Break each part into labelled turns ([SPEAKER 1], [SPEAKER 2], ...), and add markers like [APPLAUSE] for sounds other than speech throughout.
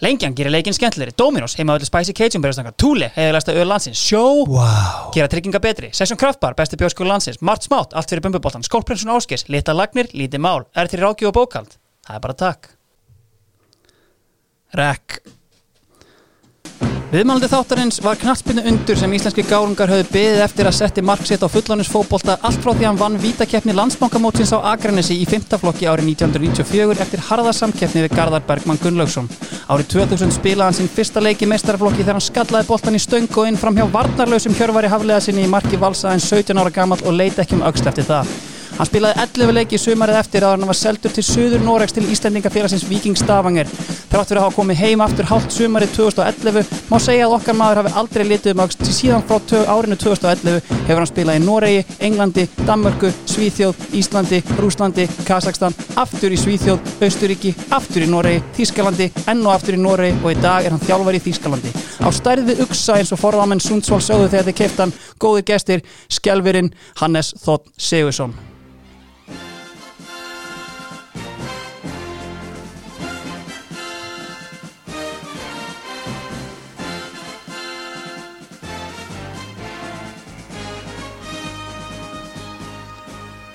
[SPEAKER 1] Lengjan gerir leikinn skemmtilegri, Dominos heima öllu Spicy Cajun berjastanga, Thule heiðalegsta öll landsins, Sjó
[SPEAKER 2] Wow.
[SPEAKER 1] gera trygginga betri, Session Kraftbar, besti bjóskóla landsins, Mart Smátt, allt fyrir bumbuboltan, Skólprinsun Áskis, Lita Lagnir, Lítið Mál, er til ráki og bókald. Það er bara takk. Rekk. Viðmælandi þáttarins var knattspinnu undur sem íslenski gárungar höfðu beðið eftir að setti marksitt á fullanisfótbolta allt frá því hann vann vítakeppni landsbankamótsins á Akranesi í fymtaflokki árið 1994 eftir harða samkeppni við Garðar Bergmann Gunnlaugsson. Árið 2000 spilaði hann sinn fyrsta leik í meistaraflokki þegar hann skallaði boltan í stöng og inn fram hjá varnarlausum hjörvari haflega sinni í marki valsa en 17 ára gamall og leita ekki um öxl eftir það. Hann spilaði 11 leiki sumarið eftir að hann var seldur til Suður Noregs til Íslendingafélagsins Viking Stavanger. Þrátt fyrir að hafa komið heim aftur hálft sumarið 2011 má segja að okkar maður hafi aldrei litið um öxt til síðan frá árinu 2011 hefur hann spilað í Noregi, Englandi, Danmörku, Svíþjóð, Íslandi, Rúslandi, Kazakstan, aftur í Svíþjóð, Austuríki, aftur í Noregi, Þískalandi, enn og aftur í Noregi og í dag er hann þjálfari í Þískalandi. Á stærð við uksa eins og forðamenn Sundsvall sögðu þegar þið keiftan góðir gestir, skjálfurinn Hannes Þótt Sigursson.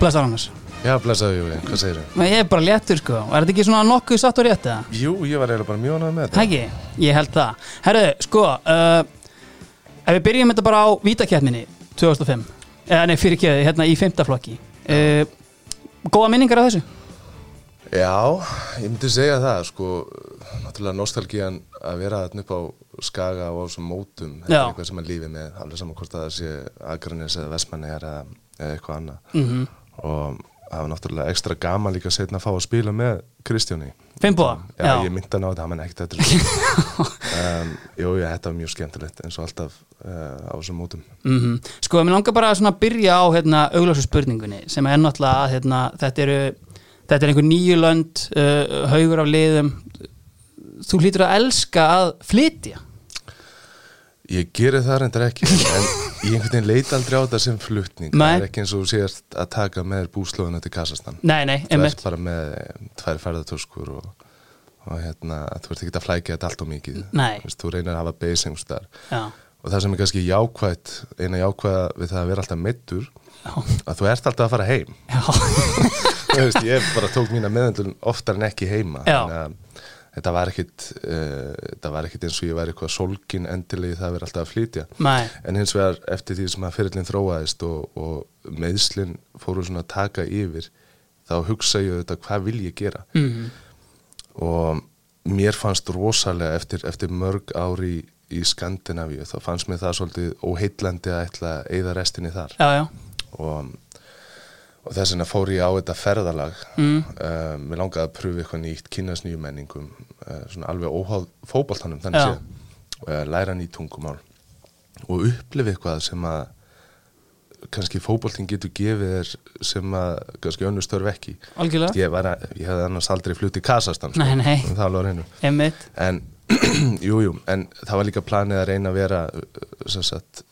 [SPEAKER 1] Blessar Hannes.
[SPEAKER 3] Já, blessaðu Júli, hvað segir þau?
[SPEAKER 1] Ég er bara léttur sko. Er þetta ekki svona nokkuð satt og rétt eða?
[SPEAKER 3] Jú, ég var eiginlega bara mjög ánægð með þetta
[SPEAKER 1] Hægi, ég held það. Herru, sko, uh, ef við byrjum þetta bara á vítakeppninni 2005, eða nei, fyrir kjöði, hérna í fymtaflokki. Uh, góða minningar af þessu?
[SPEAKER 3] Já, ég myndi segja það, sko náttúrulega nostalgían að vera þarna upp á skaga og á þessum mótum þetta er eitthvað sem að lífi með, alveg saman hvort að það sé Akranis eða Vestmanni eða, eitthvað annað
[SPEAKER 1] Mm
[SPEAKER 3] og það var náttúrulega ekstra gaman líka setna að fá að spila með Kristjáni.
[SPEAKER 1] Finnbúa?
[SPEAKER 3] Já, ég myndi að ná þetta, hann ekkert þetta [LAUGHS] um, Jú, já, þetta var mjög skemmtilegt eins og alltaf uh, á þessum mótum.
[SPEAKER 1] Mm Sko, mér langar bara að byrja á hérna, augljósu spurningunni sem er náttúrulega að hérna, þetta eru þetta er einhver nýju lönd uh, haugur af liðum. Þú hlýtur að elska að flytja.
[SPEAKER 3] Ég geri það reyndar ekki en ég einhvern veginn leit aldrei á þetta sem flutning.
[SPEAKER 1] Nei.
[SPEAKER 3] það er ekki eins og þú sést að taka með búslóðuna til Kassastan
[SPEAKER 1] Nei, nei,
[SPEAKER 3] þú
[SPEAKER 1] einmitt.
[SPEAKER 3] ert bara með tvær ferðartöskur og, og hérna, þú ert ekki að flækja þetta allt og mikið.
[SPEAKER 1] Nei.
[SPEAKER 3] Vist, þú reynir að hafa einhvers þar
[SPEAKER 1] Já,
[SPEAKER 3] og það sem er kannski jákvætt eina jákvæða við það að vera alltaf meittur
[SPEAKER 1] já,
[SPEAKER 3] að þú ert alltaf að fara heim.
[SPEAKER 1] Já, [LAUGHS]
[SPEAKER 3] Þú veist, ég bara tók mína meðendun oftar en ekki heima.
[SPEAKER 1] Já.
[SPEAKER 3] Þannig að þetta var ekkit uh, þetta var ekkit eins og ég væri eitthvað solgin endilegi það að vera alltaf að flytja.
[SPEAKER 1] Nei.
[SPEAKER 3] En hins vegar eftir því sem að fyrirlin þróaðist og, og meðslinn fóru svona að taka yfir þá hugsa ég þetta hvað vil ég gera?
[SPEAKER 1] Mm
[SPEAKER 3] og mér fannst rosalega eftir, eftir mörg ári í, í Skandinavíu þá fannst mér það svolítið óheitlandi að ætla að eyða restinni þar.
[SPEAKER 1] Já, já,
[SPEAKER 3] og, og þess vegna fór ég á þetta ferðalag.
[SPEAKER 1] Mm.
[SPEAKER 3] uh, mér langaði að pröfu eitthvað nýtt kynast nýju menningum svona alveg óháð fótboltanum þannig
[SPEAKER 1] Já.
[SPEAKER 3] séð uh, læra nýtt tungumál og upplifa eitthvað sem að kannski fótboltin getur gefið þér sem að kannski önnur störf ekki
[SPEAKER 1] algjörlega
[SPEAKER 3] ég, að, ég hefði annars aldrei flutt í Kasastan sko,
[SPEAKER 1] Nei, nei.
[SPEAKER 3] um.
[SPEAKER 1] Einmitt
[SPEAKER 3] en [CLEARS THROAT] jú, jú, en það var líka planið að reyna að vera sem sagt,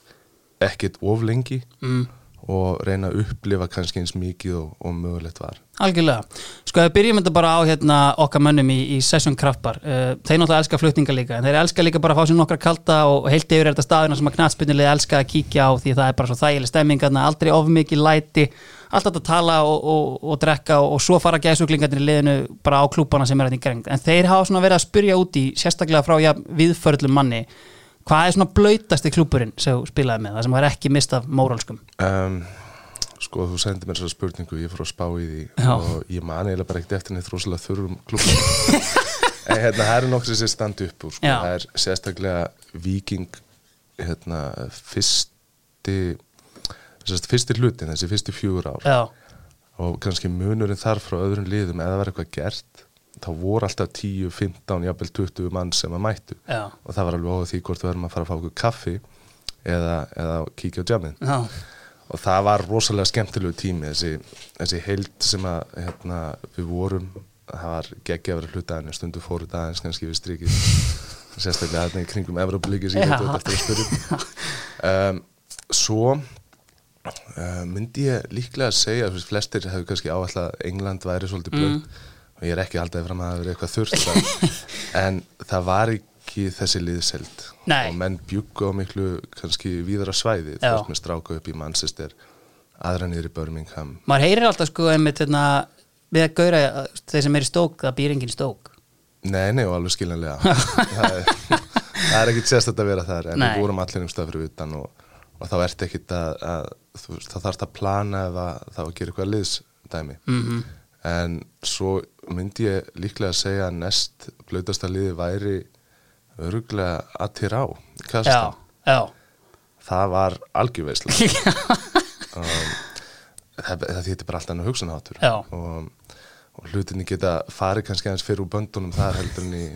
[SPEAKER 3] ekkit of lengi
[SPEAKER 1] mm.
[SPEAKER 3] Og reyna að upplifa kannski eins mikið og, og mögulegt var
[SPEAKER 1] Algjörlega. Sko, ef við byrjum þetta bara á hérna, okkar mönnum í, í Session Kraftbar. Uh, þeir náttúrulega elska flutninga líka, en þeir elska líka bara að fá sér nokkra kalda og heilt yfir þetta staðina sem að knatspinnilega elska að kíkja á því það er bara svo þægileg stemming, þarna, aldrei of mikið læti, alltaf að tala og, og, og drekka og, svo fara gæsuglingarnir í liðinu bara á klúbana sem er þetta í grengt. En þeir hafa svona verið að spyrja út í, sérstaklega frá ja, viðförlum manni, hvað er svona blöytasti klúburinn sem þú spilaði með, það sem var ekki mist af mórálskum?
[SPEAKER 3] um, sko þú sendir mér þessa spurningu ég fór að spá í því
[SPEAKER 1] Já.
[SPEAKER 3] og ég man eiginlega bara ekkert eftir neitt rosalega þurrum klubba [LAUGHS] en hérna það eru nokkur sem standi upp úr sko. Það er sérstaklega viking hérna fyrsti sérst, fyrsti hlutin, þessi fyrsti fjögur ár
[SPEAKER 1] Já,
[SPEAKER 3] og kannski munurinn þar frá öðrum liðum eða var eitthvað gert þá voru alltaf 10, 15, jafnvel 20 mann sem að mættu.
[SPEAKER 1] Já,
[SPEAKER 3] og það var alveg óða því hvort við erum að fara að fá okkur kaffi eða, eða kíkja á jammið. Og það var rosalega skemmtilegu tími þessi, þessi heild sem að hérna, við vorum. Það var geggja að vera hlutaðinu stundu fóru dagins kannski við strikið. [LAUGHS] Sérstaklega þarna í kringum Evropalíki sem ég veit eftir að spyrja um, svo uh, myndi ég líklega að segja þú veist, flestir hefur kannski áallega að England væri svolítið blöð.
[SPEAKER 1] Mm.
[SPEAKER 3] Og ég er ekki haldið fram að það verið eitthvað þurft [LAUGHS] en það var ekki þessi liðseld.
[SPEAKER 1] Nei.
[SPEAKER 3] og menn bjuggu á miklu kannski víðara svæði. Þú veist með stráka upp í Manchester aðra niður í Birmingham.
[SPEAKER 1] Maður heyrir alltaf sko einmitt hérna, við að gaura að þeir sem er í stók, það býr enginn í stók
[SPEAKER 3] Nei, nei, og alveg skiljanlega. [LAUGHS] Það, er, það er ekkit sérstætt að vera þar en
[SPEAKER 1] Nei.
[SPEAKER 3] við vorum allir um stað fyrir utan og, og þá ert ekkit að, að þú veist, þá þarfst að plana eða þá að gera eitthvað liðsdæmi.
[SPEAKER 1] Mhm.
[SPEAKER 3] en svo myndi ég líklega að segja að næst blöðasta liði væri öruglega að til á
[SPEAKER 1] já, já,
[SPEAKER 3] það var algjörveislega [LAUGHS] um, það, það þýttir bara alltaf enn hugsunháttur
[SPEAKER 1] Já.
[SPEAKER 3] og, og hlutinni geta farið kannski aðeins fyrir úr böndunum þar heldur en í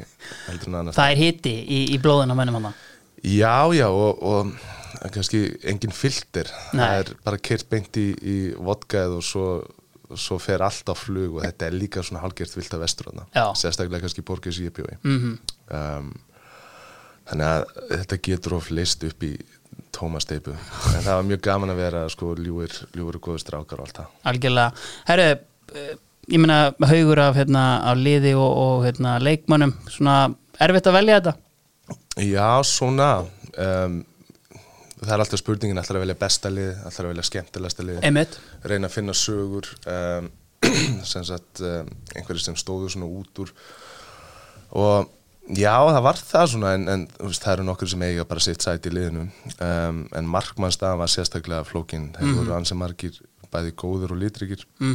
[SPEAKER 3] heldur en annars
[SPEAKER 1] það er hitti í, í blóðin á mennum hann
[SPEAKER 3] já já og, og kannski engin filter.
[SPEAKER 1] Nei.
[SPEAKER 3] það er bara kert beint í, í vodkað og svo, svo fer allt á flug og þetta er líka svona hálgert vilt af vestur þarna.
[SPEAKER 1] Já.
[SPEAKER 3] sérstaklega kannski borgið sem ég bjói
[SPEAKER 1] mm
[SPEAKER 3] um, þannig að þetta getur of leist upp í tómasteipu en það var mjög gaman að vera sko ljúir, ljúir og góður strákar og allt það.
[SPEAKER 1] Algjörlega. Herru, eh, ég meina haugur af, hérna, af liði og, og hérna, leikmönnum. Svona erfitt að velja þetta?
[SPEAKER 3] Já svona. Um, það er alltaf spurningin alltaf að velja besta lið, alltaf að velja skemmtilegsta lið?
[SPEAKER 1] Einmitt.
[SPEAKER 3] reyna að finna sögur um, [CLEARS THROAT] sem sagt um, einhverju sem stóðu svona út úr. Og já það var það svona en, en veist, það eru nokkur sem eiga bara sitt sæti í liðinu. Um, en markmannstafan var sérstaklega flókin. Þeir voru ansi margir bæði góður og litrikir
[SPEAKER 1] mm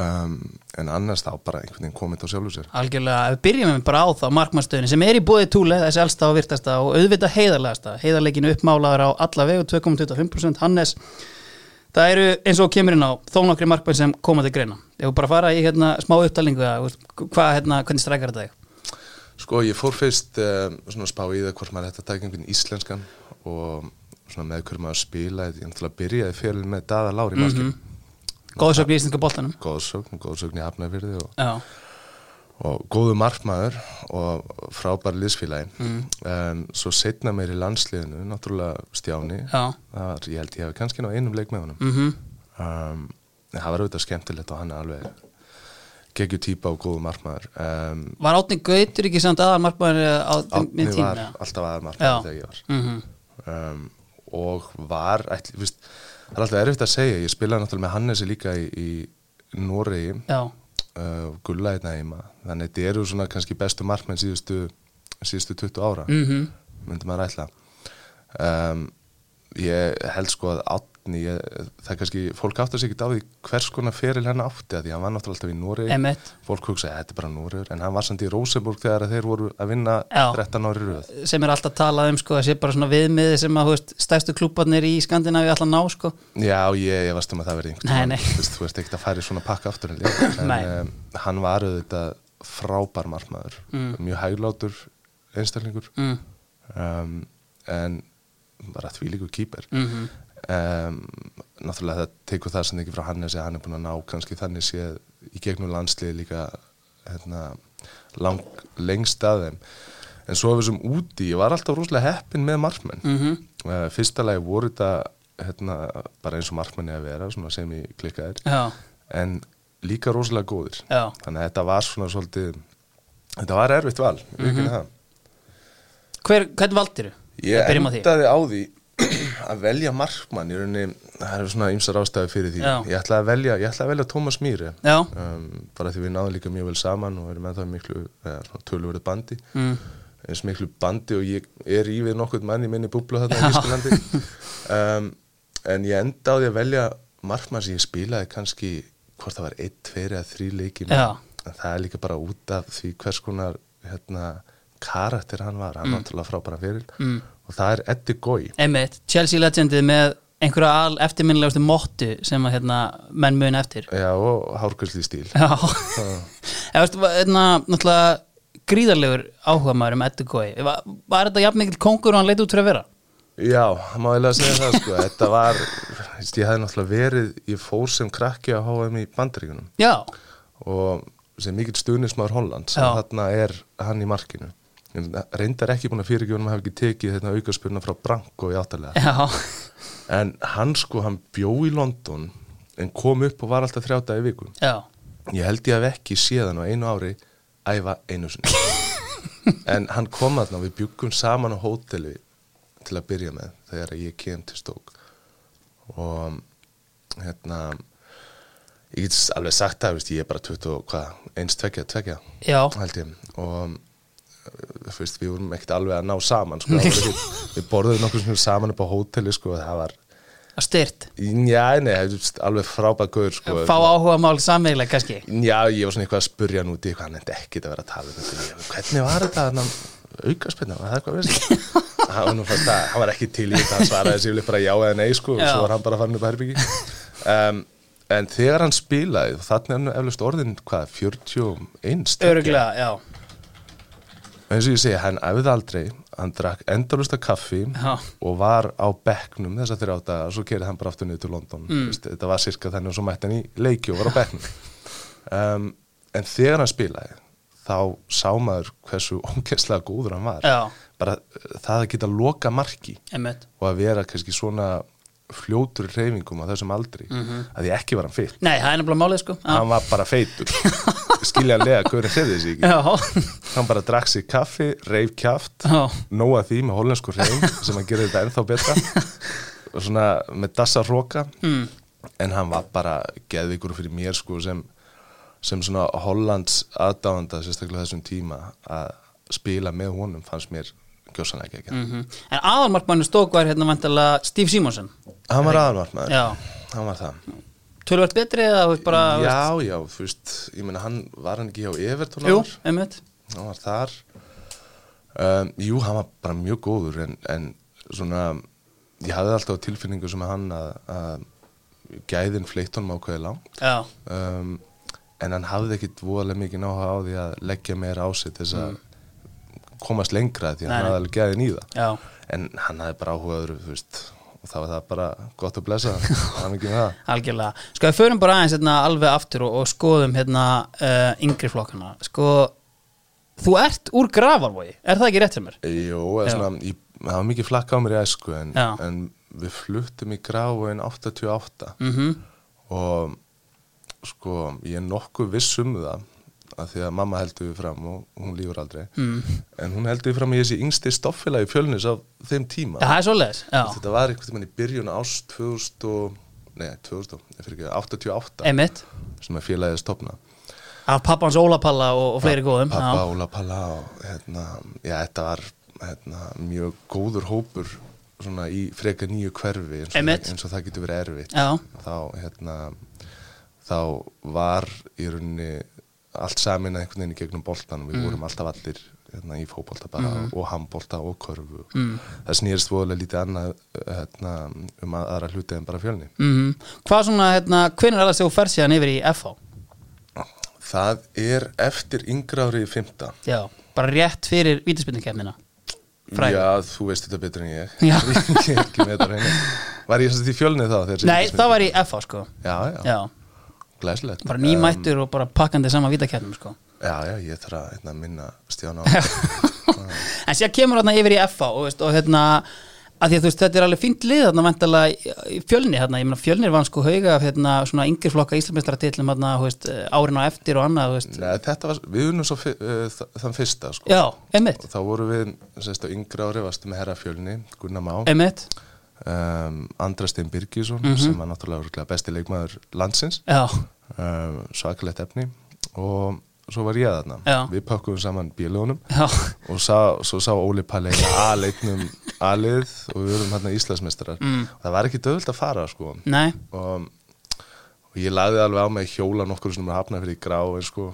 [SPEAKER 3] um, en annars þá bara einhvern veginn komið á sjálfu sér.
[SPEAKER 1] Algjörlega, við byrjum við bara á þá markmannstöðinni sem er í búið túle, þessi elsta og virtasta og auðvitað heiðarlegasta, heiðarleikinu uppmálaður á alla vegu 2,25% Hannes það eru eins og kemur inn á þó nokkri markmann sem koma til greina. Ef við bara fara í hérna, smá upptalningu hvað, hérna, hvernig strækar þetta þig?
[SPEAKER 3] Sko ég fór fyrst um, svona að spá í það hvort maður hætti að taka einhvern íslenskan og svona með hverju maður spila ég náttúrulega byrjaði fyrir með Dada Lári mm -hmm.
[SPEAKER 1] Góðsögn í íslenska boltanum.
[SPEAKER 3] Góðsögn, góðsögn í Hafnarfyrði og, og góðu markmaður og frábær liðsfélagi. Um, svo setna meir í landsliðinu náttúrulega Stjáni. Var, ég held ég hef kannski ná einum leik með honum.
[SPEAKER 1] Mhm.
[SPEAKER 3] Um, en það var auðvitað skemmtilegt og hann er alveg geggju típa og góðu markmaður. Um,
[SPEAKER 1] Var Átni Gautur ekki samt aðal markmann á
[SPEAKER 3] Átni
[SPEAKER 1] minn tíma?
[SPEAKER 3] var
[SPEAKER 1] já?
[SPEAKER 3] alltaf aðal markmaður þegar ég var.
[SPEAKER 1] Mhm.
[SPEAKER 3] um, og var ætli, viðst, það er alltaf erfitt að segja ég spilaði náttúrulega með Hannesi líka í, í Noregi. Uh, gulla hérna heima. Þannig þetta eru svona kannski bestu markmenn síðustu, síðustu 20 ára
[SPEAKER 1] mhm.
[SPEAKER 3] myndi maður ætla. Um, ég held sko að átni ég, það er kannski, fólk áttar sig ekki á því hvers konar feril hann átti að því hann var náttúrulega alltaf í
[SPEAKER 1] Emmett
[SPEAKER 3] fólk hugsaði að þetta er bara Noregur en hann var samt í Rosenborg þegar þeir voru að vinna
[SPEAKER 1] Já.
[SPEAKER 3] 13 ári röð.
[SPEAKER 1] Sem er alltaf talað um sko, þessi bara svona viðmiði sem að þú veist, stærstu klúbarnir í Skandinavíu alltaf ná sko.
[SPEAKER 3] Já, ég, ég varst um að það verði einhvern
[SPEAKER 1] nei.
[SPEAKER 3] Þú veist, ekkert að færi svona pakka aftur en en um, hann var auðvitað frábær markmaður.
[SPEAKER 1] Mm.
[SPEAKER 3] mjög hæglátur einstaklingur.
[SPEAKER 1] Mm,
[SPEAKER 3] um, en bara þvílíku kýper
[SPEAKER 1] mm
[SPEAKER 3] um, náttúrulega það tekur það sem ekki frá Hannes að hann er búin að ná kannski þannig séð í gegnum landslið líka hérna, lang, lengst að þeim. En svo við sem úti, ég var alltaf rosalega heppin með markmenn.
[SPEAKER 1] Mm
[SPEAKER 3] uh, fyrsta lagi voru þetta hérna, bara eins og markmenni að vera sem ég klikkaðir
[SPEAKER 1] Já,
[SPEAKER 3] en líka rosalega góðir.
[SPEAKER 1] Já,
[SPEAKER 3] þannig að þetta var svona svolítið þetta var erfitt val, mm það.
[SPEAKER 1] Hver, hvern valdiru?
[SPEAKER 3] ég
[SPEAKER 1] Byrjum á því.
[SPEAKER 3] endaði á því að velja markmann í rauninni, það eru svona ymsar ástæði fyrir því.
[SPEAKER 1] Já.
[SPEAKER 3] ég ætlaði að velja, að velja Tómas Mýri
[SPEAKER 1] Já,
[SPEAKER 3] um, bara því við náðum líka mjög vel saman og erum ennþá miklu tölurverið bandi.
[SPEAKER 1] Mm,
[SPEAKER 3] eins miklu bandi og ég er í við nokkuð mann í minni búblu þarna í Ískalandi [LAUGHS] um, en ég því að velja markmann sem ég spilaði kannski hvort það var einn, tveir eða þrý leiki með.
[SPEAKER 1] Já.
[SPEAKER 3] en það er líka bara út af því hvers konar hérna, karakter hann var, hann var náttúrulega frábæra fyrir
[SPEAKER 1] mm.
[SPEAKER 3] Og það er Eddie Goy.
[SPEAKER 1] Emmett, Chelsea legendið með einhverja al eftirminnilegustu mottu sem að hérna, menn mun eftir.
[SPEAKER 3] Já, og hárkvæsli stíl.
[SPEAKER 1] Já, [LAUGHS] hérna, náttúrulega gríðarlegur áhuga maður um Eddu Gói var, var þetta jafn mikil kongur og hann leit út fyrir að vera?
[SPEAKER 3] Já, má eiginlega segja það sko. Þetta var, ég hefði náttúrulega verið ég fór sem krakki að HM í bandaríkunum
[SPEAKER 1] Já,
[SPEAKER 3] og sem mikill stuðnismæður Holland sem þarna er hann í markinu reyndar ekki búin að fyrirgjónum að hafa ekki tekið þetta aukarspurna frá Branko í áttalega en hann sko, hann bjó í London en kom upp og var alltaf þrjá dagi í viku.
[SPEAKER 1] Já,
[SPEAKER 3] ég held ég hef ekki séðan á einu ári æfa einu sinni. [LAUGHS] En hann kom að við byggum saman á hóteli til að byrja með þegar ég kem til stók og hérna ég get alveg sagt það, ég er bara 20, hvað, eins tvekja, tvekja held ég. Og þú veist, við vorum ekkert alveg að ná saman sko, ekki- [LAUGHS] við borðum nokkuð sem saman upp á hóteli sko, það var,
[SPEAKER 1] að styrt
[SPEAKER 3] já, nei, alveg frábæð gaur sko,
[SPEAKER 1] Fá áhuga mál samveglega kannski?
[SPEAKER 3] Já, ég var svona eitthvað að spurja hann eitthvað, hann nefndi ekkert að vera að tala um hvernig var þetta, hann aukarspenna var það eitthvað veist hann, [LAUGHS] var nú fannst að- hann var ekki til í þetta, hann svaraði sér bara já eða nei, sko, og
[SPEAKER 1] Já.
[SPEAKER 3] svo var hann bara farin upp að herbyggi um, en þegar hann spilaði þannig er hann eflust orðin, hvað, 41 stykki?
[SPEAKER 1] Öruglega, já
[SPEAKER 3] eins og ég segi, hann æfði aldrei hann drakk endalust af kaffi
[SPEAKER 1] Já.
[SPEAKER 3] og var á bekknum þess að þeirra átta svo kerið hann bara aftur niður til London mm. Vist, þetta var sirka þannig og svo mætti hann í leiki og var á bekknum um, en þegar hann spilaði þá sá maður hversu [LAUGHS] ógeðslega góður hann var
[SPEAKER 1] Já.
[SPEAKER 3] bara uh, það að geta loka marki
[SPEAKER 1] Einmitt.
[SPEAKER 3] og að vera kannski svona fljótur reyfingum á þessum aldri að því ekki var hann feitt
[SPEAKER 1] Nei, það er nefnilega málið sko. Já,
[SPEAKER 3] hann var bara feitur. Skiljanlega, hvernig hreyði þessi ekki.
[SPEAKER 1] Já,
[SPEAKER 3] hann bara drakk sér kaffi, reif kjaft
[SPEAKER 1] já.
[SPEAKER 3] nóa því með hollensku reym [LAUGHS] sem að gera þetta ennþá betra. Og svona með dassa róka mm. en hann var bara geðvíkur fyrir mér sko sem, sem svona Hollands aðdáanda sérstaklega þessum tíma að spila með honum fannst mér gjósanlega ekki.
[SPEAKER 1] Mm En aðalmarkmannu stók var hérna vantilega Steve Simonsen.
[SPEAKER 3] Hann var aðalvartmaður,
[SPEAKER 1] Já,
[SPEAKER 3] hann var það.
[SPEAKER 1] Tölvöld betri eða veist bara
[SPEAKER 3] já, já, þú veist, ég meina hann var hann ekki hjá Everton
[SPEAKER 1] Jú, einmitt.
[SPEAKER 3] Hann var þar. Um, jú, hann var bara mjög góður en, en svona ég hafði alltaf á tilfinningu sem hann að, að gæðin fleitt honum ákveði langt.
[SPEAKER 1] Já,
[SPEAKER 3] um, en hann hafði ekkit voðalega mikið náha á því að leggja meira á sig þess að komast lengra því að hann hafði alveg það.
[SPEAKER 1] Já,
[SPEAKER 3] en hann hafði bara áhuga öðru þú veist, og það var það bara gott að blessa hann. [LAUGHS] Ekki með það.
[SPEAKER 1] Algjörlega. Sko, við förum bara aðeins hérna alveg aftur og, og skoðum hérna uh, yngri flokkana. Sko, þú ert úr gravarvogi, er það ekki rétt sem er? Já.
[SPEAKER 3] svona, ég, það var mikið flakka á mér í æsku en, en við fluttum í gráin 88
[SPEAKER 1] Mm
[SPEAKER 3] og sko ég er nokkuð viss um það að því að mamma heldur við fram og hún lífur aldrei.
[SPEAKER 1] Mm.
[SPEAKER 3] en hún heldur við fram í þessi yngsti stoffélagi fjölnis á þeim tíma.
[SPEAKER 1] Það er já,
[SPEAKER 3] þetta var einhvern tímann í byrjun ást 2000 og, nei 2000, ég fyrir ekki 88
[SPEAKER 1] einmitt.
[SPEAKER 3] Sem er félagið stopna
[SPEAKER 1] Af pappans Ólapalla og, og fleiri góðum
[SPEAKER 3] pappa,
[SPEAKER 1] já.
[SPEAKER 3] Óla Palla og hérna, já þetta var hérna, mjög góður hópur svona í freka nýju hverfi eins og, eins og það getur verið erfitt.
[SPEAKER 1] Já,
[SPEAKER 3] þá hérna þá var í rauninni allt samin einhvern veginn í gegnum boltan við vorum alltaf allir hérna, í fótbolta bara og handbolta og körfu.
[SPEAKER 1] Mm.
[SPEAKER 3] það snýrist voðalega lítið annað hérna, um að- aðra hluti en bara fjölni.
[SPEAKER 1] Mm Hvað svona, hérna, hvenær er það sem þú fer síðan yfir í FH?
[SPEAKER 3] það er eftir yngra árið í fymta
[SPEAKER 1] Já, bara rétt fyrir vítaspindikefnina Fræg.
[SPEAKER 3] já, þú veist þetta betur en ég. [LAUGHS] Ég er ekki með þetta hreinu. var ég að því fjölni þá þegar
[SPEAKER 1] Nei, það var í FH sko.
[SPEAKER 3] Já, já,
[SPEAKER 1] Já,
[SPEAKER 3] glæsilegt.
[SPEAKER 1] Bara nýmættur og bara pakkandi saman vítakefnum sko.
[SPEAKER 3] Já, já, ég þarf að hérna, minna stján á [LAUGHS]
[SPEAKER 1] En síðan kemur hérna yfir í FH og, veist, og hérna að því að þú veist, þetta er alveg fínt lið þarna væntalega í- í fjölni hérna, ég meina fjölnir vann sko hauga af hérna svona yngri flokka íslamistaratitlum hérna, þú veist, árin á eftir og annað, þú veist.
[SPEAKER 3] Nei, þetta var, við unum svo uh, þa- þann fyrsta sko.
[SPEAKER 1] Já, einmitt,
[SPEAKER 3] og þá voru við, sérst á yngra ári varstu með herra fjölni, Gunnar Má.
[SPEAKER 1] Einmitt
[SPEAKER 3] um, Andra Steinn Birgisson
[SPEAKER 1] Mhm.
[SPEAKER 3] sem var náttúrulega besti leikmaður landsins. Um, svakalegt efni. Og svo var ég þarna.
[SPEAKER 1] Já.
[SPEAKER 3] við pakkuðum saman bílunum og sá, svo sá Óli Palli A-leiknum A-lið og við vorum hérna Íslandsmeistarar.
[SPEAKER 1] Mm.
[SPEAKER 3] það var ekki döðult að fara sko. Og, og ég lagði alveg á mig að hjóla nokkur sem er hafnað fyrir gráin sko.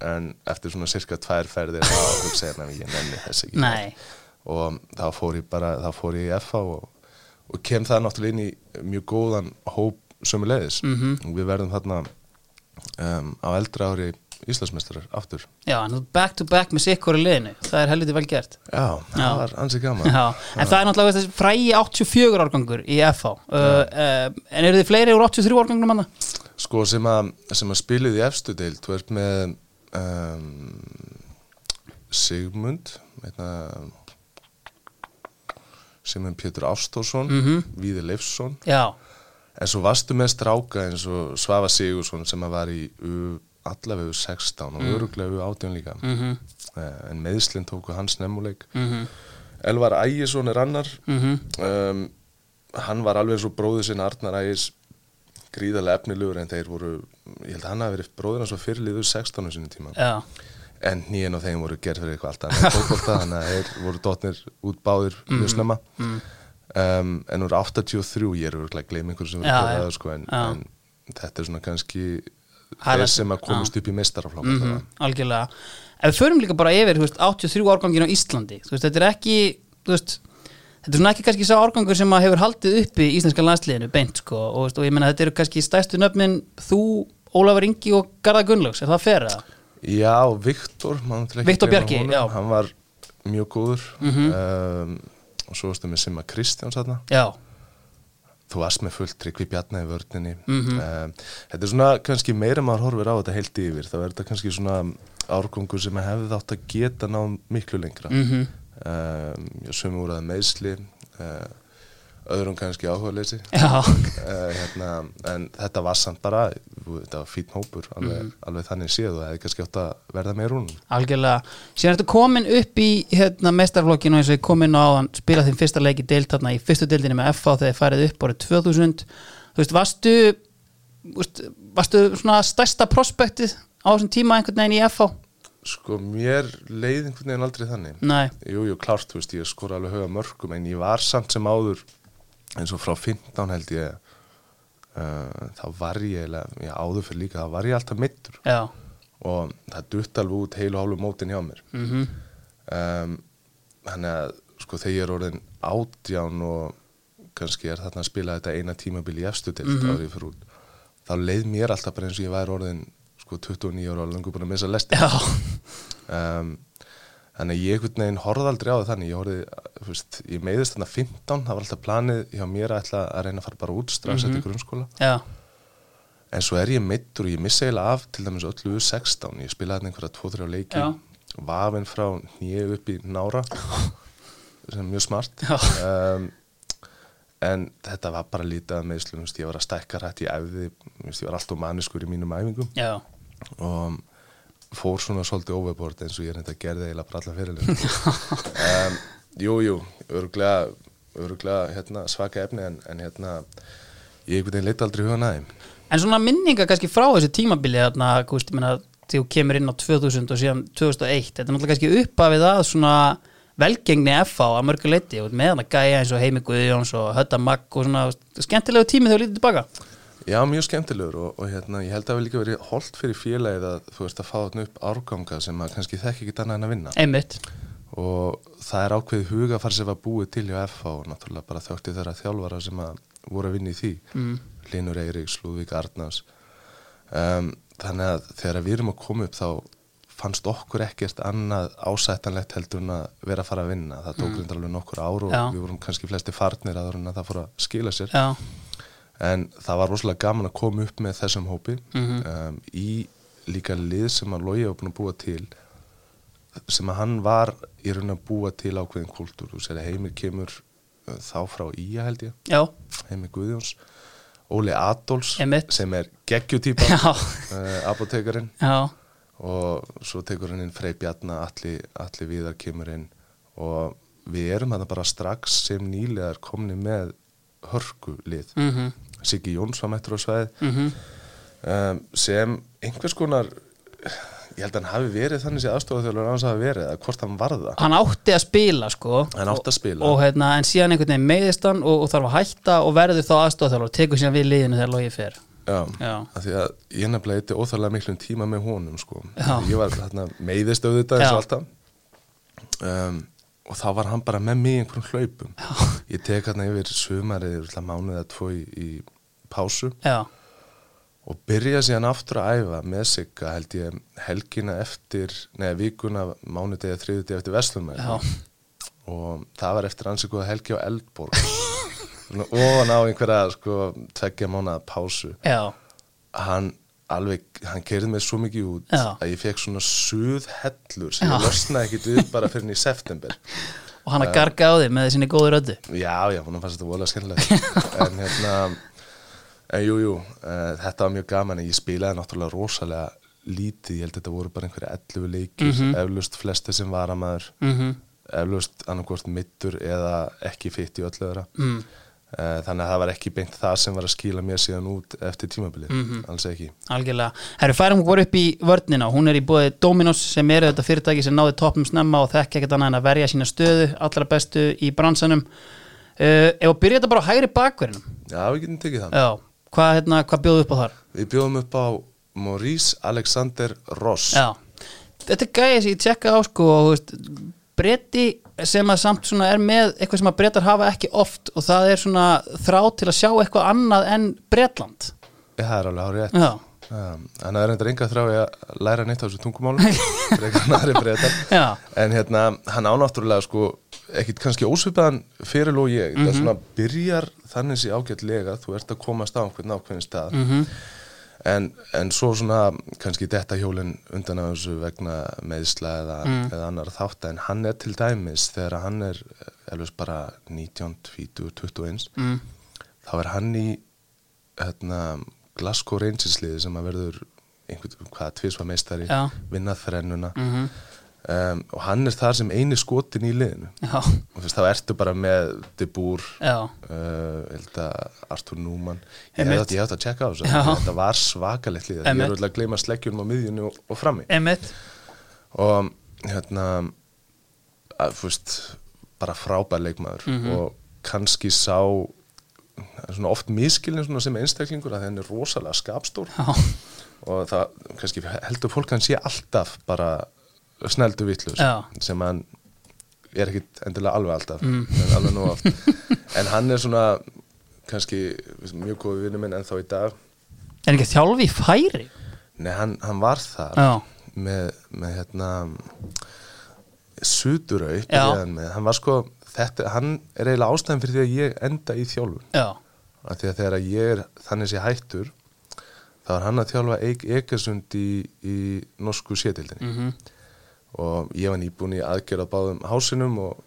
[SPEAKER 3] En eftir svona cirka tvær ferðir þá hugsaði ég að ég nenni þess ekki.
[SPEAKER 1] Nei.
[SPEAKER 3] Og þá fór ég bara þá fór ég í FH og, og kem það náttúrulega inn í mjög góðan hóp sömulegis
[SPEAKER 1] Mhm.
[SPEAKER 3] og við verðum þarna um, á eldra ári Íslandsmeistarar aftur.
[SPEAKER 1] Já, back to back með sikkur í liðinu. Það er helviti vel gert.
[SPEAKER 3] Já, það
[SPEAKER 1] Já.
[SPEAKER 3] var ansið gaman.
[SPEAKER 1] Já, en það er náttúrulega þessi frægi 84 árgangur í FH uh, uh, En eru þið fleiri úr 83 árgangnum hann?
[SPEAKER 3] Sko sem að, að spilið í efstu deild, þú ert með um, Sigmund meitna, Sigmund Pétur Ástórsson
[SPEAKER 1] Mhm.
[SPEAKER 3] Víði Leifsson
[SPEAKER 1] Já,
[SPEAKER 3] en svo varstu með stráka eins og Svafa Sigursson sem var í allavegu 16 og mm. öruglega við 18 líka
[SPEAKER 1] mm -hmm.
[SPEAKER 3] en meðslinn tóku hans nemmuleik
[SPEAKER 1] Mhm.
[SPEAKER 3] Elvar Ægisson er annar um, hann var alveg svo bróður sinna Arnar Ægis gríðarlega efnilegur en þeir voru ég held að hann hafi verið bróður hans og fyrirliður 16 á sinni tíma
[SPEAKER 1] Já,
[SPEAKER 3] en nýjan á þeim voru gerð fyrir eitthvað allt annað fótbolta, [LAUGHS] þannig að þeir voru dotnir út báðir mjög snemma
[SPEAKER 1] mm.
[SPEAKER 3] um, en úr 83 ég er örgulega að gleyma einhverju sem verður
[SPEAKER 1] já.
[SPEAKER 3] gerðað sko, en, en þetta er svona kannski þeir sem að komast upp í meistaraflokk
[SPEAKER 1] mm algjörlega ef við förum líka bara yfir, veist, 83 árgangin á Íslandi, veist, þetta er ekki veist, þetta er svona ekki kannski sá árgangur sem að hefur haldið upp í íslenska landsliðinu beint, sko, og, og ég meina þetta eru kannski stæstu nöfnin þú, Ólafur Ingi og Garða Gunnlaugs, er það fer?
[SPEAKER 3] Já, Viktor
[SPEAKER 1] Viktor Bjarki, já. Mhm.
[SPEAKER 3] hann var mjög góður. Um, og svo varstu með Simma Kristjáns þarna.
[SPEAKER 1] Já,
[SPEAKER 3] þú varst með fullt Tryggvi Bjarni í vördninni
[SPEAKER 1] Mhm.
[SPEAKER 3] um, þetta er svona kannski meira maður horfir á þetta heilt yfir þá er þetta kannski svona árgangur sem hefði þátt að geta ná miklu lengra.
[SPEAKER 1] Mhm,
[SPEAKER 3] um, já, sömu voru það meðsli uh, öðrum kannski áhuga
[SPEAKER 1] já,
[SPEAKER 3] uh, hérna, en þetta var samt bara þetta var fýtn hópur alveg,
[SPEAKER 1] Mhm.
[SPEAKER 3] alveg þannig séð og hefði kannski átt að verða meir hún
[SPEAKER 1] algjörlega. Síðan ertu komin upp í hérna, mestarflokkinu eins og ég kom inn á áðan spila þinn fyrsta leiki deilt þarna í fyrstu deildinni með FH þegar þið farið upp árið 2000 þú veist, varstu veist, varstu svona stærsta prospektið á þessum tíma einhvern veginn í FH?
[SPEAKER 3] sko mér leið einhvern veginn aldrei þannig.
[SPEAKER 1] Nei,
[SPEAKER 3] jú, jú, klárt, þú veist, ég skor alveg höga mörgum en ég var samt sem áður eins og frá 15 held ég uh, þá var ég já, áður fyrir líka, þá var ég alltaf mittur
[SPEAKER 1] já.
[SPEAKER 3] Og það dutt alveg út heilu hálfu mótin hjá mér.
[SPEAKER 1] Mm
[SPEAKER 3] um, þannig að sko þegar ég er orðin átján og kannski er þarna að spila þetta eina tímabil í efstu til
[SPEAKER 1] Mhm.
[SPEAKER 3] árið fyrir út þá leið mér alltaf bara eins og ég væri orðin sko 29 ára og lengur búin að missa lesti
[SPEAKER 1] Já,
[SPEAKER 3] um, þannig ég einhvern veginn horfði aldrei á það þannig. Ég horfði, veist, ég meiðist þarna 15, það var alltaf planið hjá mér að að reyna að fara bara út strax eftir grunnskóla.
[SPEAKER 1] Já,
[SPEAKER 3] en svo er ég meittur og ég missa eiginlega af til dæmis öllu 16, ég spilaði einhverja 2-3 leiki,
[SPEAKER 1] Já.
[SPEAKER 3] vafinn frá nýju upp í nára [LAUGHS] sem er mjög smart. Um, en þetta var bara lítið að meðslum, ég var að stækka rætt í æfði, ég var alltaf maniskur í mínum æfingum.
[SPEAKER 1] Já.
[SPEAKER 3] Og fór svona svolítið overboard eins og ég reynda að gerði eiginlega bara alla fyrirlega [LAUGHS] um, Jú, jú, öruglega, öruglega hérna, svaka efni en, en hérna ég einhvern veginn leita aldrei hugan aðeim
[SPEAKER 1] En svona minninga kannski frá þessu tímabili þarna, veist, ég meina, þegar þú kemur inn á 2000 og síðan 2001, þetta er náttúrulega kannski uppafið að svona velgengni FH að mörgu leiti og með hann að gæja eins og Heimi Guðjóns og Hötta Magg og svona skemmtilegu tími þegar þú lítið tilbaka
[SPEAKER 3] Já, mjög skemmtilegur og, og hérna, ég held að það við líka verið holdt fyrir félagið að þú veist að fá þarna upp árganga sem að kannski þekki ekki annað en að vinna.
[SPEAKER 1] Einmitt,
[SPEAKER 3] og það er ákveðið hugafar sem var búið til hjá FH og náttúrulega bara þjótti þeirra þjálfara sem að voru að vinna í því.
[SPEAKER 1] Mm.
[SPEAKER 3] Linur Eiríks, Lúðvík Arnars. Um, þannig að þegar við erum að koma upp þá fannst okkur ekkert annað ásættanlegt heldur en að vera að fara að vinna. Það tók mm. alveg nokkur ár og
[SPEAKER 1] Já.
[SPEAKER 3] við vorum kannski flesti farnir að, að það fór að skila sér.
[SPEAKER 1] Já,
[SPEAKER 3] en það var rosalega gaman að koma upp með þessum hópi.
[SPEAKER 1] Mhm.
[SPEAKER 3] um, í líka lið sem að Lógi var búin að búa til sem að hann var í raun að búa til ákveðin kultúr þú sér að Heimir kemur uh, þá frá Ía held ég.
[SPEAKER 1] Já,
[SPEAKER 3] Heimir Guðjóns. Óli Adolfs
[SPEAKER 1] Einmitt.
[SPEAKER 3] sem er geggjutýpa uh, apotekarinn
[SPEAKER 1] já,
[SPEAKER 3] og svo tekur hann inn Frey Bjarna allir, allir viðar kemur inn. Og við erum þarna bara strax sem nýlegar komni með hörku lið.
[SPEAKER 1] Mhm,
[SPEAKER 3] Siggi Jóns var mættur á sveið
[SPEAKER 1] mhm,
[SPEAKER 3] um, sem einhvers konar ég held að hann hafi verið þannig sem aðstofað hans hafi verið, eða hvort hann varða
[SPEAKER 1] hann átti að spila sko
[SPEAKER 3] Hann átti að spila.
[SPEAKER 1] og, og hérna, en síðan einhvern veginn meiðist hann og, og þarf að hætta og verður þá aðstofþjálfur og tekur síðan við liðinu þegar logi fer
[SPEAKER 3] Já,
[SPEAKER 1] Já.
[SPEAKER 3] af því að ég nefnilega eitthvað óþarlega miklum tíma með honum sko.
[SPEAKER 1] Já.
[SPEAKER 3] ég var hérna, meiðist auðvitað eins og alltaf um, og þá var hann bara með mig einhverjum hlaupum
[SPEAKER 1] Já.
[SPEAKER 3] ég tek hérna yfir sumarið yfir mánuð eða tvo í, í pásu.
[SPEAKER 1] Já,
[SPEAKER 3] og byrja síðan aftur að æfa með sig að held ég helgina eftir neða vikuna, mánudegi þriðudegi eftir Vestlumæð
[SPEAKER 1] já,
[SPEAKER 3] og það var eftir ansið góða helgi á Eldborg. Svona ofan á einhverja sko tveggja mánuða pásu.
[SPEAKER 1] Já,
[SPEAKER 3] hann alveg, hann kerði mig svo mikið út
[SPEAKER 1] Já.
[SPEAKER 3] að ég fekk svona suð hellur sem
[SPEAKER 1] Já.
[SPEAKER 3] ég losnaði ekkit við bara fyrir í september.
[SPEAKER 1] Og hann að garga á þig með sinni góðu röddu.
[SPEAKER 3] já, já, hún fannst þetta voðalega skemmtilegt. [LAUGHS] En hérna en jú, jú, uh, þetta var mjög gaman ég spilaði náttúrulega rosalega lítið, ég held að þetta voru bara einhverja 11 leikir,
[SPEAKER 1] Mhm.
[SPEAKER 3] eflaust flesti sem varamæður,
[SPEAKER 1] mm
[SPEAKER 3] eflaust annarkvort mittur eða ekki fitt í öllu þeirra
[SPEAKER 1] mm.
[SPEAKER 3] Eh, þannig að það var ekki beint það sem var að skila mér síðan út eftir tímabilið,
[SPEAKER 1] Mhm.
[SPEAKER 3] alls ekki
[SPEAKER 1] Algjörlega. Herru, færum hún upp í vörnina. Hún er í bóði Dominos sem eru þetta fyrirtæki sem náði toppum snemma og þekki ekkert annað en að verja sína stöðu, allra bestu í bransanum. Uh, ef að byrja þetta bara hægri bakverðinum.
[SPEAKER 3] Já, við getum tekið það.
[SPEAKER 1] Hvað, hérna, hvað bjóðu upp á þar?
[SPEAKER 3] Við bjóðum upp á Maurice Alexander Ross
[SPEAKER 1] Já. Þetta er gæði sem ég tjekka á sko og veist, bretti sem að samt svona er með eitthvað sem að brettar hafa ekki oft og það er svona þrá til að sjá eitthvað annað en Bretland.
[SPEAKER 3] Það er alveg hárið
[SPEAKER 1] Já.
[SPEAKER 3] Þannig að það er endur enga þrá að læra neitt á þessu tungumálum [LAUGHS] en breytar
[SPEAKER 1] Já.
[SPEAKER 3] En hérna, hann ánáttúrulega sko ekkit kannski ósvipaðan fyrir og ég það svona byrjar þannig sér ágætlega þú ert að komast á einhvern ákveðin stað
[SPEAKER 1] Mhm.
[SPEAKER 3] en, en svo svona kannski detta hjólinn undan á þessu vegna meðsla eða, eða annar þátt en hann er til dæmis þegar hann er elvist bara 19, 20, 21
[SPEAKER 1] Mm.
[SPEAKER 3] þá er hann í hérna, Glasgow Rangers liði sem að verður einhvern, hvað, tvisva meistari
[SPEAKER 1] Já.
[SPEAKER 3] vinna þrennuna
[SPEAKER 1] Mm
[SPEAKER 3] um, og hann er þar sem eini skotin í liðinu
[SPEAKER 1] Já.
[SPEAKER 3] og þú veist, þá ertu bara með De Boer uh, Artur Núman ég
[SPEAKER 1] Einmitt.
[SPEAKER 3] átt að tjekka á þessu þetta var svakalegt lið ég
[SPEAKER 1] Einmitt.
[SPEAKER 3] er öll að gleyma sleggjunum á miðjunni og, og frammi
[SPEAKER 1] Emmett.
[SPEAKER 3] og hérna að, þú veist, bara frábær leikmaður
[SPEAKER 1] Mhm.
[SPEAKER 3] og kannski sá svona oft miskilin sem einstaklingur að henni er rosalega skapstór
[SPEAKER 1] Já.
[SPEAKER 3] og það kannski heldur fólk að hann sé alltaf bara sneldu vittlust sem hann er ekkit endilega alveg alltaf
[SPEAKER 1] Mm.
[SPEAKER 3] en alveg nú oft [LAUGHS] en hann er svona kannski mjög góð vinnu minn ennþá í dag
[SPEAKER 1] Er ekki þjálfi færi?
[SPEAKER 3] Nei, hann, hann var þar
[SPEAKER 1] Já.
[SPEAKER 3] með, með hérna með. hann var sko þetta, hann er eiginlega ástæðan fyrir því að ég enda í þjálfun
[SPEAKER 1] Já.
[SPEAKER 3] af því að þegar ég er þannig sé hættur þá er hann að þjálfa Eik Ekersund í, í norsku sétildinni
[SPEAKER 1] Mm
[SPEAKER 3] og ég var nýbúin í aðgerð á báðum hásinum og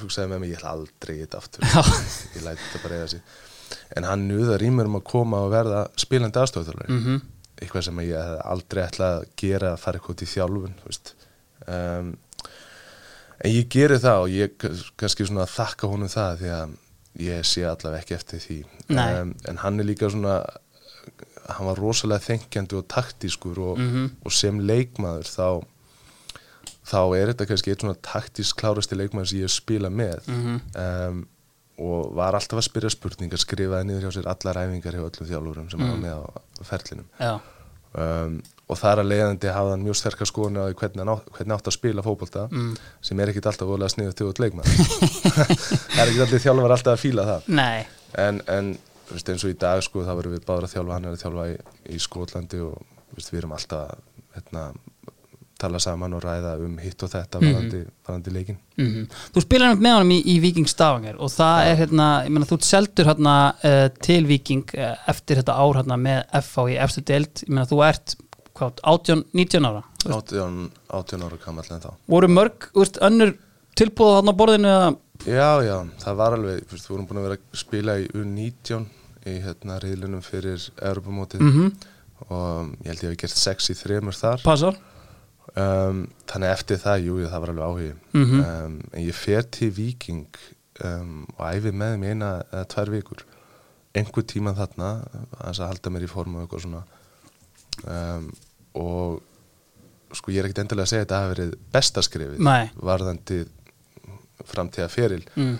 [SPEAKER 3] hugsaði með mig ég ætla aldrei í þetta aftur. Ég læti þetta bara eiga sig. En hann nuðar í mér um að koma og verða spilandi aðstofþjálfari
[SPEAKER 1] Mhm.
[SPEAKER 3] eitthvað sem ég hef aldrei ætlað að gera að fara eitthvað í þjálfun um, en ég geri það og ég kannski svona þakka honum það því að ég sé allavega ekki eftir því. Um, en hann er líka svona hann var rosalega þengjandi og taktískur og,
[SPEAKER 1] Mhm.
[SPEAKER 3] og sem leikmaður þá þá er þetta kannski eitt svona taktísk klárasti leikmaður sem ég hef spilað með
[SPEAKER 1] Mhm.
[SPEAKER 3] um, og var alltaf að spyrja spurningar skrifaði niður hjá sér allar æfingar hjá öllum þjálfurum sem mm. var með á ferlinum um, og þar að leiðandi hafði hann mjög sterkar skoðun á hvernig, hvernig átt að spila fótbolta
[SPEAKER 1] Mm.
[SPEAKER 3] sem er ekkit alltaf voðalega sniðið til út leikmann það er ekkit allir þjálfur alltaf að fíla það
[SPEAKER 1] Nei.
[SPEAKER 3] en, en veist, eins og í dag sko, þá verðum við báður að þjálfa hann er að þjálfa í, í Skotlandi og veist, við erum alltaf hérna, tala saman og ræða um hitt og þetta varandi, varandi leikin
[SPEAKER 1] Mm Þú spilar með honum í, í Viking Stavanger og það er hérna, ég meina þú seldur hérna uh, til Viking uh, eftir þetta ár hérna með FH í efstu deild, ég meina þú ert hvað, 18, 19 ára? Þú veist,
[SPEAKER 3] 18, 18 ára kamall en þá.
[SPEAKER 1] Voru mörg, þú veist, önnur tilbúð þarna á borðinu eða?
[SPEAKER 3] Já, já, það var alveg, þú veist, við vorum búin að vera að spila í U19 í hérna reyðlunum fyrir Europamótið
[SPEAKER 1] mm
[SPEAKER 3] og ég held ég hef gert sex í þremur þar.
[SPEAKER 1] Passar
[SPEAKER 3] um, þannig eftir það, jú, það var alveg áhugi.
[SPEAKER 1] Mhm.
[SPEAKER 3] um, en ég fer til Viking um, og æfi með í eina eða tvær vikur. Einhver tíma þarna að halda mér í formu og eitthvað svona. Um, og sko ég er ekkert endilega að segja að þetta hafi verið besta skrifið
[SPEAKER 1] Nei.
[SPEAKER 3] varðandi framtíða feril
[SPEAKER 1] mm.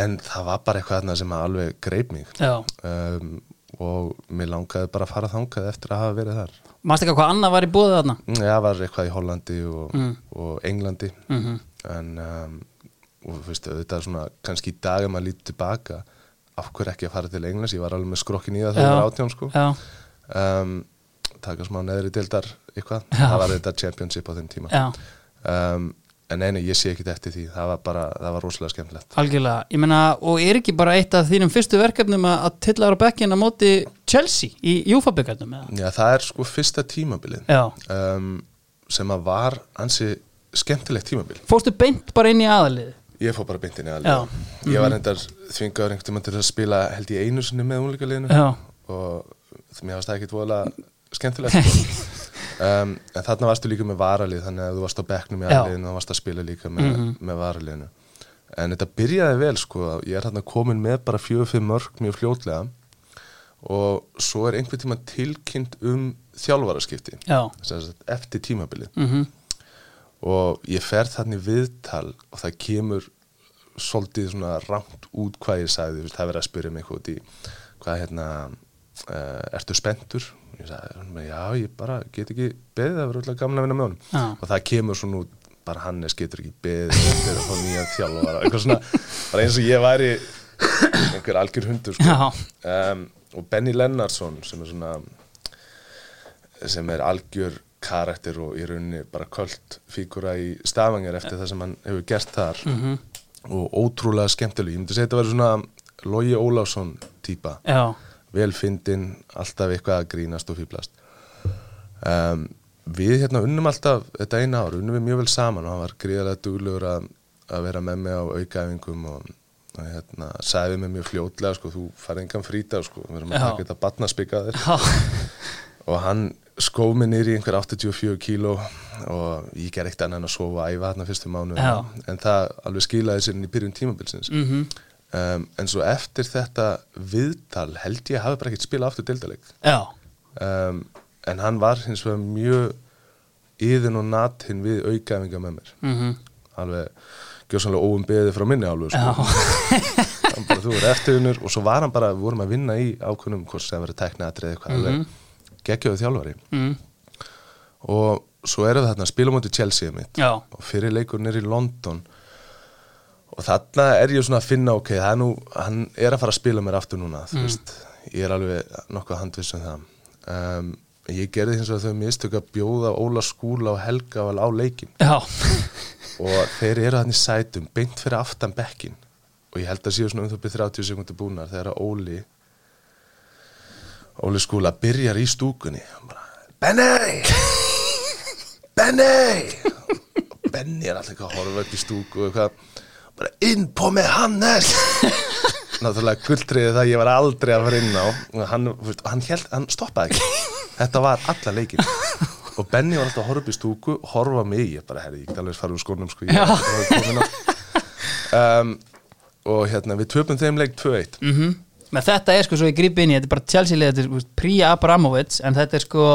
[SPEAKER 3] en það var bara eitthvað þarna sem alveg greip mig. Um, og mér langaði bara að fara þangað eftir að hafa verið þar
[SPEAKER 1] mást ekki hvað annað var í búið þarna?
[SPEAKER 3] Mm, Já, var eitthvað í Hollandi og,
[SPEAKER 1] Mm.
[SPEAKER 3] og Englandi.
[SPEAKER 1] Mm
[SPEAKER 3] en um, og þú veist, auðvitað svona kannski í dag að maður lítið tilbaka af hverju ekki að fara til Englands, ég var alveg með skrokkin í það þegar ég var átján sko. um, taka smá neðri deildar eitthvað, það var þetta championship á þeim tíma.
[SPEAKER 1] Já,
[SPEAKER 3] um, en neina, ég sé ekkit eftir því, það var bara það var rosalega skemmtilegt.
[SPEAKER 1] Algjörlega. Ég meina, og er ekki bara eitt af þínum fyrstu verkefnum að tilla ára bekkin að móti Chelsea í Júfaböggarnum?
[SPEAKER 3] Já, það er sko fyrsta tímabilið
[SPEAKER 1] Já,
[SPEAKER 3] um, sem að var ansi skemmtilegt tímabil.
[SPEAKER 1] Fórstu beint bara inn í aðalið
[SPEAKER 3] Ég fór bara beintinni
[SPEAKER 1] Já.
[SPEAKER 3] alveg Ég var reyndar þvingaður einhvern tímann til að spila held ég einu sinni með unleika liðinu
[SPEAKER 1] Já,
[SPEAKER 3] og mér varst það ekkit voðalega skemmtilegt. [LAUGHS] um, en þarna varstu líka með varalið þannig að þú varst á bekknum í aðliðinu og varst að spila líka með, með varaliðinu. En þetta byrjaði vel sko. Ég er þarna komin með bara fyrir mörg mjög fljótlega og svo er einhvern tíma tilkynnt um þjálfaraskipti eftir tímabilið.
[SPEAKER 1] Mhm,
[SPEAKER 3] og ég fer þannig viðtal og það kemur svolítið svona rámt út hvað ég sagði, það er verið að spyrja mig eitthvað út í hvað hérna uh, ertu spenntur? Ég sagði, já, ég bara get ekki beðið það verður alltaf gaman að vinna með honum
[SPEAKER 1] Já.
[SPEAKER 3] og það kemur svona út, bara Hannes getur ekki beðið eftir að fá nýja þjálfara eitthvað svona, bara eins og ég væri einhver algjör hundur sko. um, og Benny Lennarsson sem er svona sem er algjör karakter og í rauninni bara kvöld fígura í stafangar eftir það sem hann hefur gert þar
[SPEAKER 1] mhm,
[SPEAKER 3] og ótrúlega skemmtileg ég myndi segja þetta að vera svona Logi Ólafsson típa,
[SPEAKER 1] já,
[SPEAKER 3] velfindin alltaf eitthvað að grínast og fýblast. Um, við hérna unnum alltaf þetta eina ár, unnum við mjög vel saman og hann var gríðarlega duglegur að, að vera með mig á aukaæfingum og, og hérna, við mig mjög fljótlega sko, þú farið engan frítag sko, við erum að taka þetta batnaspikaðir [LAUGHS] og hann skóð mig niður í einhver 84 kíló og ég ger eitt annað en að sofa æfa þarna fyrstu mánu en það alveg skilaði sér inn í byrjun tímabilsins.
[SPEAKER 1] Mhm,
[SPEAKER 3] um, en svo eftir þetta viðtal held ég hafi bara ekkert spilað aftur deildaleg
[SPEAKER 1] já,
[SPEAKER 3] um, en hann var hins vegar mjög yðin og natin við aukafinga með mér.
[SPEAKER 1] Mhm,
[SPEAKER 3] alveg gjóðsannlega óum beðið frá minni sko. [LAUGHS] hann bara, þú er eftirunur og svo var hann bara, við vorum að vinna í ákveðnum hvort sem verið tekniatrið eitthvað
[SPEAKER 1] Mhm.
[SPEAKER 3] alveg geggjöðu þjálfari.
[SPEAKER 1] Mhm,
[SPEAKER 3] og svo eru þarna spilumóti Chelsea mitt
[SPEAKER 1] já,
[SPEAKER 3] og fyrir leikur nýr í London og þarna er ég svona að finna ok, það er nú, hann er að fara að spila mér aftur núna, þú veist. Ég er alveg nokkuð handviss um það. Um, ég gerði hins vegar þau mistök að bjóða Óla Skúla og Helgaval á leikin [LAUGHS] og þeir eru þannig sætum beint fyrir aftan bekkin og ég held að séu svona um þú byrð 30 sekundur búnar þegar að Óli Óli skúla byrjar í stúkunni. [LAUGHS] Og bara, Benny Benny Benny er alltaf eitthvað að horfa upp í stúku og eitthvað, bara inn på með Hannes! [LAUGHS] Náttúrulega gulltriði það ég var aldrei að fara inn á. Og hann, hann, held, hann stoppaði ekki. [LAUGHS] Þetta var alla leikin og Benny var alltaf að horfa upp í stúku horfa á mig, ég bara, herri, ég get alveg fara úr skónum sko, ég á. Um, og hérna, við töpum þeim leik 2-1
[SPEAKER 1] mhm. Með þetta er sko svo ég grípi inn í, þetta er bara lið, þetta er Príja Abramovits en þetta er sko,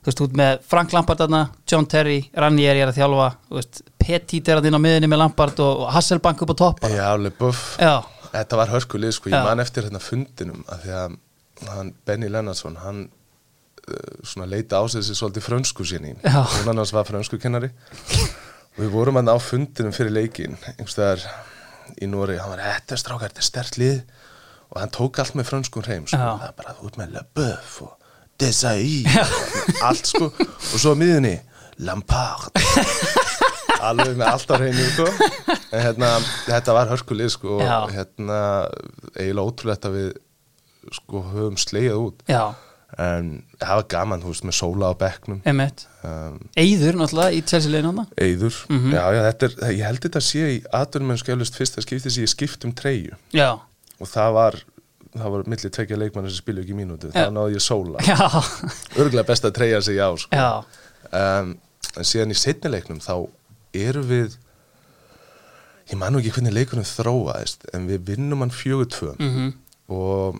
[SPEAKER 1] þú veist, út með Frank Lampard John Terry, Ranieri er að þjálfa, þú veist, Petit er að inn á miðinni með Lampard og Hasselbank upp á topp bara.
[SPEAKER 3] Já, alveg buff.
[SPEAKER 1] Já,
[SPEAKER 3] Þetta var hörkulið, sko, ég man eftir hérna fundinum að því að hann, Benny Lennartsson, hann uh, leita á sig þessi svolítið frönsku síni hún annars var frönsku kennari. Og við vorum hann á fundinum fyrir leikin einhverstaðar í Nóri hann var, þetta er strákar, þetta er stert lið. Og hann tók allt með frönskum hreim sko, það er bara, ert með Le Boeuf og Desailly og allt sko. Og svo á miðunni, Lampard [LAUGHS] alveg með allt á hreinu sko. [LAUGHS] en hérna, þetta var hörkulið sko, og hérna eiginlega ótrúlegt að við sko höfum slegið út.
[SPEAKER 1] Já,
[SPEAKER 3] en það var gaman, þú veist, með sóla á bekknum.
[SPEAKER 1] Emitt
[SPEAKER 3] um,
[SPEAKER 1] Eyður náttúrulega í Chelsea liðinu þarna.
[SPEAKER 3] Eyður,
[SPEAKER 1] Mhm.
[SPEAKER 3] já, já, þetta er ég held þetta sé í aðdunum en skeflust fyrsta skipti sem ég skipt um treyju.
[SPEAKER 1] Já,
[SPEAKER 3] og það var það var milli tvekja leikmannar sem spilu ekki
[SPEAKER 1] Já.
[SPEAKER 3] þá náði ég sóla,
[SPEAKER 1] já,
[SPEAKER 3] örgulega best að treyja sig á sko.
[SPEAKER 1] já.
[SPEAKER 3] Um, en síðan í setni leiknum þá eru við ég man nú ekki hvernig leikunum þróaðist en við vinnum hann fjögur tvö.
[SPEAKER 1] Mhm,
[SPEAKER 3] og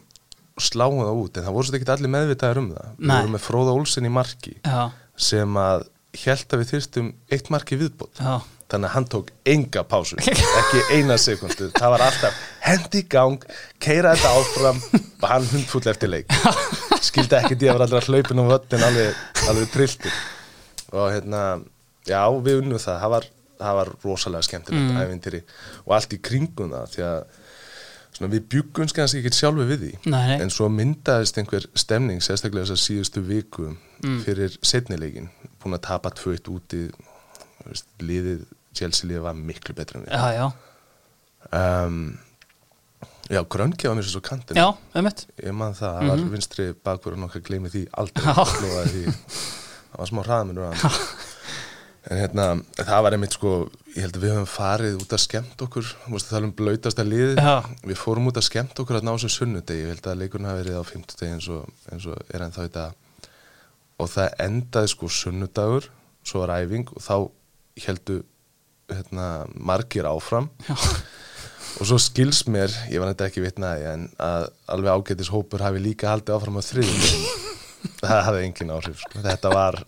[SPEAKER 3] sláum það út en það voru svo ekki allir meðvitaðir um það. Við
[SPEAKER 1] Nei.
[SPEAKER 3] vorum með Fróða Olsen í marki
[SPEAKER 1] Já,
[SPEAKER 3] sem að held að við þyrstum eitt marki viðbót.
[SPEAKER 1] Já,
[SPEAKER 3] þannig að hann tók enga pásu [LAUGHS] ekki eina sekundu, það var alltaf hendi í gang, keira þetta áfram og [LAUGHS] hann hundfull eftir leik. Skildi ekki því að var allra hlaupin og vöttin alveg, alveg trilltur. Og hérna, já við unnum það. Það var, það var rosalega skemmtilegt mm. ævintýri og allt í kringum það því að svona, við bjuggum kannski ekki sjálfu við því.
[SPEAKER 1] Nei,
[SPEAKER 3] en svo myndaðist einhver stemning sérstaklega þess að síðustu viku fyrir setnileikin búin að tapa tvöitt úti veist, liðið Chelsea liðið var miklu betra en við.
[SPEAKER 1] Já, já.
[SPEAKER 3] Um, já, Grönki var mér svo kantin
[SPEAKER 1] Já, emitt
[SPEAKER 3] ég man það, það var vinstri bakverðun okkar gleymi því aldrei. [LAUGHS] Það var smá hann [LAUGHS] en hérna, það var einmitt sko ég held að við höfum farið út að skemmt okkur. Þú veist það um blöytasta liðið.
[SPEAKER 1] Já.
[SPEAKER 3] við fórum út að skemmt okkur að ná sem sunnudegi. Ég held að leikurinn hafi verið á fimmtudegi eins eins og er enn þá í dag. Og það endaði sko sunnudagur svo var æfing og þá heldu hérna, margir áfram.
[SPEAKER 1] Já.
[SPEAKER 3] og svo skils mér, ég var þetta ekki vitnaði en að alveg ágætis hópur hafi líka haldið áfram á þriðum það hafði engin áhrif sko. þetta var,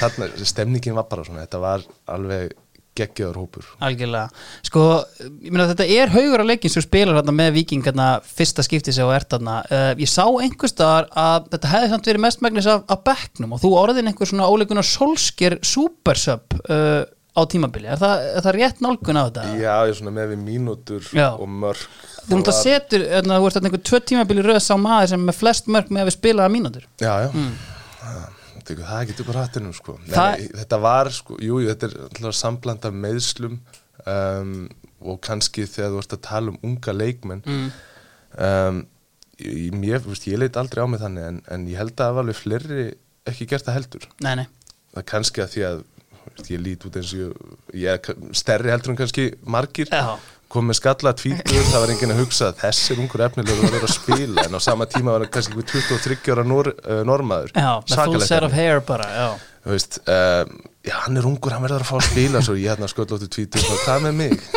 [SPEAKER 3] þarna, stemningin var bara svona, þetta var alveg geggjöður hópur.
[SPEAKER 1] Algjörlega, sko, meina þetta er haugur að leikin sem spilar hérna með Viking hérna fyrsta skipti sig á ertarna uh, ég sá einhvers staðar að þetta hefði samt verið mestmægnis af, af bekknum og þú orðin einhver svona óleikunar solskir supersub uh, á tímabili, er það, er það rétt nálgun á þetta?
[SPEAKER 3] já, ég er svona með við mínútur
[SPEAKER 1] Já.
[SPEAKER 3] og mörg
[SPEAKER 1] Þú mútt að setur, hérna, þú ert þarna einhver tvö tímabili röð sá maður sem er með flest mörg með að við spilaða mínútur
[SPEAKER 3] já, já mm. það, það getur bara hattinum sko. Nei, þetta var, sko, jú, þetta er alltaf sambland af meðslum um, og kannski þegar þú ert að tala um unga leikmenn
[SPEAKER 1] mm.
[SPEAKER 3] um, ég, veist, ég leit aldrei á mig þannig en, en ég held að það var alveg fleiri ekki gert það heldur
[SPEAKER 1] Nei, nei,
[SPEAKER 3] það er kannski að því að ég lít út eins og ég, er stærri heldur en kannski margir.
[SPEAKER 1] Já.
[SPEAKER 3] kom með skalla tvítur, það var enginn að hugsa að þessir ungur efnilegur var að spila en á sama tíma var hann kannski einhver 23 ára nor, uh, normaður.
[SPEAKER 1] Já, með full set of hair bara, já.
[SPEAKER 3] Veist, um, já, hann er ungur, hann verður að fá að spila svo ég hérna sköllóttu tvítur hvað með mig. [LAUGHS]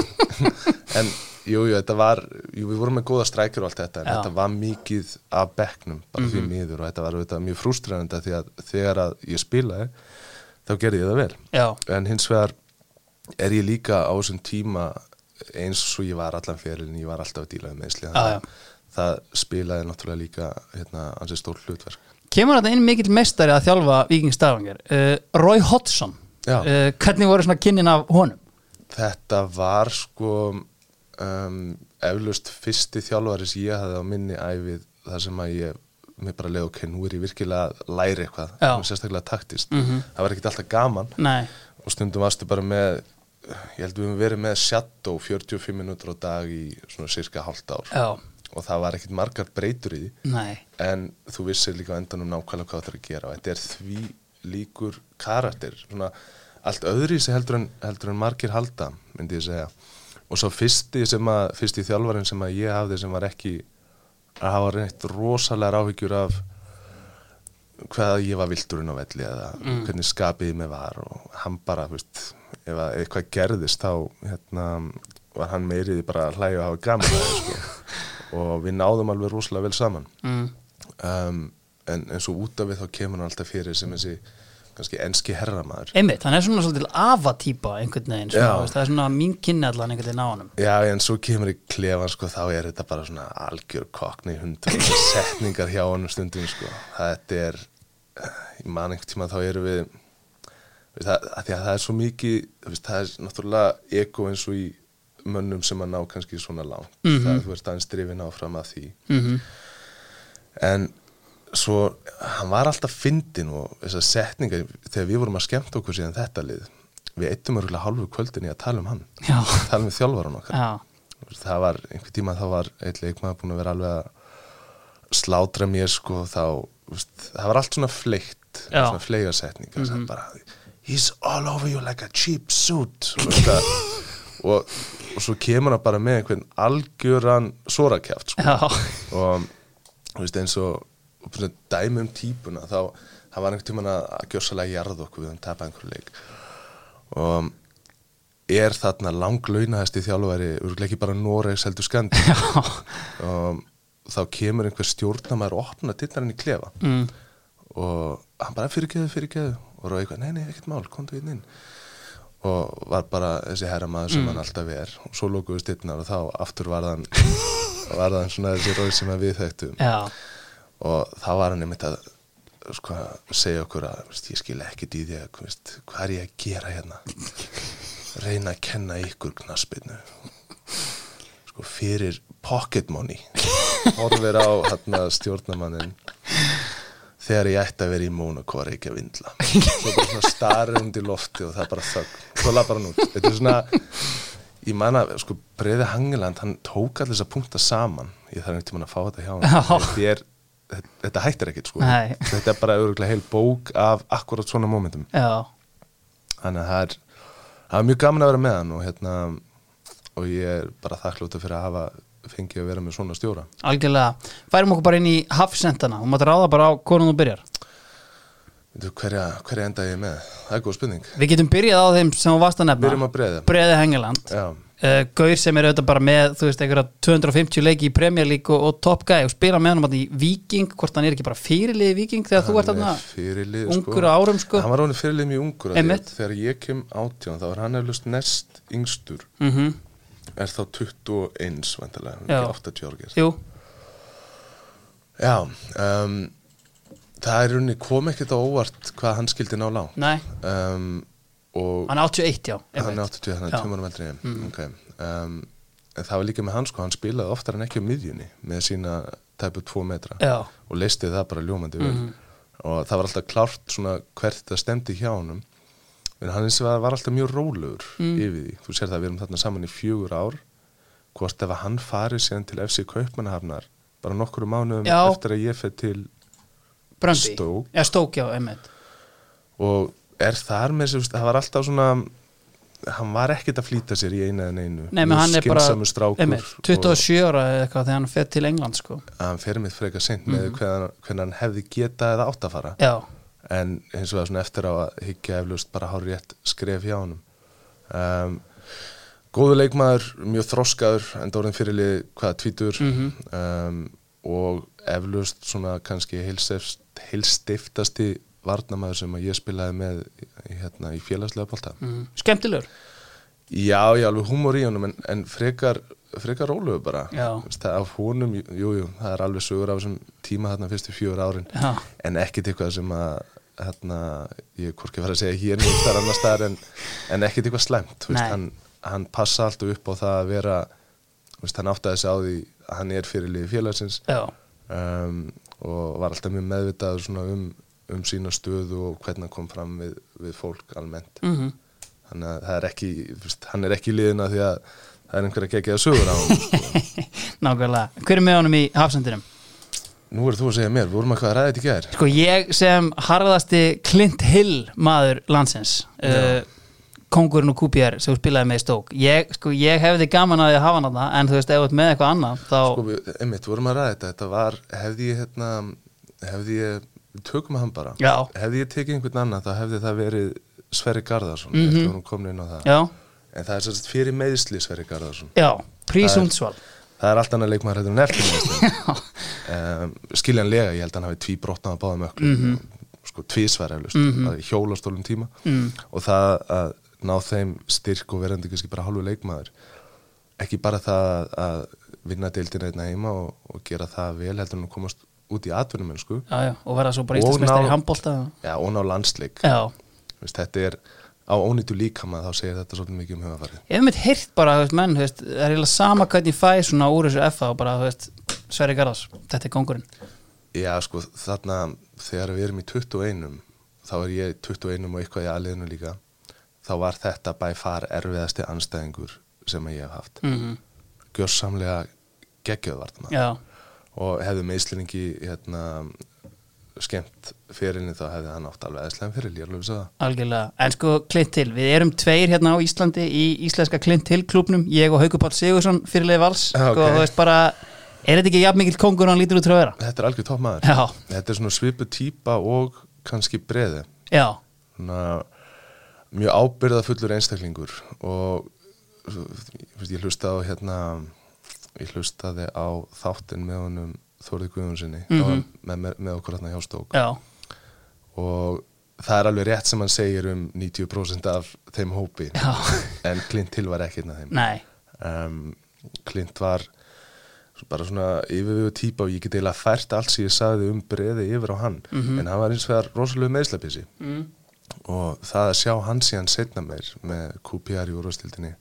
[SPEAKER 3] En jú, jú, þetta var jú, við vorum með góða strækjur og allt þetta en
[SPEAKER 1] Já.
[SPEAKER 3] þetta var mikið af bekknum bara því miður og þetta var auðvitað mjög frústrænandi því að þegar að ég spilaði þá gerði ég það vel.
[SPEAKER 1] Já,
[SPEAKER 3] en hins vegar er ég líka á þessum tíma eins og ég var allan fyrir en ég var alltaf að díla með
[SPEAKER 1] Já, já.
[SPEAKER 3] það spilaði náttúrulega líka hérna, ansið stór hlutverk.
[SPEAKER 1] Kemur þetta inn mikill meistari að þjálfa Viking Stavanger? Uh, Roy Hodgson. Uh, hvernig voru svona kynnin af honum?
[SPEAKER 3] Þetta var sko um, eflaust fyrsti þjálfari sem ég hafði á minni æfið þar sem að ég mér bara leið ok, nú er ég virkilega að læra eitthvað, sérstaklega taktist
[SPEAKER 1] Mhm.
[SPEAKER 3] það var ekkert alltaf gaman.
[SPEAKER 1] Nei,
[SPEAKER 3] og stundum varstu bara með ég held við höfum verið með shadow 45 minútur á dag í svona cirka hálft ár.
[SPEAKER 1] Já,
[SPEAKER 3] og það var ekkert margar breytur í því.
[SPEAKER 1] Nei.
[SPEAKER 3] En þú vissir líka endanum nákvæmlega hvað það er að gera. Og þetta er því líkur karakter. Svona allt öðri sem heldur en, heldur en margir halda myndi ég segja. Og svo fyrsti fyrsti þjálfarinn sem að ég hafði sem var ekki að hafa reynt rosalega áhyggjur af hvað ég var vilturinn á velli eða hvernig skapið mig var og hann bara, veist, ef að eitthvað gerðist þá hérna, var hann meiriði bara að hlæja og hafa gaman sko. [LAUGHS] og við náðum alveg rosalega vel saman
[SPEAKER 1] mm.
[SPEAKER 3] um, en, en svo út af við þá kemur hann alltaf fyrir sem þessi kannski enski herramaður.
[SPEAKER 1] Einmitt, hann er svona svolítið avatýpa einhvern veginn, svona, veist, það er svona mín kynni allan einhvern veginn á honum.
[SPEAKER 3] Já, en svo kemur í klefan sko, þá er þetta bara svona algjör kokni hundar [LAUGHS] setningar hjá honum stundum sko. þetta er ég man einhvern tíma þá erum við veist, það, að að það er svo mikið veist, það er náttúrulega ego eins og í mönnum sem að ná kannski svona langt.
[SPEAKER 1] Mhm.
[SPEAKER 3] það er þú ert aðeins drifin áfram að því.
[SPEAKER 1] Mm
[SPEAKER 3] en svo hann var alltaf fyndin og þessar setningar þegar við vorum að skemmta okkur síðan þetta lið við eittum örgulega hálfu kvöldin í að tala um hann.
[SPEAKER 1] Já,
[SPEAKER 3] tala um þjálfaran okkar.
[SPEAKER 1] Já,
[SPEAKER 3] það var einhver tíma þá var eitt leikmaður búin að vera alveg að slátra mér sko þá veist, það var allt svona fleikt svona fleigasetningar mm -hmm. bara he's all over you like a cheap suit. Og, [LAUGHS] og, og svo kemur hann bara með einhvern algjöran sorakjaft sko. og þú veist eins og, dæmi um típuna þá það var einhvern tíman að, gjörsalega jarða okkur við hann tapa einhverju leik. Og er þarna langlaunaðasti þjálfari örgulega ekki bara Noregs heldur skandi. Og þá kemur einhver stjórnamaður og opna dittarinn í klefa.
[SPEAKER 1] Mm.
[SPEAKER 3] og hann bara fyrirgeðu, fyrirgeðu og ráði eitthvað, nei, nei, ekkert mál, komdu inn inn. Og var bara þessi herramaður sem hann alltaf er. Og svo lókuðu styrnar og þá aftur var þann [LAUGHS] var þann svona þessi róð sem við þekktum.
[SPEAKER 1] Já,
[SPEAKER 3] og þá var hann einmitt að sko, segja okkur að veist, ég skil í því að veist, hvað er ég að gera hérna? Reyna að kenna ykkur knaspinu sko fyrir pocket money. Horfir á hérna stjórnamannin þegar ég ætti að vera í Mónaco að reykja vindla svo bara svona starri undir lofti og það er bara þögn. Svo laði bara nút þetta er svona ég man að sko Breiði Hangeland hann tók allir þess að punkta saman. Ég þarf einhvern tímann að fá þetta hjá hann þetta, er, þetta, hættir ekkert sko.
[SPEAKER 1] Nei.
[SPEAKER 3] þetta er bara örgulega heil bók af akkurat svona momentum
[SPEAKER 1] já.
[SPEAKER 3] Þannig að það er, það er mjög gaman að vera með hann og hérna og ég er bara þakklúta fyrir að hafa fengið að vera með svona stjóra.
[SPEAKER 1] Algjörlega, færum okkur bara inn í hafsendana. Og maður ráða bara á konum þú byrjar.
[SPEAKER 3] Hverja, hverja enda ég með? Það er góð spurning.
[SPEAKER 1] Við getum byrjað á þeim sem þú varst að
[SPEAKER 3] Byrjum
[SPEAKER 1] nefna.
[SPEAKER 3] Að breiða
[SPEAKER 1] Breiði Hengeland
[SPEAKER 3] Já,
[SPEAKER 1] uh, Gaur sem er auðvitað bara með þú veist, einhverja 250 leiki í Premier League og, og Top Guy og spila með hann í Viking hvort hann er ekki bara fyrirlið í Viking þegar þú ert
[SPEAKER 3] er fyrirlið
[SPEAKER 1] ungur á árum sko.
[SPEAKER 3] Hann var ráðin fyrirlið mjög ungur. Þegar ég kem átján þá var hann eflust næst yngstur.
[SPEAKER 1] Mm
[SPEAKER 3] Er þá 21 vantilega, ekki 80 ára gerst.
[SPEAKER 1] Jú,
[SPEAKER 3] Já, um, það er runni kom ekkert á óvart hvað hann skildi ná lág
[SPEAKER 1] nei,
[SPEAKER 3] um,
[SPEAKER 1] hann er 81 já
[SPEAKER 3] hann er
[SPEAKER 1] einmitt.
[SPEAKER 3] 80, hann er tjómanum eldri mm. okay. um, það var líka með hann sko, hann spilaði oftar en ekki á miðjunni með sína tæpu 2 metra
[SPEAKER 1] Já,
[SPEAKER 3] og leisti það bara ljómandi vel
[SPEAKER 1] Mhm.
[SPEAKER 3] og það var alltaf klárt svona hvert það stemdi hjá honum en hann eins og var, var alltaf mjög rólegur
[SPEAKER 1] Mm.
[SPEAKER 3] yfir því, þú sér það við erum þarna saman í fjögur ár hvort ef að hann farið síðan til FC Kaupmannahafnar bara nokkru mánuðum
[SPEAKER 1] Já.
[SPEAKER 3] eftir að ég fyrir til
[SPEAKER 1] Bröndi
[SPEAKER 3] Stoke.
[SPEAKER 1] Já, Stók, já, einmitt
[SPEAKER 3] og er þar með þessu, það var alltaf svona hann var ekkert að flýta sér í eina en einu
[SPEAKER 1] Nei, menn hann er bara einmitt, 27 ára eða eitthvað þegar hann fer til England sko.
[SPEAKER 3] Hann fer mitt frekar seint með hvernig, hvernig hann hefði getað eða átt að fara.
[SPEAKER 1] Já,
[SPEAKER 3] en eins og það svona eftir á að higgja eflaust bara hár rétt skref hjá honum. Um, góðu leikmaður mjög þroskaður en dórinn fyrirlið hvaða tvítur.
[SPEAKER 1] Mhm.
[SPEAKER 3] um, og eflaust svona kannski heilstift, heilstiftasti varnamaður sem ég spilaði með hérna, í félagslega bólta
[SPEAKER 1] mm. skemmtilegur?
[SPEAKER 3] Já, já, alveg húmor í honum en, en frekar, frekar róluðu bara. Það af honum, jú, jú, það er alveg sögur af þessum tíma þarna fyrstu fjögur árin.
[SPEAKER 1] Já,
[SPEAKER 3] en ekkert eitthvað sem að hérna, ég er hvorki að fara að segja hér nýtt þar annar staðar en, en ekkert eitthvað slæmt. Þú veist, hann, hann passa alltaf upp á það að vera veist, hann áttaði sig á því að hann er fyrirliði félagsins. Um, og var alltaf mjög meðvitaður svona um, um sína stöðu og hvernig hann kom fram við, við fólk almennt.
[SPEAKER 1] Mm
[SPEAKER 3] þannig að það er ekki, hann er ekki liðina því að það er einhver að gegja sögur á [LAUGHS]
[SPEAKER 1] nákvæmlega. Hver er með honum í hafsendinum?
[SPEAKER 3] nú er þú að segja mér, vorum að hvað að ræða þetta í gær.
[SPEAKER 1] Sko ég sem harðasti Clint Hill maður landsins uh, kongurinn og kúpjar sem spilaði með í stók ég, sko, ég hefði gaman að að hafa hann þarna en þú veist, ef þú ert með eitthvað annað þá,
[SPEAKER 3] sko, einmitt, vorum að ræða þetta. Þetta var, hefði ég hérna, hefði ég, tökum hann bara.
[SPEAKER 1] Já,
[SPEAKER 3] hefði ég tekið einhvern annan þá hefði það verið Sverri Garðarsson
[SPEAKER 1] Mhm.
[SPEAKER 3] inn á það. En það er sérst fyrir meðsli Sverri Garðarsson.
[SPEAKER 1] Já Prísundsval
[SPEAKER 3] það er allt annað leikmaður heldur en eftir um, [LAUGHS] skiljanlega, ég held að hann hafi tví brotnað að báða möklu
[SPEAKER 1] Mhm.
[SPEAKER 3] sko tvísvar eflust,
[SPEAKER 1] Mhm.
[SPEAKER 3] það er hjólastólum tíma.
[SPEAKER 1] Mm,
[SPEAKER 3] og það að ná þeim styrk og verandi kannski bara hálfu leikmaður ekki bara það að vinna deildina einna heima og, og gera það vel heldur en að komast út í
[SPEAKER 1] já, og verða svo bara
[SPEAKER 3] ná-
[SPEAKER 1] í handbólta
[SPEAKER 3] já, og ná landsleik. Þetta er á ónýttu líkama þá segir þetta svolítið mikið um hugafarið
[SPEAKER 1] ég hef mitt heyrt bara, þú veist, menn, þú veist, það er eiginlega sama hvernig ég fæ svona úr þessu FA og bara, þú veist, Sverri Garðars þetta er kongurinn
[SPEAKER 3] já sko þarna þegar við erum í 21 þá er ég 21 og eitthvað í aðliðinu líka þá var þetta bæ far erfiðasti anstæðingur sem ég hef haft.
[SPEAKER 1] Mm
[SPEAKER 3] gjörsamlega geggjöðvartna
[SPEAKER 1] já,
[SPEAKER 3] og hefði meðslingi hérna, skemmt fyrirlin þá hefði hann átt alveg eðslega fyrirl, ég er alveg að segja það.
[SPEAKER 1] Algjörlega, en sko Clint Hill við erum tveir hérna á Íslandi í íslenska Clint Hill klubnum, ég og Haukur Páll Sigursson fyrirlega vals, sko,
[SPEAKER 3] ok.
[SPEAKER 1] þú veist bara er þetta ekki jafn mikill kongur hann lítur út að vera?
[SPEAKER 3] Þetta er algjör topp maður
[SPEAKER 1] já,
[SPEAKER 3] Þetta er svona svipu típa og kannski breði. Mjög ábyrða fullur einstaklingur og ég hlustaði á hérna ég hlustaði á þáttinn með honum Þórið Guðjónssoni mm
[SPEAKER 1] Mhm.
[SPEAKER 3] með, með, með okkur hérna hjá Stók
[SPEAKER 1] já,
[SPEAKER 3] og það er alveg rétt sem hann segir um 90% af þeim hópi.
[SPEAKER 1] Já. [LAUGHS]
[SPEAKER 3] En Clint Hill var einn af þeim. Um, Clint var bara svona yfirvegu típa og ég get eiginlega fært allt sem ég sagði um breði yfir á hann.
[SPEAKER 1] Mhm.
[SPEAKER 3] en hann var eins og vegar rosalega meðslapísi
[SPEAKER 1] mm.
[SPEAKER 3] og það að sjá hann síðan setna meir með QPR í úrvastildinni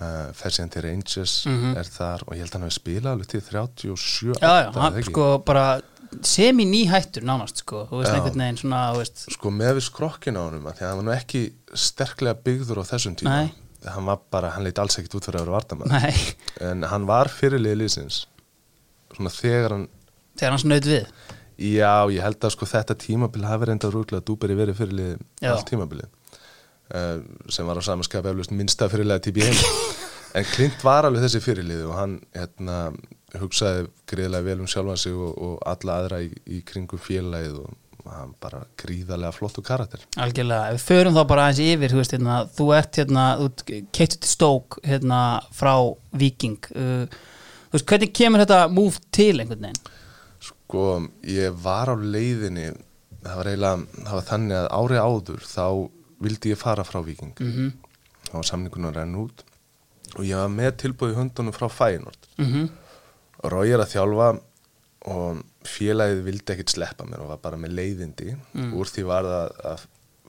[SPEAKER 3] uh, fer síðan til Rangers
[SPEAKER 1] Mhm.
[SPEAKER 3] er þar og ég held að hann hefði spilað alveg til 37
[SPEAKER 1] já, já, hann sko bara semi nýhættur nánast sko, þú veist einhvern veginn svona, þú veist.
[SPEAKER 3] Sko með við skrokkin á af því að hann var nú ekki sterklega byggður á þessum tíma.
[SPEAKER 1] Nei.
[SPEAKER 3] hann var bara, hann leit alls ekkit út fyrir að vera vartamann
[SPEAKER 1] nei,
[SPEAKER 3] en hann var fyrirlið liðsins svona þegar hann
[SPEAKER 1] þegar hann snaut við.
[SPEAKER 3] Já, ég held að sko þetta tímabil hafi reynda rúglega dúberi verið fyrirlið allt tímabilið sem var á samanskap eflust minnsta fyrirlega típ í heim en Clint var alveg þessi fyrirlið og hann hérna, hugsaði greiðlega vel um sjálfan sig og, og alla aðra í, í kringum félagið og hann bara gríðarlega flottu karakter.
[SPEAKER 1] Algjörlega, við förum þá bara aðeins yfir þú veist, hérna, þú ert hérna, þú keittur til stók hérna, frá Viking uh, þú veist, hvernig kemur þetta move til einhvern veginn?
[SPEAKER 3] Sko, ég var á leiðinni það var eiginlega, það var þannig að árið áður þá vildi ég fara frá Viking mm -hmm. þá var samningunum að renna út og ég var með tilbúið hundunum frá Fæinort
[SPEAKER 1] Mm -hmm.
[SPEAKER 3] Rói er að þjálfa og félagið vildi ekkit sleppa mér og var bara með leiðindi. Úr því var það að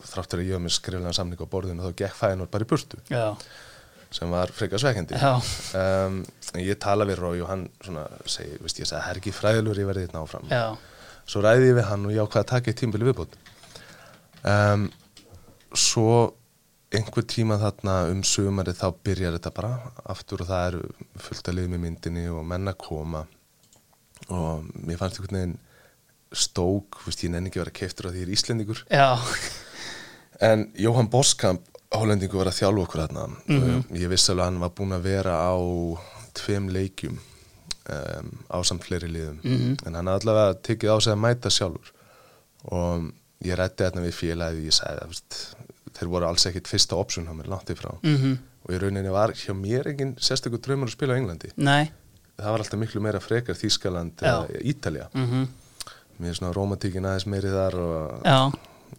[SPEAKER 3] þráttur að ég var með skriflega samning á borðinu þá gekk Fæinort bara í burtu.
[SPEAKER 1] Já,
[SPEAKER 3] sem var frekar svekendi um, ég tala við Rói og hann svona segi, veist ég sagði, er ekki fræðilur ég verði þetta áfram
[SPEAKER 1] já.
[SPEAKER 3] Svo ræði ég við hann og ég ákvaði að taka eitt tímbili viðbútt um, svo einhver tíma þarna um sömari þá byrjar þetta bara aftur og það er fullt að liða með myndinni og menna koma. Og mér fannst einhvern veginn stók, veist ég nenni ekki að vera keiftur að því ég er Íslendingur.
[SPEAKER 1] Já,
[SPEAKER 3] en Jóhann Boskamp Hollendingu var að þjálfa okkur þarna.
[SPEAKER 1] Mhm.
[SPEAKER 3] ég vissi alveg að hann var búinn að vera á tveim leikjum um, á samt fleiri liðum.
[SPEAKER 1] Mhm.
[SPEAKER 3] en hann hafði allavega tekið á sig að mæta sjálfur. Og ég rætti þarna við félagið ég sagði að þeir voru alls ekkit fyrsta option á mér langt ifrá
[SPEAKER 1] mhm,
[SPEAKER 3] og í rauninni var hjá mér engin sérstökur draumur að spila á Englandi.
[SPEAKER 1] Nei.
[SPEAKER 3] Það var alltaf miklu meira frekar Þískaland eða Ítalja
[SPEAKER 1] mhm,
[SPEAKER 3] mér er svona romantíkin aðeins meiri þar og
[SPEAKER 1] Já,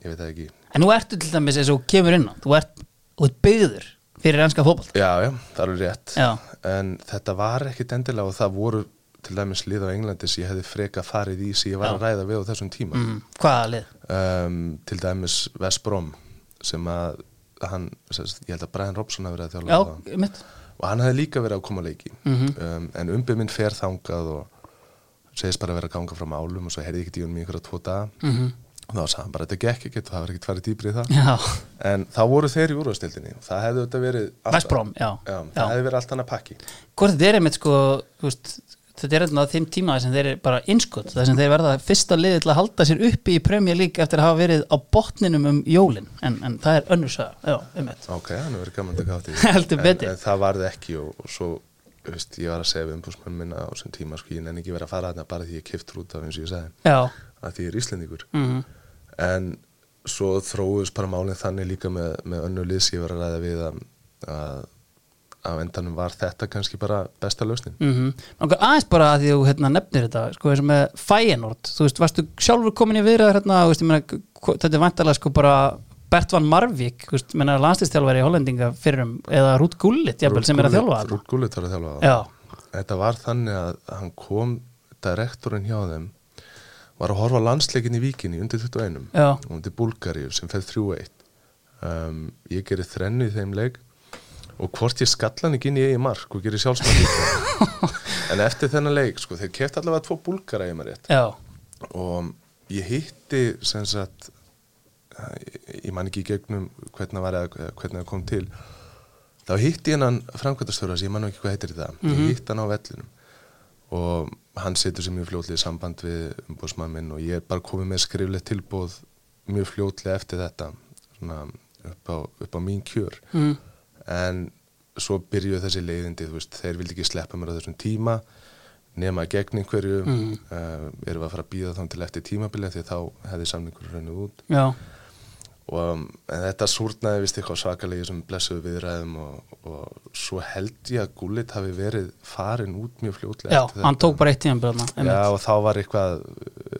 [SPEAKER 3] ég veit það ekki.
[SPEAKER 1] En nú ertu til dæmis eins og kemur inn á þú ert, ert byggður fyrir ennska fótbolt
[SPEAKER 3] Já, já, það er alveg rétt.
[SPEAKER 1] Já.
[SPEAKER 3] En þetta var ekkit endilega og það voru til dæmis lið á Englandi sem ég hefði freka farið í sem ég var
[SPEAKER 1] Já.
[SPEAKER 3] að ræða við á þessum tíma.
[SPEAKER 1] Mm, Hvaða lið?
[SPEAKER 3] um, Til dæmis West Brom sem að hann, ég held að Brian Robson hafi verið að þjálfa
[SPEAKER 1] Já, mitt
[SPEAKER 3] og hann hefði líka verið að koma að leiki.
[SPEAKER 1] Mhm.
[SPEAKER 3] um, en umbið minn fer þangað og segist bara að vera að ganga frá málum og svo heyrði ég ekki í honum í einhverja tvo daga.
[SPEAKER 1] Mm
[SPEAKER 3] og þá sagði hann bara þetta gekk ekkert og það var ekkert farið dýbri í það.
[SPEAKER 1] Já,
[SPEAKER 3] en þá voru þeir í úrvastildinni það hefði verið allt-
[SPEAKER 1] West Brom, já,
[SPEAKER 3] já, það hefði verið allt annað pakki.
[SPEAKER 1] Hvort þetta er einmitt sko veist, þetta er einmitt á þeim tíma sem þeir eru bara innskot, þar sem þeir verða fyrsta liði til að halda sér uppi í Premier League eftir að hafa verið á botninum um jólin. En, en það er önnur saga, já, einmitt
[SPEAKER 3] Ok, hefur verið gaman að taka átt í [LAUGHS]
[SPEAKER 1] Heldur
[SPEAKER 3] en, en það varði ekki og, og svo veist, ég var að segja við umbúsmann minna á þessum tíma sko, ég nenni ekki verið að fara þarna bara því ég kiftur út af eins og ég sagði.
[SPEAKER 1] Já,
[SPEAKER 3] að því ég er Íslendingur.
[SPEAKER 1] Mm
[SPEAKER 3] en svo þróuðist bara málinn þannig líka með, með önnu liðs ég var að ræða við að, að á endanum var þetta kannski bara besta lausnin.
[SPEAKER 1] Mm aðeins bara að því þú hérna, nefnir þetta sko eins og með Feyenoord. Þú veist, varstu sjálfur komin í viðræður hérna, veist, meina, þetta er vantarlega sko bara Bert van Marvik, þú veist, menna landslistjálfari í Hollendinga fyrir um, eða Rút Gullit jafnvel, sem er að þjálfa
[SPEAKER 3] Rút Gullit var að þjálfa
[SPEAKER 1] Já,
[SPEAKER 3] þetta var þannig að hann kom direktorinn hjá þeim var að horfa landsleikin í Víkinni undir 21
[SPEAKER 1] já,
[SPEAKER 3] og undir Búlgaríu sem fer 3-1 um, ég gerir þrennu í þeim leik og hvort ég skallan ekki inn í eigi mark og gerir sjálfsmark [LAUGHS] en eftir þennan leik sko, þeir keft allavega tvo búlgara ég maður rétt.
[SPEAKER 1] Já,
[SPEAKER 3] og ég hitti sem sagt ég man ekki í gegnum hvernig það var eða hvernig það kom til þá hitti ég hennan framkvæmtastjóra sem ég man ekki hvað heitir þetta ég hitti hann á vellinum. Og hann setur sér mjög fljótlega í samband við umbúðsmann minn og ég er bara komið með skriflegt tilbúð mjög fljótlega eftir þetta svona upp á, upp á mín kjör.
[SPEAKER 1] Mm,
[SPEAKER 3] en svo byrjuðu þessi leiðindi veist, þeir vildi ekki sleppa mér á þessum tíma nema gegn einhverju. Mm. erum við að fara að býða þá til eftir tímabili því þá hefði samningur raunnið út.
[SPEAKER 1] Já
[SPEAKER 3] og um, þetta súrnaði vist eitthvað svakalegi sem blessuðu viðræðum og, og svo held ég að Gullit hafi verið farin út mjög fljótlega
[SPEAKER 1] Já, hann tók bara eitt tíðan byrðna
[SPEAKER 3] Já, og þá var eitthvað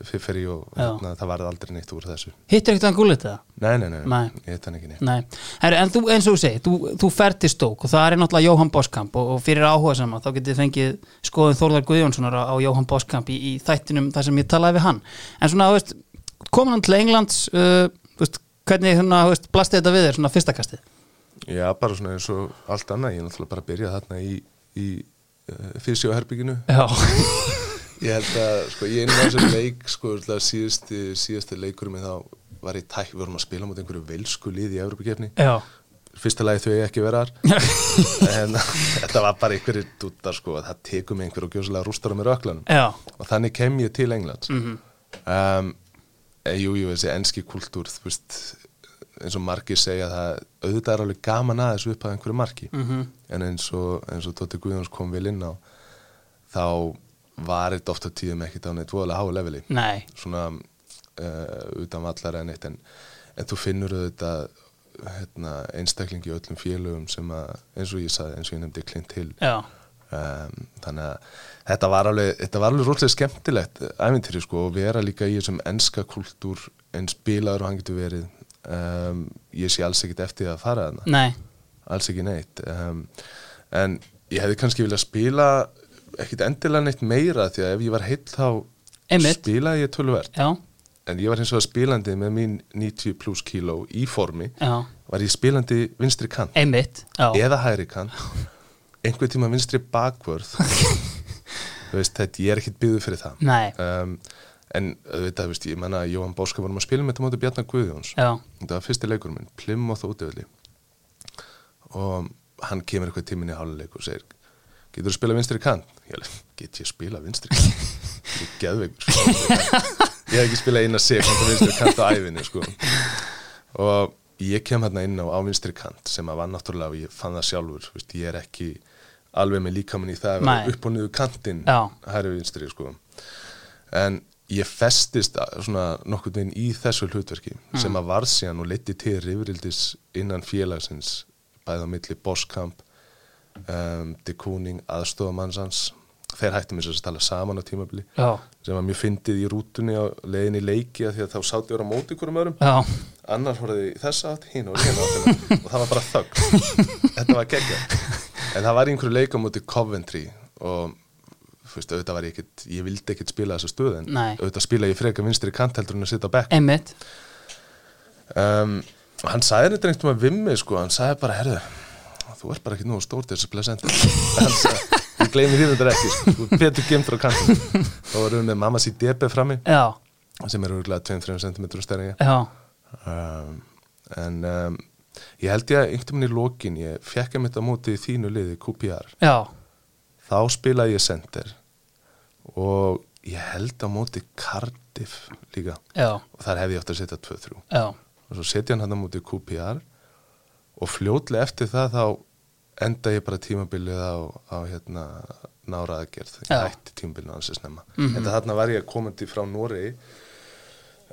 [SPEAKER 3] fyrir og
[SPEAKER 1] Já.
[SPEAKER 3] hérna, það varði aldrei neitt úr þessu
[SPEAKER 1] Hittir ekkert hann Gullit það?
[SPEAKER 3] Nei, nei, nei,
[SPEAKER 1] Nei.
[SPEAKER 3] ég heit hann ekki neitt
[SPEAKER 1] Nei, Herri, en þú, eins og þú segir, þú, þú fer til stók og það er náttúrulega Jóhann Boskamp og, og fyrir áhuga sama þá getið fengið skoðun Þórðar Guðjónssonar á, á Jóhann Boskamp í, í þættinum þar sem ég talaði við hann en svona, veist, kom hann til Englands uh, veist, hvernig þú veist, blasti þetta við þér, svona fyrsta kastið?
[SPEAKER 3] Já, bara svona eins og allt annað. Ég er náttúrulega bara að byrja þarna í, í uh, fysjóherbygginu
[SPEAKER 1] Já,
[SPEAKER 3] Ég held að, sko, ég inn á þessum leik sko, síðasti leikurinn minn þá var ég tæk, við vorum að spila mot einhverju velsku lið í Evropakefni
[SPEAKER 1] já,
[SPEAKER 3] fyrsta lagi þau ekki vera en [LAUGHS] þetta var bara einhverju dúttar sko, að það tekur mig einhverju og gjóðslega rústar á mér öklanum.
[SPEAKER 1] Já,
[SPEAKER 3] og þannig kem ég til Englands.
[SPEAKER 1] Mhm.
[SPEAKER 3] um, e, jú, jú, þessi enski kultúr þú veist, eins og margir segja það auðvitað er alveg gaman að þessu upp að einhverju marki.
[SPEAKER 1] Mhm.
[SPEAKER 3] en eins og, eins og Tóti Guðjóns kom vel inn á þá var þetta ofta tíðum ekkit á neitt voðalega háu leveli.
[SPEAKER 1] Nei.
[SPEAKER 3] Svona uh, utan vallar en eitt en, en þú finnur auðvitað hérna, einstaklingi í öllum félögum sem að, eins og ég saði, eins og ég nefndi Clint Hill.
[SPEAKER 1] Já,
[SPEAKER 3] um, þannig að þetta var alveg, þetta var alveg rótlega skemmtilegt æfintýri sko og vera líka í þessum enska kultúr en spilaður og hann getur verið. Um, ég sé alls ekkit eftir að fara þarna.
[SPEAKER 1] Nei,
[SPEAKER 3] alls ekki neitt. Um, en ég hefði kannski viljað spila ekkit endilega neitt meira því að ef ég var heill þá spilaði ég tölvert
[SPEAKER 1] já,
[SPEAKER 3] en ég var hins vegar spilandi með mín 90 plus kíló í formi.
[SPEAKER 1] Já,
[SPEAKER 3] var ég spilandi vinstri kant
[SPEAKER 1] einmitt
[SPEAKER 3] eða hægri kant [LAUGHS] einhver tíma vinstri bakvörð. [LAUGHS] Veist, þetta ég er ekkit byggðu fyrir það. Um, en auðvitað, veist, ég menna Jóhann Báska vorum að spila með þetta móti Bjarnar Guðjóns. Þetta var fyrsti leikur minn, Plymouth útöðli og hann kemur eitthvað tíminn í háluleik og segir getur þú spila vinstri alveg, get ég spila vinstri kant? ég er geðveikur sko. [LAUGHS] ég hef ekki spilað eina sekund á vinstri kant á æfinni sko. og ég kem hérna inn á, á vinstri kant sem að var náttúrulega og ég fann það sjálfur veist, ég er ekki alveg með líkamann í það að upp og niður kantinn hæri vinstri sko. en ég festist að- svona nokkurn veginn í þessu hlutverki sem að var síðan og leiti til rifrildis innan félagsins bæða á milli Boskamp um, De Kooning, aðstofamannsans þeir hættu mér sér að tala saman á tímabili
[SPEAKER 1] já,
[SPEAKER 3] sem var mjög fyndið í rútunni á leiðinni leiki af því að þá sátti ég á móti ykkurum öðrum.
[SPEAKER 1] Já,
[SPEAKER 3] annar horfði í þessa átt, hinn og hinn átt og það var bara þögg þetta var geggja en það var einhverju leik á móti Coventry og veist, auðvitað var ég ekkit ég vildi ekkit spila þessa stöð en
[SPEAKER 1] Nei.
[SPEAKER 3] auðvitað spila ég freka vinstri kant heldur en að sitja á bekk. Um, og hann sagði þetta einhvern veginn við mig sko, hann sagði bara, herðu þú ert bara ekki nú stórt þess að [LAUGHS] spila sendur hann sagði, ég gleymi því þetta ekki sko, þú er betur gemtur á kantinu þá varum við með mamma síð DB frammi
[SPEAKER 1] Já,
[SPEAKER 3] sem er örgulega 2-3 cm
[SPEAKER 1] já,
[SPEAKER 3] um, en um, ég held ég að einhvern veginn í lokin ég fekk að mitt á móti í þínu liði QPR
[SPEAKER 1] já,
[SPEAKER 3] þá spilaði ég sender og ég held á móti Cardiff líka.
[SPEAKER 1] Já,
[SPEAKER 3] og þar hefði ég átt að setja 2-3
[SPEAKER 1] já.
[SPEAKER 3] Og svo setja hann hann á móti QPR og fljótlega eftir það þá enda ég bara tímabilið á, á hérna nára aðgerð ég hætti tímabilið hans að snemma.
[SPEAKER 1] Mhm.
[SPEAKER 3] en þarna var ég komandi frá Noregi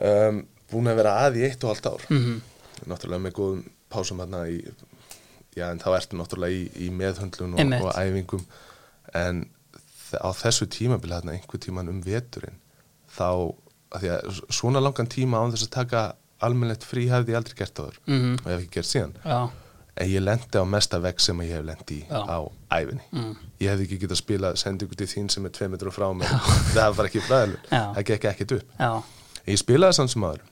[SPEAKER 3] um, búin að vera að í eitt og halvt ár.
[SPEAKER 1] Mhm,
[SPEAKER 3] náttúrulega með góðum pásum hérna í já en þá ertu náttúrulega í, í meðhöndlun og, og æfingum. En á þessu tímabili hérna einhver tíman um veturinn þá, að því að svona langan tíma án þess að taka almennlegt frí hefði ég aldrei gert áður.
[SPEAKER 1] Mhm,
[SPEAKER 3] og hef ekki gert síðan.
[SPEAKER 1] Já,
[SPEAKER 3] en ég lendi á mesta vegg sem ég hef lendi í
[SPEAKER 1] Já.
[SPEAKER 3] á æfinni
[SPEAKER 1] mm,
[SPEAKER 3] ég hefði ekki getað spila sendingu til þín sem er tvei metrur frá mér. [LAUGHS] Það var ekki fræðilur,
[SPEAKER 1] Já.
[SPEAKER 3] það gekk ekkit upp.
[SPEAKER 1] Já,
[SPEAKER 3] ég spilaði samt sem aður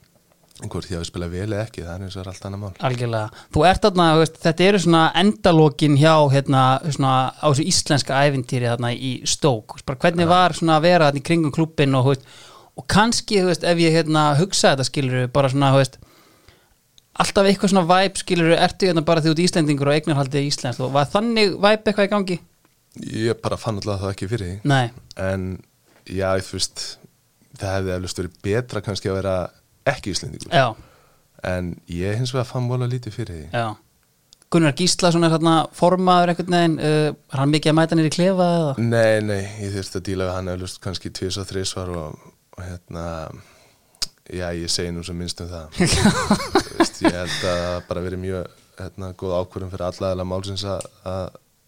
[SPEAKER 3] einhvern því að við spila vel eða ekki það er eins og allt annað mál.
[SPEAKER 1] Algjörlega. Þú ert þarna, þetta eru svona endalokin hjá, hérna, svona á þessu íslenska ævintýri þarna í Stók hvernig var svona að vera þarna í kringum klubbin og, og kannski, veist, ef ég hérna hugsa þetta skilur bara svona, veist alltaf eitthvað svona væp skilur ertu hérna bara því út Íslendingur og eignarhaldið íslenskt og var þannig væp eitthvað í gangi?
[SPEAKER 3] ég bara fann alltaf það ekki fyrir
[SPEAKER 1] Nei,
[SPEAKER 3] en já, þú veist það hefði eflust verið betra kannski að vera ekki íslendingur.
[SPEAKER 1] Já,
[SPEAKER 3] en ég hins vegar fann vola lítið fyrir því.
[SPEAKER 1] Já. Gunnar Gíslason er hérna formaður einhvern veginn, uh, er hann mikið að mæta nýri klefa eða?
[SPEAKER 3] nei, nei, ég þurfti að díla við hann eflust kannski tvís og þrísvar og, og hérna já, ég segi nú sem minnst um það. [LAUGHS] Þú veist, ég held að það bara verið mjög hérna, góð ákvörðum fyrir alla eða málsins að, að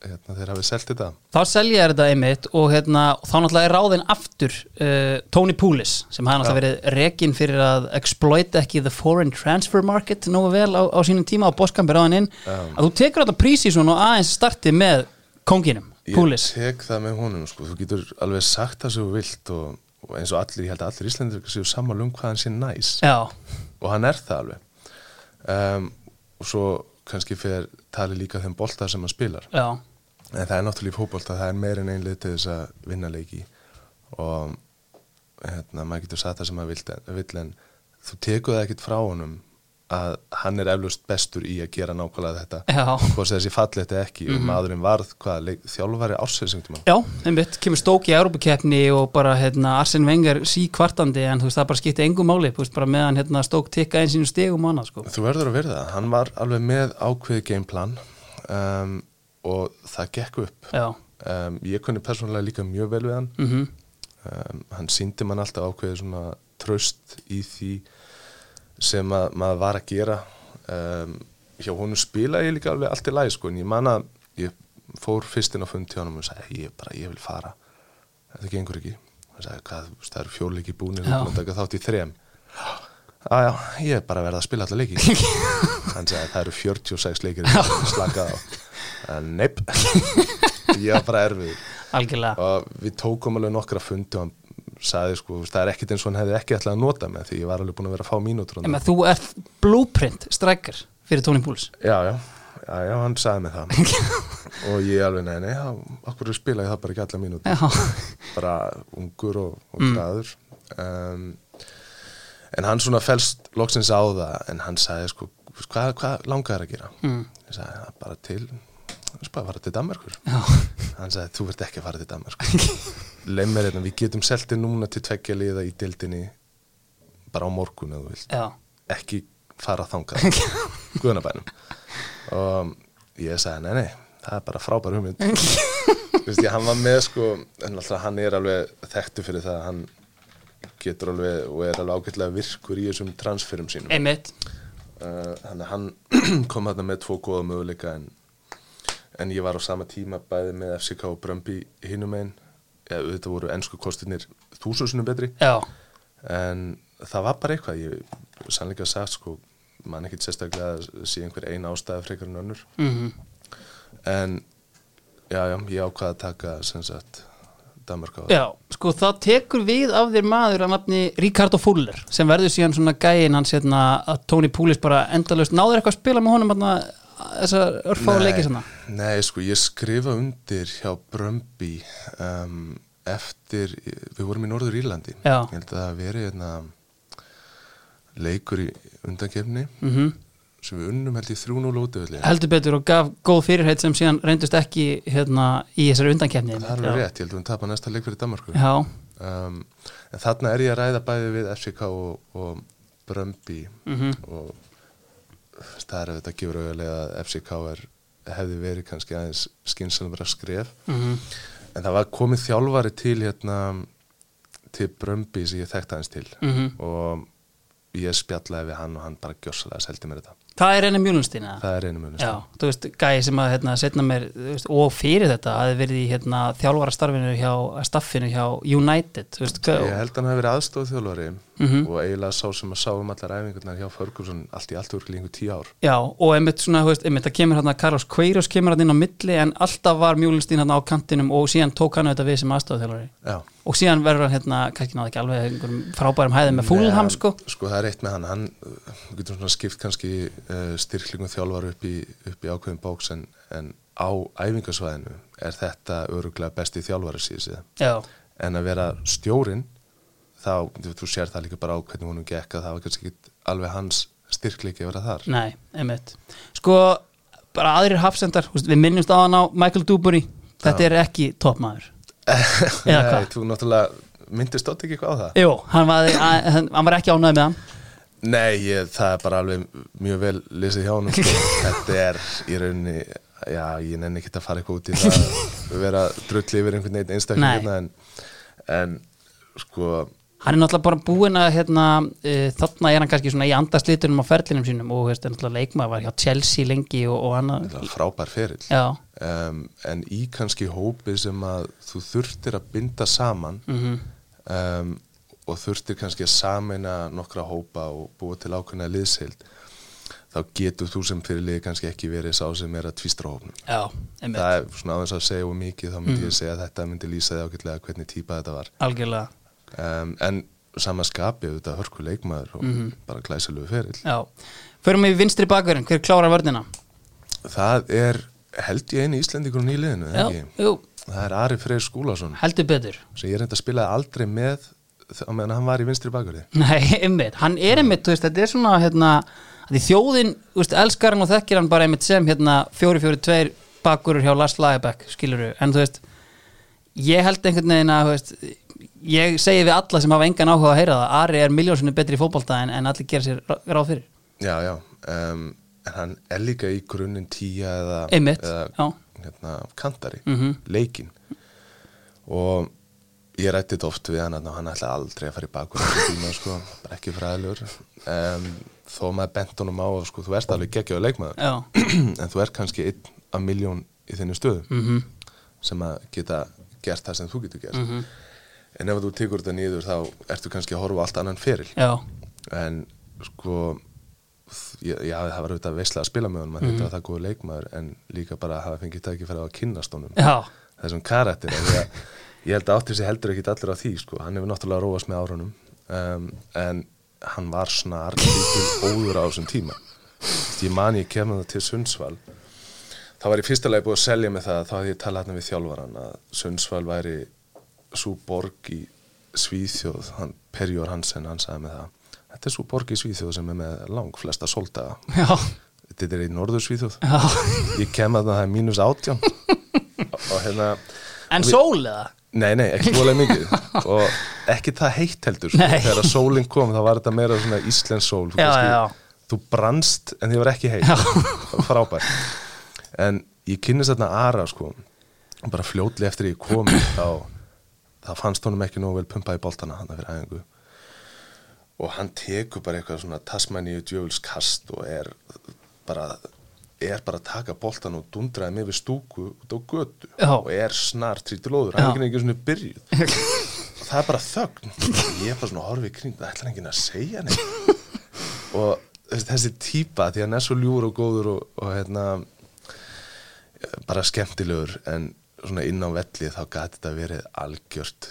[SPEAKER 3] hérna, þeir hafi selt þetta.
[SPEAKER 1] Þá selja þér þetta einmitt og, hérna, þá náttúrulega er ráðinn aftur uh, Tony Poulis sem hafa náttúrulega verið rekin fyrir að exploit ekki the foreign transfer market nógu vel á, á sínum tíma og boskampi ráðinn inn.
[SPEAKER 3] Já.
[SPEAKER 1] að þú tekur þetta prísísun og aðeins starti með konginum, Poulis
[SPEAKER 3] Ég tek það með honum, sko, þú getur alveg sagt það sem þú vilt og, og eins og allir, ég held að allir Íslandir séu sammála um hvað hann sé næs.
[SPEAKER 1] Já,
[SPEAKER 3] og hann er það alveg. Um, og svo kannski fyrir tali líka þeim bolta sem hann spilar.
[SPEAKER 1] Já,
[SPEAKER 3] en það er náttúrulega í fótbolta, það er meir en ein lið til þess að vinna leiki. Og hérna, maður getur sagt það sem maður vill en þú tekur það ekkit frá honum að hann er eflust bestur í að gera nákvæmlega þetta. Hvort þessi fallið þetta ekki. Og maðurinn varð hvað, þjálfari ársveitsingtum
[SPEAKER 1] Já, einmitt, kemur stók í Európa-keppni og bara hérna, Arsene Wenger sí kvartandi en þú veist það bara skipti engum máli veist, bara meðan hérna, stók tikka einn sínum stegum annað sko.
[SPEAKER 3] Þú verður að verða, hann var alveg með ákveði gameplan um, og það gekk upp. Um, ég kunni persónulega líka mjög vel við hann.
[SPEAKER 1] Mhm,
[SPEAKER 3] um, hann síndi mann alltaf ákveði svona tröst í því sem að, maður var að gera um, hjá honum spilaði ég líka alveg allt í lagi sko en ég man að ég fór fyrst inn á fund hjá honum og sagði ég, bara, ég vil fara. Þetta gengur ekki. Hann sagði hvað, það eru fjórleiki búinir þátt í þrem. Já, ég er bara verða að spila alla leiki. [LAUGHS] Hann sagði það eru 46 leikir slakað á. En neip. [LAUGHS] Ég var bara erfið
[SPEAKER 1] algjörlega.
[SPEAKER 3] Og við tókum alveg nokkra fundi og hann sagði sko, það er ekkit eins og hann hefði ekki ætlað að nota með því ég var alveg búin að vera að fá mínútur
[SPEAKER 1] Ema, þú ert blueprint striker fyrir Tony Pools
[SPEAKER 3] Já, já, já, já, hann sagði mig það. [LAUGHS] Og ég alveg, nei, nei, af hverju spila ég það bara ekki alla mínútur?
[SPEAKER 1] Já,
[SPEAKER 3] bara ungur og, og græður um, en hann svona fælst loksins á það en hann sagði sko hvað, hvað langar þér að gera?
[SPEAKER 1] Mm.
[SPEAKER 3] ég "Það er bara til bara fara til Danmarkur
[SPEAKER 1] já,
[SPEAKER 3] hann sagði þú verð ekki að fara til Danmarkur [LAUGHS] leið hérna, við getum seltið núna til tveggja liða í dildinni bara á morgun eða þú vilt.
[SPEAKER 1] Já,
[SPEAKER 3] ekki fara þangað. [LAUGHS] Guðanabænum. Og ég sagði nei nei það er bara frábær hugmynd. [LAUGHS] Þú veist ég, hann var með sko en alltaf hann er alveg þekktu fyrir það að hann getur alveg og er alveg ágætlega virkur í þessum transferum sínum.
[SPEAKER 1] Einmitt.
[SPEAKER 3] Uh, hann [CLEARS THROAT] kom þarna með tvo góða möguleika en, en ég var á sama tíma bæði með FCK og Brömbi hinum einn ja, þetta voru ennsku kostinir þúsusunum betri.
[SPEAKER 1] Já,
[SPEAKER 3] en það var bara eitthvað ég sannleika sagt sko man ekki sérstaklega að sé einhver ein ástæða frekar en önnur.
[SPEAKER 1] Mhm.
[SPEAKER 3] En já, já, ég ákvaða að taka sem sagt Danmark á
[SPEAKER 1] Já, sko það tekur við af þér maður að nafni Ricardo Fuller sem verður síðan svona gæin hans hérna að Tony Poulis bara endalaust náður eitthvað að spila með honum hérna þessar örfáðu leiki svona
[SPEAKER 3] Nei, sko, ég skrifa undir hjá Brömbi um, eftir, við vorum í Norður Írlandi.
[SPEAKER 1] Já.
[SPEAKER 3] ég held að það hafi verið hérna, leikur í undakefni
[SPEAKER 1] mm
[SPEAKER 3] sem við unnum held í 3-0 útöfli
[SPEAKER 1] heldur betur og gaf góð fyrirheit sem síðan reyndust ekki hérna í þessari undankefni
[SPEAKER 3] það er alveg rétt, ég held að við tapa næsta leik fyrir Danmarku um, en þarna er ég að ræða bæði við FCK og, og Brömbi
[SPEAKER 1] mhm,
[SPEAKER 3] og það er auðvitað gefur auðvitað að FCK er, hefði verið kannski aðeins skynsanlega skref.
[SPEAKER 1] Mhm.
[SPEAKER 3] En það var komið þjálfari til hérna til Brömbi sem ég þekkti aðeins til.
[SPEAKER 1] Mhm.
[SPEAKER 3] og ég spjallaði við hann og hann bara gjössalega seldi mér þetta.
[SPEAKER 1] Það er Mjúlunstein eða?
[SPEAKER 3] það er einu munist
[SPEAKER 1] Já, þú veist, gæi sem að hérna, setna mér, veist, og fyrir þetta hafi verið í hérna, þjálfara starfinu hjá staffinu hjá United veist,
[SPEAKER 3] ég held að hann hafi verið aðstóð þjálfari
[SPEAKER 1] Mhm.
[SPEAKER 3] og eiginlega sá sem að sá um allar æfingarnar hjá Ferguson allt í allt úr líku tíu ár.
[SPEAKER 1] Já, og einmitt svona, veist, einmitt, það kemur hérna Carlos Queiroz kemur hérna inn á milli en alltaf var Mjúlunstein hérna á kantinum og síðan tók hann þetta við sem aðstofþjálfari
[SPEAKER 3] Já.
[SPEAKER 1] og síðan verður hann hérna, kannski náðu ekki alveg einhverjum frábærum hæðum með fúlham sko.
[SPEAKER 3] sko það er eitt með hann hann uh, við getum svona skipt kannski uh, styrklingum þjálfar upp í, upp í ákveðin bóks en, en á æfingasvæðinu er þetta öruglega besti þjálfari síðan en að vera stjórin þá, þú, sér það líka bara á hvernig honum gekk að það var kannski ekki alveg hans styrkleiki að vera þar.
[SPEAKER 1] Nei, einmitt. Sko, bara aðrir hafsendar við minnumst á hann á Michael Dubry þetta er ekki toppmaður. [LAUGHS] Eða
[SPEAKER 3] Nei, þú náttúrulega myndist stótt ekki eitthvað á það?
[SPEAKER 1] Jú, hann var, hann hann var ekki ánægð með hann.
[SPEAKER 3] Nei, ég, það er bara alveg mjög vel lesið hjá honum sko. [LAUGHS] þetta er í rauninni já, ég nenni ekki að fara eitthvað út í það að vera drulli yfir einhvern veginn einstaklega hérna, en, en sko
[SPEAKER 1] Hann er náttúrulega bara búinn að hérna, uh, þarna er hann kannski svona í andaslitunum á ferlinum sínum og veist, er leikmaður var hjá Chelsea lengi og, og annað.
[SPEAKER 3] Frábær ferill. Um, en í kannski hópi sem að þú þurftir að binda saman
[SPEAKER 1] mhm,
[SPEAKER 3] um, og þurftir kannski að sameina nokkra hópa og búa til ákveðna liðsild þá getur þú sem fyrirlið kannski ekki verið sá sem er að tvistra
[SPEAKER 1] einmitt,
[SPEAKER 3] það er svona aðeins að segja og mikið þá myndi ég segja að þetta myndi lýsa því ágætlega hvernig típa þetta var.
[SPEAKER 1] Algjörlega
[SPEAKER 3] um, en sama skapið þetta hörku leikmaður og bara glæsilegu ferill.
[SPEAKER 1] Já, förum við vinstri bakverðin, hver klárar vörnina?
[SPEAKER 3] það er held ég eini Íslendingur í liðinu,
[SPEAKER 1] Já,
[SPEAKER 3] ekki?
[SPEAKER 1] jú,
[SPEAKER 3] það er Ari Freyr Skúlason.
[SPEAKER 1] Heldur betur.
[SPEAKER 3] Sem ég reynda að spilaði aldrei með á meðan hann var í vinstri bakverði
[SPEAKER 1] Nei, [LAUGHS] einmitt, hann er einmitt, þú veist, þetta er svona hérna, þjóðin, þú veist, elskar hann og þekkir hann bara einmitt sem hérna 4-4-2 bakkurur hjá Lars Lagerbäck, skiluru en þú veist, ég held einhvern veginn að, þú veist, ég segi við alla sem hafa engan áhuga að heyra það, Ari er miljónsinu betri í fótbolta en, en allir gera sér rá- ráð fyrir.
[SPEAKER 3] Já, já, um, en hann er líka í grunninn tíja eða,
[SPEAKER 1] Einmitt,
[SPEAKER 3] eða hérna, kantari
[SPEAKER 1] Mhm.
[SPEAKER 3] leikin og ég rætti þetta oft við hann og hann ætlaði aldrei að fara í bakur sko, ekki fræðilegur. Um, þó maður bent honum á að sko, þú ert alveg geggjaður leikmaður
[SPEAKER 1] Já, [CLEARS THROAT]
[SPEAKER 3] en þú ert kannski einn af miljón í þinni stöðu
[SPEAKER 1] mhm,
[SPEAKER 3] sem að geta gert það sem þú getur gert.
[SPEAKER 1] Mhm,
[SPEAKER 3] en ef þú tekur þetta niður þá ertu kannski að horfa allt annan feril.
[SPEAKER 1] Já,
[SPEAKER 3] en sko já, það var auðvitað veistlega að spila með honum mm
[SPEAKER 1] Mhm.
[SPEAKER 3] þetta var það góður leikmaður en líka bara að hafa fengið tækifæri á að kynnast honum.
[SPEAKER 1] Já,
[SPEAKER 3] þessum karakter að ég held að áttir sig heldur ekki allir á því sko. hann hefur náttúrulega róast með árunum um, en hann var snar óður á þessum tíma. Ég man ég kemur það til Sundsvall. Þá var ég fyrsta lagi búið að selja með það þá hafði ég talað hérna við þjálfaran að Sundsvall væri svo borg í Svíþjóð hann, Perjór Hansen, hann sagði með það þetta er svo borg í Svíþjóð sem er með lang flesta soldaga þetta er í norður Svíþjóð.
[SPEAKER 1] Já.
[SPEAKER 3] ég kem að það er mínus átján. [LAUGHS] Og hérna
[SPEAKER 1] En sól eða?
[SPEAKER 3] Nei, nei, ekki volega mikið. [LAUGHS] Og ekki það heitt heldur sko. Þegar sólinn kom þá var þetta meira svona íslensk sól.
[SPEAKER 1] Já, já.
[SPEAKER 3] þú brannst en þið var ekki heitt. [LAUGHS] Frábært. En ég kynnist þarna Ara sko. Bara fljótli eftir ég kom þá, þá fannst honum ekki nógu vel pumpað í boltana hann fyrir æfingu. Og hann tekur bara eitthvað svona tasmaníu djöfulskast og er bara er bara að taka boltan og dundraði mig við stúku út á götu
[SPEAKER 1] Já.
[SPEAKER 3] og er snar trítilóður, hann er ekki ekki svona byrjuð. [LAUGHS] Og það er bara þögn. Ég er bara svona að horfa í kring það ætlar enginn að segja neitt. [LAUGHS] Og þessi, þessi típa því að hann er svo ljúur og góður og, og hérna bara skemmtilegur en svona inn á velli þá gæti þetta verið algjört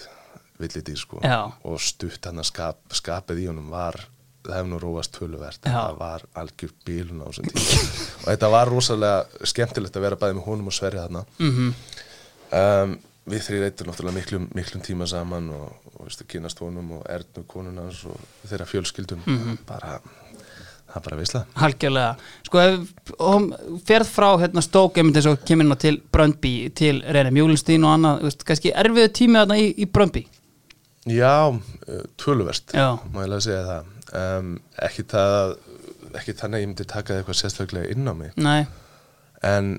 [SPEAKER 3] villiti sko.
[SPEAKER 1] Já.
[SPEAKER 3] og stutt hann að skap, skapið í honum var það hefur nú róast töluvert það var algjört bílun á þessum tíma. Og þetta var rosalega skemmtilegt að vera bæði með honum og Sverri þarna.
[SPEAKER 1] Mhm,
[SPEAKER 3] um, við þrý reytum náttúrulega miklum, miklum tíma saman og, og kynast honum og erðnu konunans og þeirra fjölskyldum.
[SPEAKER 1] Mhm.
[SPEAKER 3] bara, það er bara visla
[SPEAKER 1] Algjörlega. Sko, ferð frá hérna stók einmitt eins og kemur til Bröndby til Reyna Mjúlinstín og annað, veist, kannski erfiðu tími í, í Bröndby
[SPEAKER 3] Já, töluvert
[SPEAKER 1] Já.
[SPEAKER 3] má ég lega segja það. Um, ekki það ekki þannig að ég myndi taka eitthvað sérstaklega inn á mig.
[SPEAKER 1] Nei,
[SPEAKER 3] en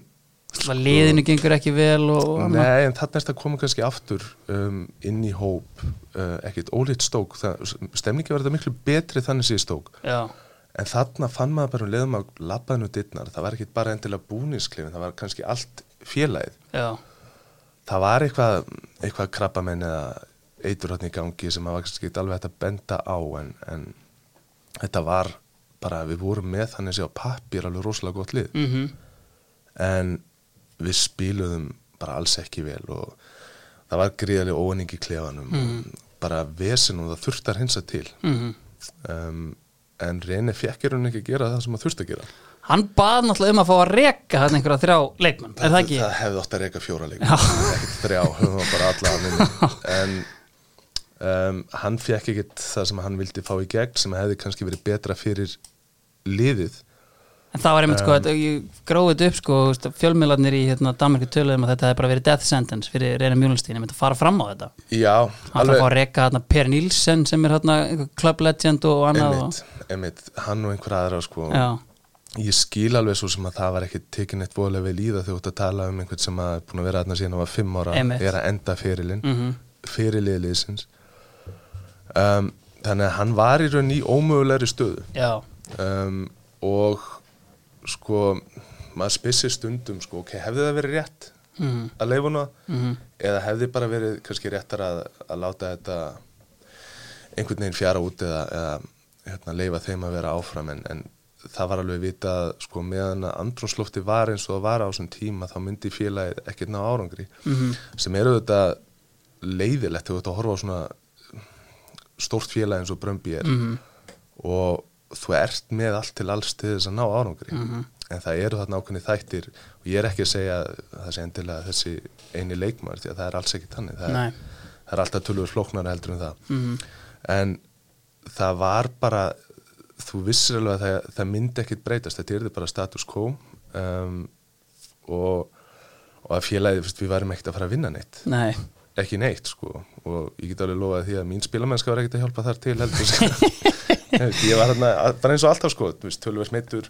[SPEAKER 1] það liðinu gengur ekki vel og og
[SPEAKER 3] Nei, en þarna er þetta að koma kannski aftur um, inn í hóp uh, ekkert ólít stók það, stemningi var þetta miklu betri þannig séð stók
[SPEAKER 1] Já,
[SPEAKER 3] en þarna fann maður bara um leiðum að labbaðinu dittnar, það var ekkert bara endilega búnisklifin, það var kannski allt félagið.
[SPEAKER 1] Já,
[SPEAKER 3] það var eitthvað, eitthvað krabbamenn eða eiturhóttni í gangi sem maður kannski ekki alveg hægt að benda á en, en þetta var bara, við vorum með þannig á pappir alveg rosalega gott lið.
[SPEAKER 1] Mhm.
[SPEAKER 3] En við spiluðum bara alls ekki vel og það var gríðarlega óaning í klefanum og bara vesen og það þurfti að hinsa til.
[SPEAKER 1] Mhm.
[SPEAKER 3] Um, en reyni fekkir hún ekki að gera það sem það þurfti að gera.
[SPEAKER 1] Hann bað náttúrulega um að fá að reka hann einhverja þrjá leikmenn, er það ekki?
[SPEAKER 3] það hefði ótt að reyka fjóra leik ekkert þrjá, höfum við bara alla að minni [LAUGHS] en um, hann fekk ekkert það sem hann vildi fá í gegn sem hefði kannski verið betra fyrir liðið
[SPEAKER 1] En það var einmitt sko, þetta, ég gróði þetta upp sko, fjölmiðlarnir í hérna, Danmarku töluðum að þetta hefði bara verið death sentence fyrir Reyna Mjúlinstín, ég myndi að fara fram á þetta.
[SPEAKER 3] Já,
[SPEAKER 1] Hann þarf að að reka hérna Per Nilsen sem er hérna club legend og annað og,
[SPEAKER 3] einmitt, einmitt, hann og einhver aðra sko.
[SPEAKER 1] Já,
[SPEAKER 3] Ég skil alveg svo sem að það var ekki tekin eitt voðlega vel í það þegar þú ert að tala um einhvern sem að búin að vera aðna síðan að var fimm ára
[SPEAKER 1] Einmitt.
[SPEAKER 3] er að enda fyrirlin mm
[SPEAKER 1] Mhm.
[SPEAKER 3] fyrirliðliðsins um, þannig að hann var í raun í ómögulegri stöðu.
[SPEAKER 1] Já,
[SPEAKER 3] um, og sko maður spissi stundum sko ok, hefði það verið rétt
[SPEAKER 1] mhm,
[SPEAKER 3] að leifa hana
[SPEAKER 1] mhm.
[SPEAKER 3] Eða hefði bara verið kannski réttar að, að láta þetta einhvern veginn fjara út eða, eða hérna, leifa þeim að vera áfram en, en það var alveg vitað sko meðan að andrúnslofti var eins og það var á þessum tíma þá myndi félagið ekkert ná árangri.
[SPEAKER 1] Mhm.
[SPEAKER 3] sem eru þetta leiðilegt þegar þú ert að horfa á svona stórt félag eins og Brömbi er.
[SPEAKER 1] Mhm.
[SPEAKER 3] og þú ert með allt til alls til þess að ná árangri.
[SPEAKER 1] Mhm.
[SPEAKER 3] en það eru þarna ákveðni þættir og ég er ekki að segja sé endilega þessi eini leikmar því að það er alls ekki tannig það það er alltaf tölvur flóknara heldur en það.
[SPEAKER 1] Mhm.
[SPEAKER 3] en það var bara þú vissir alveg að það, það myndi ekkit breytast. Þetta er bara status quo um, og, og að félagið, við varum ekkit að fara að vinna neitt.
[SPEAKER 1] Nei,
[SPEAKER 3] ekki neitt sko og ég get alveg lofað því að mín spilamennska var ekkert að hjálpa þar til heldur sko. [LAUGHS] Ég var þarna, bara eins og alltaf sko tölvers meittur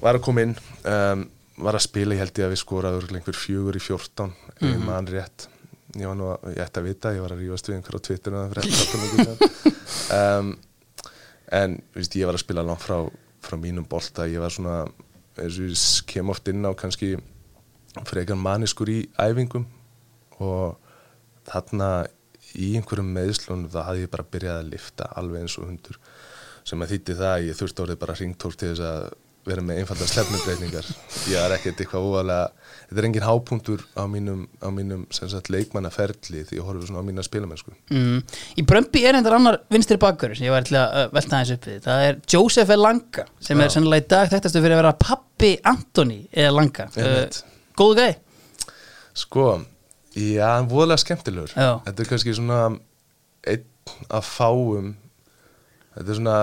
[SPEAKER 3] var að koma inn um, var að spila, ég held ég að við skoraður einhver fjögur í fjórtán mm -hmm. mann rétt ég var nú, að- ég ætti að vita ég var að rífast við einhver á síðan. [LAUGHS] um, en veist, ég var að spila langt frá, frá mínum bolta ég var svona, ég kem oft inn á kannski frekar maniskur í æfingum og þarna í einhverjum meðslunum þá hafði ég bara byrjað að lifta alveg eins og hundur sem að þýtti það að ég þurfti orðið bara ringtór til þess að vera með einfalda slefnubreitningar ég er ekkert eitthvað óvalega þetta er engin hápunktur á mínum, á mínum sagt, leikmannaferli því ég horfið svona á mína spilamennsku.
[SPEAKER 1] Mm. Í Brömbi er einhver annar vinstri bakkur sem ég var til að uh, velta aðeins upp við. Það er Joseph Elanga sem er
[SPEAKER 3] Já.
[SPEAKER 1] sennilega í dag þekktastu fyrir að vera pappi Anthony Elanga
[SPEAKER 3] Einmitt.
[SPEAKER 1] Góðu gæði
[SPEAKER 3] sko, já, hann voðalega skemmtilegur.
[SPEAKER 1] Já.
[SPEAKER 3] þetta er kannski svona einn af fáum þetta er svona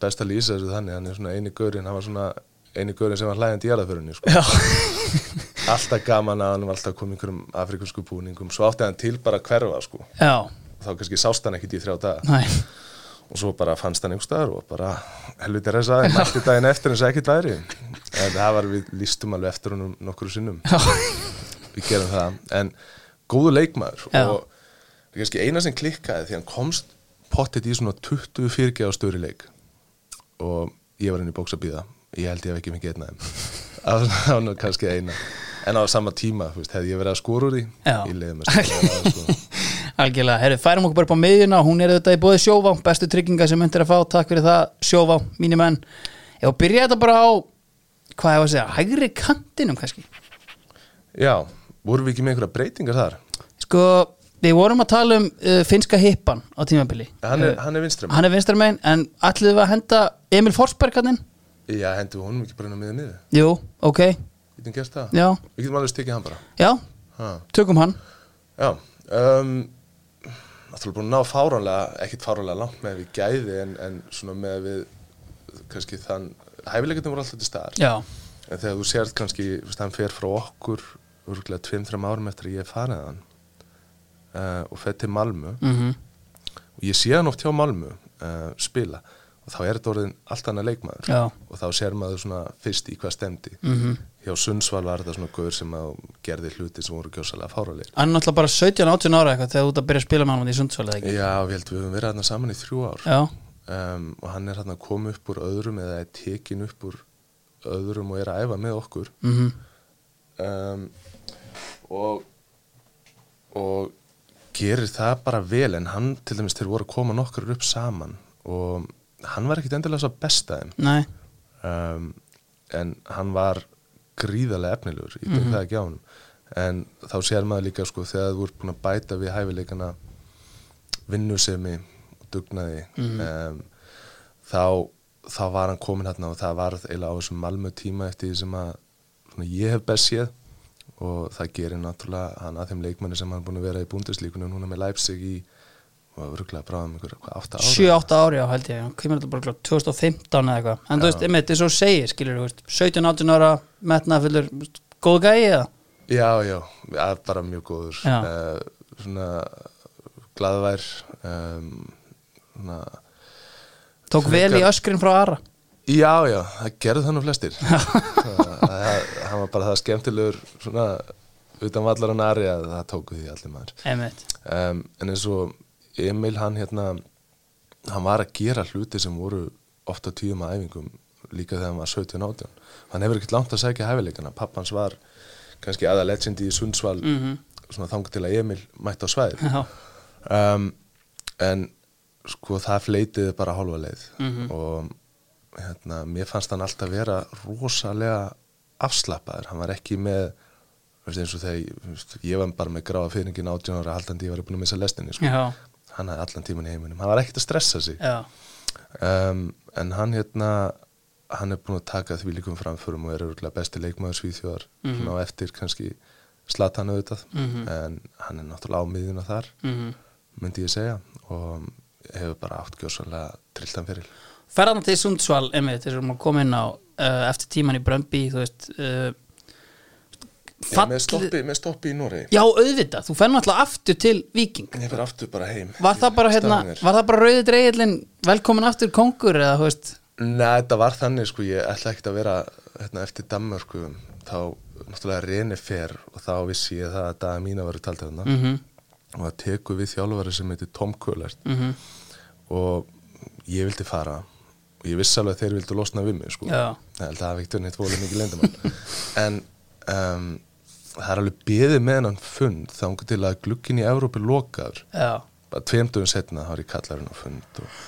[SPEAKER 3] best að lýsa þessu þannig hann er svona eini gaurinn, hann var svona eini gaurinn sem var hlæðandi í jarðaförunni sko.
[SPEAKER 1] Já, [LAUGHS]
[SPEAKER 3] alltaf gaman að hann var alltaf komið einhverjum afrikansku búningum svo átti hann til bara að hverfa sko.
[SPEAKER 1] já,
[SPEAKER 3] þá kannski sást hann ekkit í þrjá daga.
[SPEAKER 1] Næ
[SPEAKER 3] og svo bara fannst hann einhver staðar og bara helviti resaði, mætti daginn eftir eins og ekkit væri. En það var við lístum alveg eftir honum nokkru sinnum. Við gerum það, en góðu leikmaður
[SPEAKER 1] Já.
[SPEAKER 3] og er kannski eina sem klikkaði því hann komst pottet í svona 20 fyrirgeð á störi leik og ég var inn í bóks að býða ég held ég hef ekki mikið einn aðeim [LAUGHS] það var nú kannski eina. En á sama tíma, veist, hefði ég verið að skora úr því
[SPEAKER 1] Já.
[SPEAKER 3] ég leiði skora sko. [LAUGHS]
[SPEAKER 1] Algjörlega, herru, færum okkur bara upp á miðjuna. Hún er auðvitað í bóði sjóvá, bestu trygginga sem myndir að fá, takk fyrir það, menn. Ég var að byrja þetta bara á hvað ég var að segja, hægri kantinum kannski?
[SPEAKER 3] Já, vorum við ekki með einhverja breytingar þar?
[SPEAKER 1] Sko, við vorum að tala um uh, finska hippan á tímabili.
[SPEAKER 3] Hann er,
[SPEAKER 1] Uh,
[SPEAKER 3] er vinstram
[SPEAKER 1] hann er vinstramegin, en allir við að henda Emil Forsberg hann inn?
[SPEAKER 3] Já, hendum við honum ekki bara á miða miðu
[SPEAKER 1] Jú, ok,
[SPEAKER 3] Getum gert það?
[SPEAKER 1] já,
[SPEAKER 3] Við getum alveg stekið hann bara.
[SPEAKER 1] Já,
[SPEAKER 3] ha.
[SPEAKER 1] tökum hann.
[SPEAKER 3] Já um, Náttúrulega búin að ná fáránlega ekkit fáránlega langt með við gæði en, en svona með við kannski þann hæfileikarnir voru alltaf til staðar.
[SPEAKER 1] Já,
[SPEAKER 3] en þegar þú sérð kannski hann fer frá okkur örgulega tveim-þreim árum eftir að ég farið hann uh, og fer til Malmö.
[SPEAKER 1] Mhm,
[SPEAKER 3] og ég sé hann oft hjá Malmö uh, spila. Og þá er þetta orðin allt annað leikmaður.
[SPEAKER 1] Já.
[SPEAKER 3] og þá sér maður svona fyrst í hvað stemdi
[SPEAKER 1] mhm.
[SPEAKER 3] Hjá Sundsvall var þetta svona gaur sem gerði hluti sem voru gjósalega fáralegir
[SPEAKER 1] Hann er náttúrulega bara 17-18 ára eitthvað þegar þú ert að byrja að spila með hann í Sundsvall eða ekki?
[SPEAKER 3] Já, við heldum við höfum verið hérna saman í þrjú ár. Um, og hann er hérna að koma upp úr öðrum eða er tekin upp úr öðrum og er að æfa með okkur.
[SPEAKER 1] Mhm,
[SPEAKER 3] um, og og gerir það bara vel en hann til dæmis þeir voru að koma nokkur upp saman og hann var ekkit endilega svo besta þeim.
[SPEAKER 1] Nei,
[SPEAKER 3] um, en hann var gríðarlega efnilegur, ég tek það ekki á hann en þá sér maður líka sko þegar þú ert búin að bæta við hæfileikana vinnusemi og dugnaði um, þá, þá var hann komin hérna og það varð eiginlega á þessum malmö tíma eftir því sem að ég hef best séð og það gerir náttúrulega hann að þeim leikmanni sem hann er búin að vera í búndislíkunum núna með Leipzig í og örgulega bráðum ykkur, hvað, 8 ára
[SPEAKER 1] 7-8 ári á held ég. Hann kemur þetta bara klart 2015 eða eitthvað. En þú veist, einmitt, eins og segir, skilur þú veist 17-18 ára, metnað fullur góð gæi eða?
[SPEAKER 3] Já, já, ja, bara mjög góður. Uh, svona glaðvær um, svona,
[SPEAKER 1] Tók vel í öskrin frá Ara
[SPEAKER 3] Já, já, það gerðu það nú flestir. [LAUGHS] Það, var bara það skemmtilegur svona utan vallar hann Ari að það tóku því allir maður. Um, en eins og Emil hann hérna hann var að gera hluti sem voru ofta tíum að æfingum líka þegar hann var 17-18 hann hefur ekkert langt að segja hæfileikana. Pappans var kannski aða legendi í Sundsvall
[SPEAKER 1] Mhm.
[SPEAKER 3] svona þang til að Emil mætti á svæð um, en sko það fleitiði bara hálfa leið.
[SPEAKER 1] Mhm.
[SPEAKER 3] og hérna, mér fannst hann alltaf vera rosalega afslappaður, hann var ekki með eins og þegar ég- var bara með gráða fyriringin 18 ára haldandi ég var búin að missa lestinni sko. hann hafði allan tíman í heiminum, hann var ekkert að stressa sig. Um, en hann hérna hann er búin að taka því líkum framförum og er örgulega besti leikmaður svíþjóðar.
[SPEAKER 1] Mhm.
[SPEAKER 3] svona á eftir kannski slatan auðvitað
[SPEAKER 1] Mhm.
[SPEAKER 3] en hann er náttúrulega á miðjuna þar
[SPEAKER 1] mhm.
[SPEAKER 3] myndi ég segja og hefur bara átt gjósanlega trilltan fyrir
[SPEAKER 1] Ferðan til Sundsvall, einmitt, þessum að koma inn á uh, eftir tíman í Brömbi, þú veist uh,
[SPEAKER 3] Já, með, stoppi, með stoppi í Noregi.
[SPEAKER 1] Já, auðvitað, þú fer náttúrulega aftur til Viking
[SPEAKER 3] ég fyrir aftur bara heim.
[SPEAKER 1] Var það bara, hérna, var það bara rauði dreigillin velkomin aftur kongur eða, þú veist?
[SPEAKER 3] Nei, þetta var þannig sko, ég ætla ekkert að vera hérna, eftir Danmörku. Þá náttúrulega reyni fer og þá vissi ég það að daga mína varu taldið þarna.
[SPEAKER 1] Mhm.
[SPEAKER 3] og það tekur við þjálfari sem heitir Tom Kullert
[SPEAKER 1] mm
[SPEAKER 3] og ég vildi fara og ég vissi alveg að þeir vildu losna við mig sko. Að það hafi ekkert neitt volið mikið leyndamál [LAUGHS] en um, það er alveg beðið með hennan fund þá til að glukkin í Evrópi lokaður.
[SPEAKER 1] Já,
[SPEAKER 3] bara tveimdugum setna þá er ég kallarinn á fund og,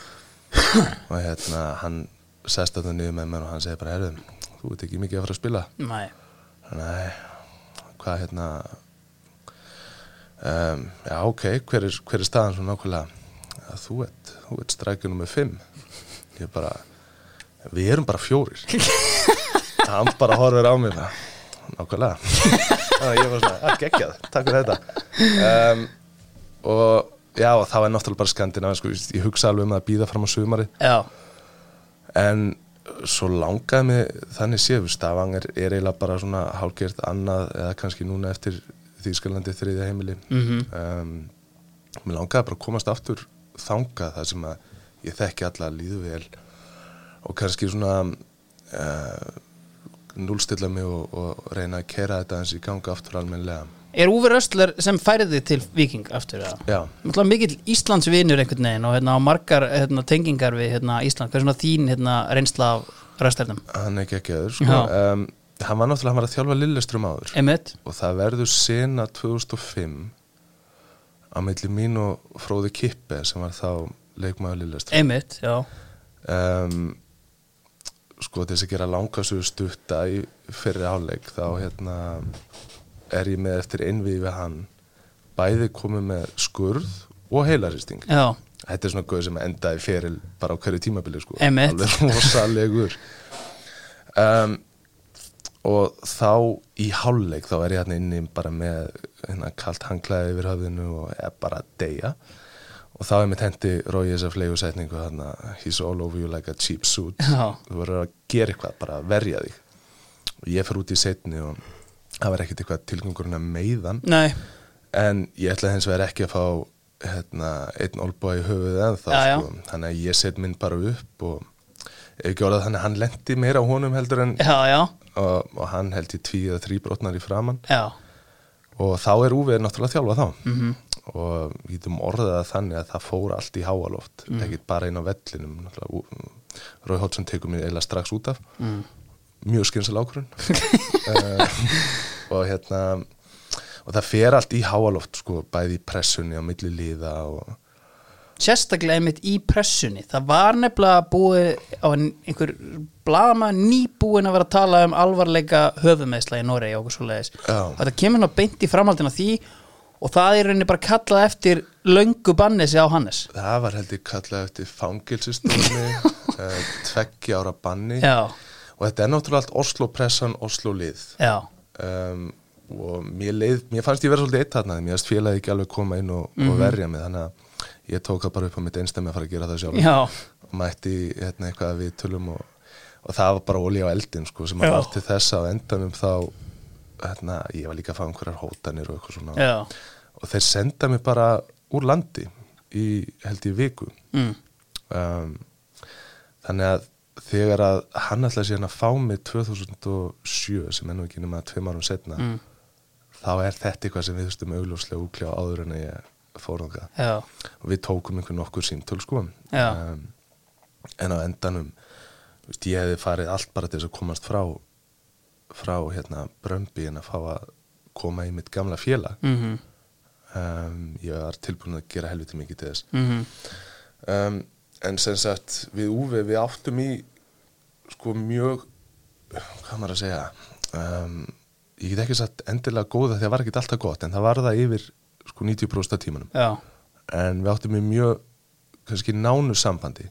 [SPEAKER 3] [COUGHS] og hérna hann sest þetta niður með mér og hann segir bara herðum, þú veit ekki mikið að fara að spila.
[SPEAKER 1] Næ
[SPEAKER 3] Nei, hvað hérna um, Já, ok, hver er, hver er staðan svo nákvæmlega? Að þú ert, þú ert strækjunum með fimm Ég bara Við erum bara fjórir. [LAUGHS] Hann bara horfir á mig bara, Nákvæmlega. Ég var svona, að geggjað, takk fyrir þetta. Um, Og já, það var náttúrulega bara skandina sko, Ég hugsa alveg um að býða fram á sumari
[SPEAKER 1] Já,
[SPEAKER 3] En svo langaði mig þannig séu, Stafang er, eiginlega bara svona hálfgert annað eða kannski núna eftir Þýskalandi þriðja heimili.
[SPEAKER 1] Mhm.
[SPEAKER 3] um, mér langaði bara að komast aftur þangað þar sem að ég þekki alla líðu vel og kannski svona uh, núlstilla mig og, og reyna að kera þetta eins í ganga aftur almennilega.
[SPEAKER 1] er Úvi Röstler sem færði til Viking aftur eða?
[SPEAKER 3] Já,
[SPEAKER 1] Náttúrulega mikill Íslands vinur einhvern veginn og hérna, margar hérna, tengingar við hérna, Ísland. Hvað er svona þín hérna, reynsla af Röstlerðum?
[SPEAKER 3] hann er ekki ekki aður, sko. Um, hann var náttúrulega, hann var að þjálfa Lillestrum áður.
[SPEAKER 1] Einmitt?
[SPEAKER 3] og það verður sena 2005 á milli mín og Fróði Kippe sem var þá leikmaður Lillestra
[SPEAKER 1] Einmitt, já.
[SPEAKER 3] um, sko til þess að gera langasögu stutta í fyrri áleik þá hérna er ég með eftir einvið við hann. Bæði komið með skurð og heilaristing.
[SPEAKER 1] Já,
[SPEAKER 3] þetta er svona gauð sem endaði feril bara á hverju tímabili sko.
[SPEAKER 1] Einmitt.
[SPEAKER 3] alveg rosalegur. Um, og þá í hálfleik þá er ég hérna inni bara með hérna, kalt hanglaði yfir höfðinu og er bara að deyja og þá er mitt hendi róið þess að flegu setningu hérna, he's all over you like a cheap suit
[SPEAKER 1] Já.
[SPEAKER 3] þú verður að gera eitthvað, bara að verja þig og ég fer út í setni og það var ekkert eitthvað tilgangurinn að meiðan
[SPEAKER 1] nei,
[SPEAKER 3] en ég ætla hins vegar ekki að fá hérna, einn olbúa í höfuð
[SPEAKER 1] Já, já.
[SPEAKER 3] sko. þannig að ég set minn bara upp og ef ekki orðað þannig að hann lendi meira á honum heldur en
[SPEAKER 1] já,
[SPEAKER 3] og, og hann held í tví eða þrý brotnar í framann og þá er Úvið náttúrulega þjálfa þá
[SPEAKER 1] Mhm.
[SPEAKER 3] Og við getum orðað það þannig að það fór allt í háaloft
[SPEAKER 1] Mhm.
[SPEAKER 3] ekki bara inn á vellinum Rói Hótsson tekur mig eiginlega strax út af
[SPEAKER 1] Mm.
[SPEAKER 3] mjög skynsal ákvörun uh, [LAUGHS] og hérna og það fer allt í háaloft sko, bæði í pressunni á milli liða og
[SPEAKER 1] Sérstaklega einmitt í pressunni. Það var nefnilega búið á ein- einhver blaðama nýbúin að vera að tala um alvarleika höfumeðsla í Noregi og okkur svo leiðis. Þetta kemur ná beint í framhaldina því og það er rauninni bara kallað eftir löngu bannesi á Hannes.
[SPEAKER 3] það var held ég kallað eftir fangilsistómi uh, [LAUGHS] tveggja ára banni.
[SPEAKER 1] Já,
[SPEAKER 3] og þetta er náttúrulega allt Oslo pressan, Oslo lið um, og mér, leið, mér fannst ég vera svolítið eitt þarna mér félagi ekki alveg koma inn og, og verja mig þannig að ég tók það bara upp á mitt einstæmi að fara að gera það sjálf
[SPEAKER 1] já,
[SPEAKER 3] og mætti hérna, eitthvað við tölum og, og það var bara olí á eldin sko, sem að
[SPEAKER 1] Já.
[SPEAKER 3] var til þess að á endanum þá hérna, ég var líka að fá einhverjar hótanir og eitthvað svona.
[SPEAKER 1] Já,
[SPEAKER 3] og þeir senda mig bara úr landi í held í viku.
[SPEAKER 1] Mm,
[SPEAKER 3] um, þannig að þegar að hann ætlaði síðan að fá mig 2007 sem er nú ekki nema tveim árum setna
[SPEAKER 1] mm,
[SPEAKER 3] þá er þetta eitthvað sem við þurftum augljóslega úkljá áður en ég fór
[SPEAKER 1] já,
[SPEAKER 3] og við tókum einhvern nokkur síntöl sko. Um, en á endanum veist, ég hefði farið allt bara til þess að komast frá frá hérna Brömbi en að fá að koma í mitt gamla félag.
[SPEAKER 1] Mhm,
[SPEAKER 3] um, ég var tilbúin að gera helviti mikið til þess.
[SPEAKER 1] Mhm,
[SPEAKER 3] um, en sem sagt við Úfi við áttum í sko mjög hvað maður að segja um, ég get ekki sagt endilega góða því að það var ekki alltaf gott en það var það yfir sko 90% af tímanum.
[SPEAKER 1] Já,
[SPEAKER 3] en við áttum í mjög kannski nánu sambandi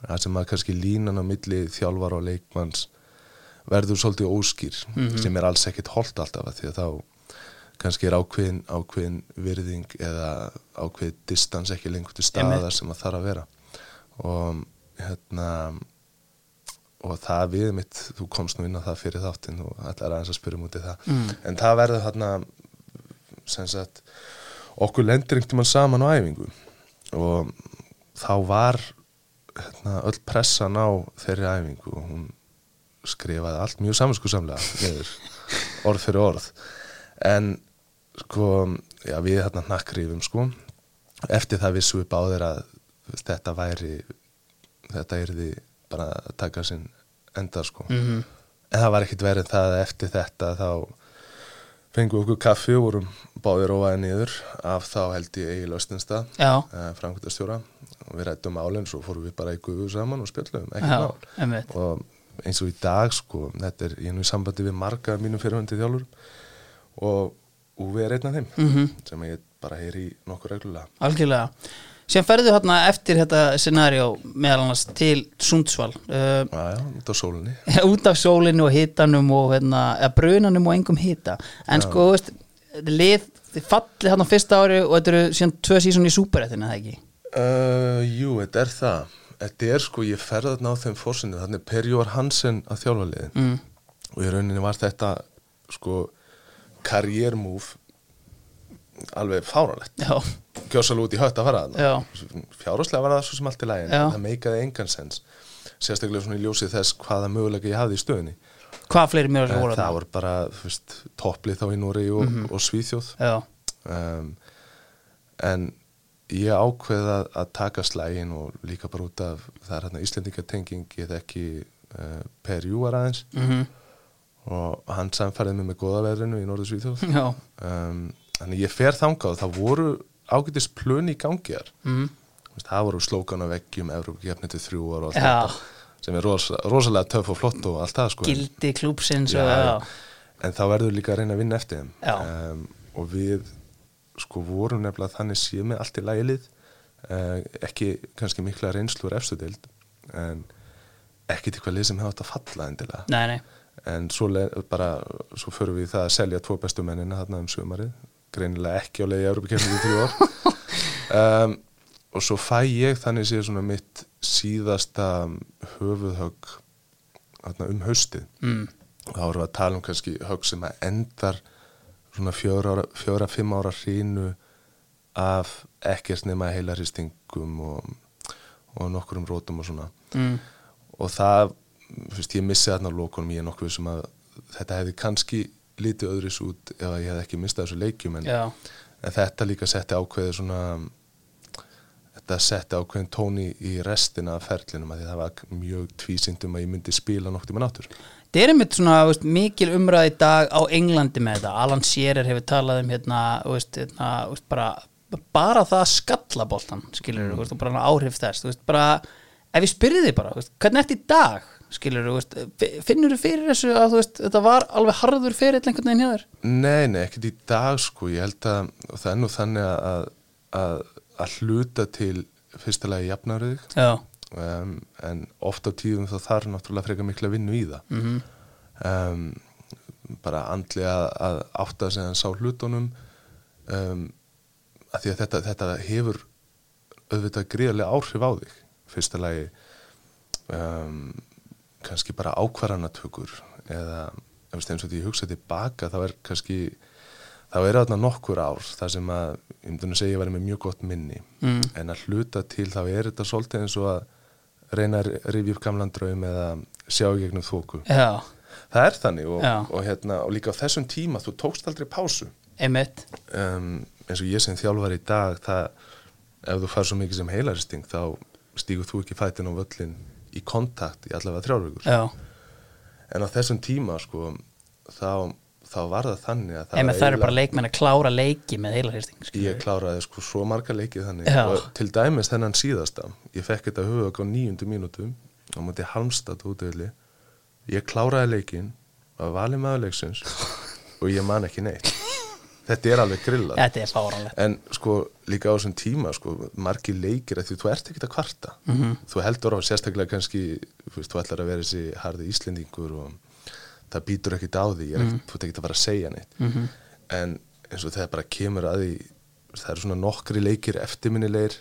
[SPEAKER 3] það sem að kannski línan á milli þjálfar og leikmanns verður svolítið óskýr sem er alls ekkit holt alltaf af því að þá kannski er ákveðin, ákveðin virðing eða ákveðin distans ekki lengur til staðar sem að þarf að vera. Og hérna og það við mitt, þú komst nú inn á það fyrir þáttinn og ætlar aðeins að spyrja mútið það.
[SPEAKER 1] Mm.
[SPEAKER 3] en það verður þarna sem sagt okkur lendir einhvern tímann saman á æfingu. Og þá var hérna, öll pressan á þeirri æfingu og hún skrifaði allt mjög saminskusamlega orð fyrir orð. En sko, já, við hérna hnakkrýfum sko, eftir það vissum við báðir að þetta væri þetta yrði bara að taka sinn enda sko.
[SPEAKER 1] Mm
[SPEAKER 3] en það var ekkit verið það að eftir þetta þá fengum við okkur kaffi og vorum báðir óaði niður. Af þá held ég Egil Östinstad uh, framkvæmtastjóra og við rættum málinn svo fórum við bara í guðu saman og spjöllum ekki
[SPEAKER 1] já,
[SPEAKER 3] mál.
[SPEAKER 1] einmitt.
[SPEAKER 3] Og eins og í dag sko þetta er, ég er nú í sambandi við marga af mínum fyrirhundi þjálfur og Uwe er einn af þeim
[SPEAKER 1] mm
[SPEAKER 3] sem ég bara heyri í nokkur reglulega.
[SPEAKER 1] Algjörlega. Sem ferðu hérna eftir þetta scenario meðal annars til Sundsvall uh,
[SPEAKER 3] Já, já, út á sólinni. [LAUGHS]
[SPEAKER 1] út af sólinu og hitanum og hérna, brunanum og engum hita. En sko, þú veist, lið þið fallið hann á fyrsta ári og þetta eru síðan tvö sísón í súperættinu, það ekki?
[SPEAKER 3] uh, Jú, þetta er það Þetta er sko, ég ferði þarna á þeim fórsinu þannig Per Jóar Hansen að þjálfa liðin
[SPEAKER 1] Mm.
[SPEAKER 3] og í rauninni var þetta sko karriérmúf alveg fáralegt gjósalega út í hött að fara fjárháslega var það svo sem allt í lægin það meikaði engan sens. Sérstaklega svona í ljósið þess hvaða mögulega ég hafði í stöðunni.
[SPEAKER 1] Hvað fleiri mjög
[SPEAKER 3] Eh,
[SPEAKER 1] voru
[SPEAKER 3] það voru bara topplið þá í Núri og,
[SPEAKER 1] Mhm.
[SPEAKER 3] og Svíþjóð. Um, en ég ákveða að taka slægin og líka bara út af það er hérna Íslendingatenging ég þekki uh, Per Júar aðeins.
[SPEAKER 1] Mhm,
[SPEAKER 3] og hann samfærið mig með góða veðrinu í Norður Svíþjóð
[SPEAKER 1] já.
[SPEAKER 3] Um, þannig ég fer þangað og það voru ágætis plön í gangiðar
[SPEAKER 1] mm.
[SPEAKER 3] það voru slókan á veggjum Evrópakefni til þrjú ára og allt þetta sem er rosa, rosalega töff og flott og allt það sko.
[SPEAKER 1] Gildi klúpsins
[SPEAKER 3] en þá verður líka að reyna að vinna eftir þeim. Um, og við sko vorum nefnilega þannig séð með allt í lagilið uh, ekki kannski mikla reynslu úr efstu deild en ekki til hvað lið sem hefði átt að falla endilega.
[SPEAKER 1] Nei, nei.
[SPEAKER 3] En svo bara, svo förum við í það að selja tvo bestu mennina þarna um sumarið greinilega ekki á leiði Európa-kefnið í þrjú ár. [LAUGHS] Um, og svo fæ ég þannig séð svona mitt síðasta höfuðhögg um haustið.
[SPEAKER 1] Mm.
[SPEAKER 3] þá erum við að tala um kannski högg sem að endar svona fjóra, ára, hrínu af ekkert nema heilaristingum og, og nokkur um rótum og svona.
[SPEAKER 1] Mm.
[SPEAKER 3] og það, fyrst ég missi þarna lókunum ég er nokkuð sem að þetta hefði kannski lítið öðris út ef ég hefði ekki mistað þessu leikjum en, en þetta líka setti ákveði svona þetta setti ákveðin tóni í restina af ferlinum að því það var mjög tvísindum að ég myndi spila nokkuð með náttúr
[SPEAKER 1] Það er einmitt svona veist, mikil umræð í dag á Englandi með þetta. Alan Shearer hefur talað um hérna, veist, hérna veist, bara, bara það að skalla boltan skilur þú, veist, og bara áhrif þess þú bara, ef ég spyrði þig bara hvernig ertu í dag, skilur þú finnur þú fyrir þessu að þú þetta var alveg harður fyrir einhvern veginn hjá þér?
[SPEAKER 3] Nei, nei, ekkert í dag sko, ég held að það er nú þannig að, að, að hluta til fyrsta lagi jafnarið
[SPEAKER 1] Já,
[SPEAKER 3] um, en oft á tíðum þá þarf náttúrulega frekar mikla vinnu í það.
[SPEAKER 1] Mm
[SPEAKER 3] um, bara andlega að, að átta sig að sá hlutunum. Um, að því að þetta, þetta hefur auðvitað gríðarlega áhrif á þig. Fyrsta lagi kannski bara ákvarðanatökur eða eins og því ég hugsa tilbaka þá er kannski þá er þarna nokkur ár þar sem að ég myndi nú segja ég væri með mjög gott minni.
[SPEAKER 1] Mm.
[SPEAKER 3] en að hluta til þá er þetta svolítið eins og að reyna að rifja upp gamlan draum eða sjá gegnum þóku
[SPEAKER 1] já,
[SPEAKER 3] það er þannig og, og, hérna, og líka á þessum tíma þú tókst aldrei pásu.
[SPEAKER 1] Einmitt.
[SPEAKER 3] Um, eins og ég sem þjálfar í dag það, ef þú fær svo mikið sem heilaristing þá stígur þú ekki fætin á völlin í kontakt í allavega þrjárvíkur
[SPEAKER 1] Já,
[SPEAKER 3] en á þessum tíma sko þá, þá var það þannig að
[SPEAKER 1] einmitt það eru bara leikmenn að klára leiki með heilarhýrsting
[SPEAKER 3] ég kláraði sko svo marga leikið þannig.
[SPEAKER 1] Já.
[SPEAKER 3] og til dæmis þennan síðasta ég fekk þetta hugök á nýjundu mínútu á móti Halmstad útvöðli ég kláraði leikin var valið maður leiksins [LAUGHS] og ég man ekki neitt. Þetta er alveg
[SPEAKER 1] fáranlegt
[SPEAKER 3] en sko líka á þessum tíma sko, margi leikir að því þú ert ekkert að kvarta.
[SPEAKER 1] Mhm.
[SPEAKER 3] þú heldur á sérstaklega kannski þú ætlar að vera þessi harði íslendingur og það býtur ekkert á því ég er ekkert, þú ert ekkert að fara að segja neitt.
[SPEAKER 1] Mhm.
[SPEAKER 3] en eins og þegar bara kemur að því það eru svona nokkri leikir eftirminnilegir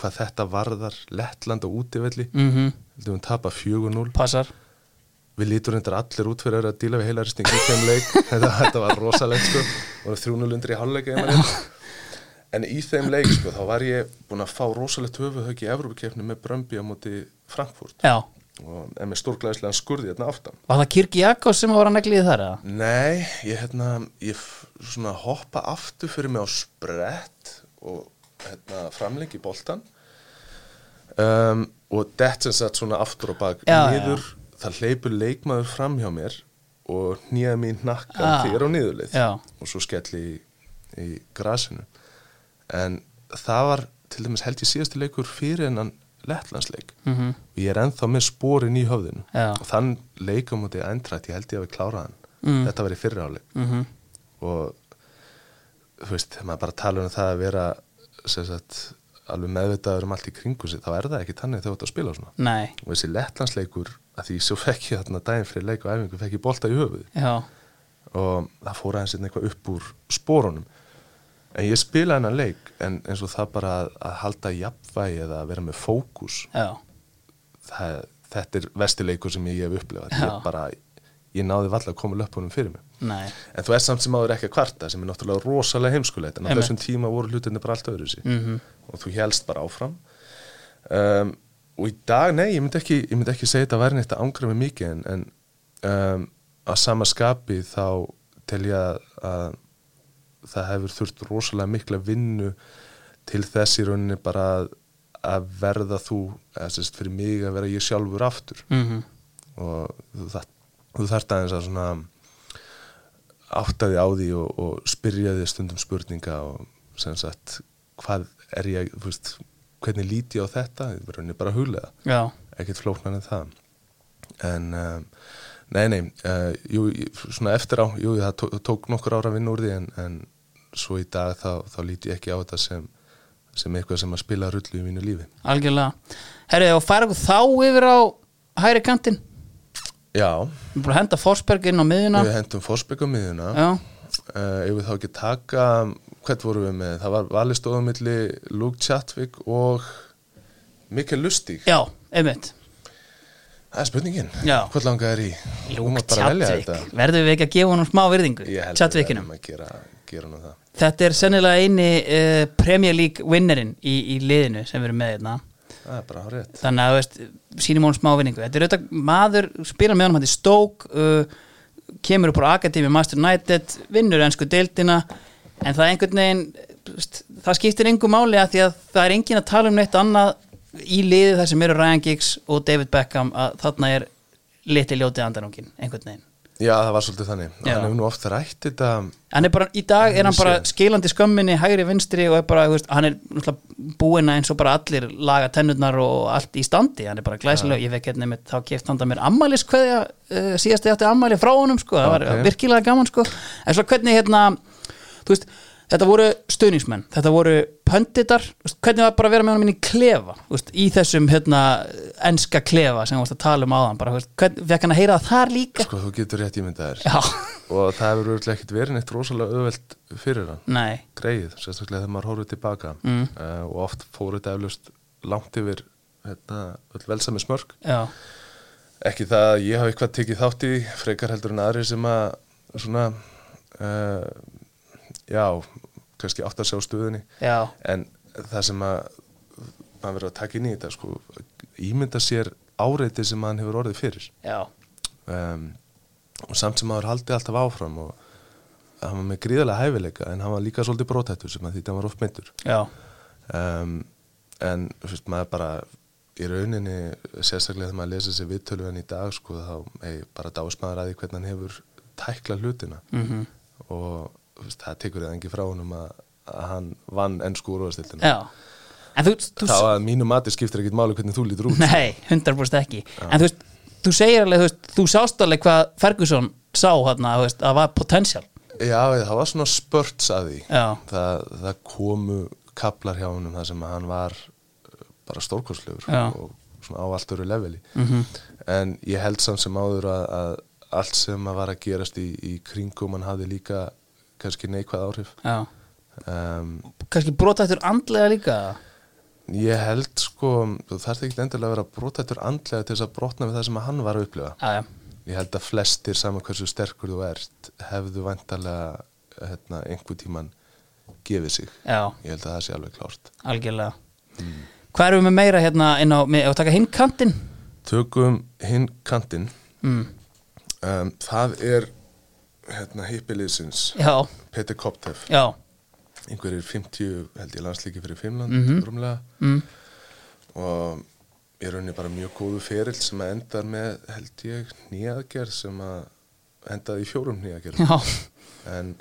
[SPEAKER 3] hvað þetta varðar Lettland og útivelli.
[SPEAKER 1] Mm -hmm.
[SPEAKER 3] við tapa 4-0
[SPEAKER 1] Passar.
[SPEAKER 3] Við lítur reyndar allir út fyrir að díla við heilaristing í þeim leik. [LAUGHS] Þetta, þetta var rosalegt sko. Og 3-0 undir í hálfleika en í þeim leik sko þá var ég búin að fá rosalegt höfuðhögg í Evrópakefni með Brömbi á móti Frankfurt.
[SPEAKER 1] Já,
[SPEAKER 3] og er með stórglæðislega skurði hérna aftan
[SPEAKER 1] Var það Kirki Jakobs sem var að negliði þar eða?
[SPEAKER 3] Nei, ég, hérna, ég hoppa aftur fyrir mig á sprett og hérna, framlengi boltan um, og dett sem sagt svona aftur á bak
[SPEAKER 1] Já,
[SPEAKER 3] niður, það hleypur leikmaður fram hjá mér og hnýða mín nakkan
[SPEAKER 1] Ah.
[SPEAKER 3] er á niðurlið
[SPEAKER 1] Já.
[SPEAKER 3] og svo skelli í, í grasinu en það var til dæmis held ég síðasti leikur fyrir hennan lettlandsleik.
[SPEAKER 1] Mm
[SPEAKER 3] og ég er ennþá með sporin í höfðinu.
[SPEAKER 1] Já.
[SPEAKER 3] og þann leikum mútið endrætt, ég held ég að við klára hann.
[SPEAKER 1] Mm.
[SPEAKER 3] þetta var í fyrra áleik
[SPEAKER 1] -hmm.
[SPEAKER 3] og þú veist, maður bara tala um það að vera sagt, alveg meðvitaður um allt í kringu sig, þá er það ekki þannig þegar þú ert að spila svona.
[SPEAKER 1] Nei,
[SPEAKER 3] og þessi lettlandsleikur, að því svo fekk ég þarna daginn fyrir leik og æfingu, fekk ég bolta í höfuð
[SPEAKER 1] já,
[SPEAKER 3] og það fór aðeins hérna eitthvað upp úr spórunum en ég spila hennar leik en eins og það bara að, að halda jafnvægi eða að vera með fókus það, þetta er vestileikur sem ég hef upplifað
[SPEAKER 1] Já.
[SPEAKER 3] ég bara, ég náði valla að koma löpunum fyrir mig
[SPEAKER 1] nei,
[SPEAKER 3] en þú ert samt sem áður ekki að kvarta sem er náttúrulega rosalega heimskulegt en á
[SPEAKER 1] Einmitt.
[SPEAKER 3] þessum tíma voru hlutinni bara allt öðru sig
[SPEAKER 1] Mhm.
[SPEAKER 3] og þú helst bara áfram um, og í dag, nei, ég myndi ekki, ég myndi ekki segja þetta að væri neitt að ángra mig mikið en, en um, að sama skapi þá tel ég að, að það hefur þurft rosalega mikla vinnu til þess í rauninni bara að, að verða þú, eða sérst fyrir mig að vera ég sjálfur aftur.
[SPEAKER 1] Mm
[SPEAKER 3] og þú, þart, þú þarft aðeins að svona áttaði á því og, og spyrjaði stundum spurninga og sem sagt hvað er ég, veist hvernig líti ég á þetta, það er rauninni bara að huglega.
[SPEAKER 1] Já,
[SPEAKER 3] ekkert flóknar en það. En um, nei, nei uh, jú, svona eftir á jú, það tók, tók nokkur ára að vinna úr því en, en svo í dag þá, þá líti ég ekki á þetta sem, sem eitthvað sem að spila rullu í mínu lífi.
[SPEAKER 1] Algjörlega. Herrið, og okkur þá yfir á hæri kantinn?
[SPEAKER 3] Já,
[SPEAKER 1] Við erum bara að henda Forsberg inn á miðuna
[SPEAKER 3] við hendum fórspegum miðuna
[SPEAKER 1] Já,
[SPEAKER 3] uh, ef við þá ekki taka hvert vorum við með, það var valistóðum milli Luke Chatwick og Mikkel Lustig.
[SPEAKER 1] Já, einmitt.
[SPEAKER 3] Það er spurningin, hvort langa er í?
[SPEAKER 1] Luke Chatwick Verðum við ekki að gefa honum smá virðingu
[SPEAKER 3] ég held
[SPEAKER 1] Chatwickinum
[SPEAKER 3] að gera, gera nú það
[SPEAKER 1] Þetta er sennilega eini uh, Premier League winnerinn í, í liðinu sem við erum með hérna.
[SPEAKER 3] Það er bara rétt
[SPEAKER 1] þannig að veist, sínum honum smá vinningu. Þetta er auðvitað maður, spilar með honum hann í Stoke uh, kemur upp á Akademi Master United, vinnur ennsku deildina en það er einhvern veginn veist, það skiptir engu máli að því að það er engin að tala um neitt annað í liði þar sem eru Ryan Giggs og David Beckham að þarna er liti ljótið andanungin, einhvern veginn
[SPEAKER 3] já, það var svolítið þannig,
[SPEAKER 1] Já.
[SPEAKER 3] hann hefur nú oft rætt þetta.
[SPEAKER 1] Hann er bara, í dag er hann bara skilandi skömminni hægri vinstri og er bara, veist, hann er náttúrulega búinn að eins og bara allir laga tennurnar og allt í standi, hann er bara glæsileg ég veit hérna með, þá keft hann það mér ammælis hverja, uh, síðast ég átti ammæli frá honum sko, það var
[SPEAKER 3] Ok.
[SPEAKER 1] virkilega gaman sko. En svo hvernig hérna, þú veist þetta voru stuðningsmenn, þetta voru pönditar, hvernig var bara að vera með honum inn í klefa, í þessum hérna, enska klefa sem við varst að tala um áðan bara, hvernig, hann að heyra það þar líka?
[SPEAKER 3] Sko, þú getur rétt ímyndaðir
[SPEAKER 1] já,
[SPEAKER 3] og það hefur örugglega ekkert verið neitt rosalega öðvelt fyrir hann.
[SPEAKER 1] Nei.
[SPEAKER 3] Greið, sérstaklega þegar maður horfður tilbaka.
[SPEAKER 1] Mm.
[SPEAKER 3] uh, og oft fór þetta eflaust langt yfir hérna, velsami smörk.
[SPEAKER 1] Já,
[SPEAKER 3] ekki það að ég hafi eitthvað tekið þátt í frekar heldur en aðri sem að svona uh, já, kannski átt að sjá stöðinni
[SPEAKER 1] já,
[SPEAKER 3] en það sem að maður verður að taka inn í þetta sko, ímynda sér áreiti sem hann hefur orðið fyrir. Um, og samt sem maður haldi alltaf áfram og hann var með gríðarlega hæfileika en hann var líka svolítið brótættur sem að því það var oft myndur um, en veist, maður bara í rauninni, sérstaklega þegar maður lesa sér viðtölu hann í dag sko, þá ei, bara dást maður að því hvernig hann hefur tækla hlutina.
[SPEAKER 1] Mhm.
[SPEAKER 3] Og þú veist, það tekur það engi frá honum að, að hann vann ennsku úrvaðstildina
[SPEAKER 1] Já, en þú, þú
[SPEAKER 3] þá að mínu mati skiptir ekkit máli hvernig þú lítur út.
[SPEAKER 1] Nei, 100% ekki. En þú veist, þú segir alveg, þú veist, þú sást alveg hvað Ferguson sá hérna, þú veist, að það var potential.
[SPEAKER 3] Já, það var svona spörts að því.
[SPEAKER 1] Já.
[SPEAKER 3] það, það komu kaplar hjá honum þar sem hann var uh, bara stórkostlegur
[SPEAKER 1] Já.
[SPEAKER 3] og svona á allt öru leveli.
[SPEAKER 1] Mhm.
[SPEAKER 3] en ég held samt sem áður að, að allt sem að var að gerast í, í kringum hann hafði líka kannski neikvæð áhrif. Um,
[SPEAKER 1] kannski brotættur andlega líka
[SPEAKER 3] ég held sko þú þarf ekki endilega að vera brotættur andlega til þess að brotna við það sem hann var að upplifa.
[SPEAKER 1] Já, já,
[SPEAKER 3] ég held að flestir saman hversu sterkur þú ert hefðu vantarlega hérna, einhver tíman gefið sig.
[SPEAKER 1] Já,
[SPEAKER 3] ég held að það sé alveg klárt.
[SPEAKER 1] Algjörlega. Hvað erum við meira hérna inn á, með, að taka hinn kantinn?
[SPEAKER 3] tökum hinn kantinn.
[SPEAKER 1] Mm.
[SPEAKER 3] um, það er hérna hippiliðsins Peter Koptev. Einhverjir 50 held ég landslíki fyrir Finnland
[SPEAKER 1] Mhm.
[SPEAKER 3] rúmlega.
[SPEAKER 1] Mm.
[SPEAKER 3] og ég raunin bara mjög góðu ferill sem að endar með held ég nýjaðgerð sem að endaði í fjórum nýjaðgerð en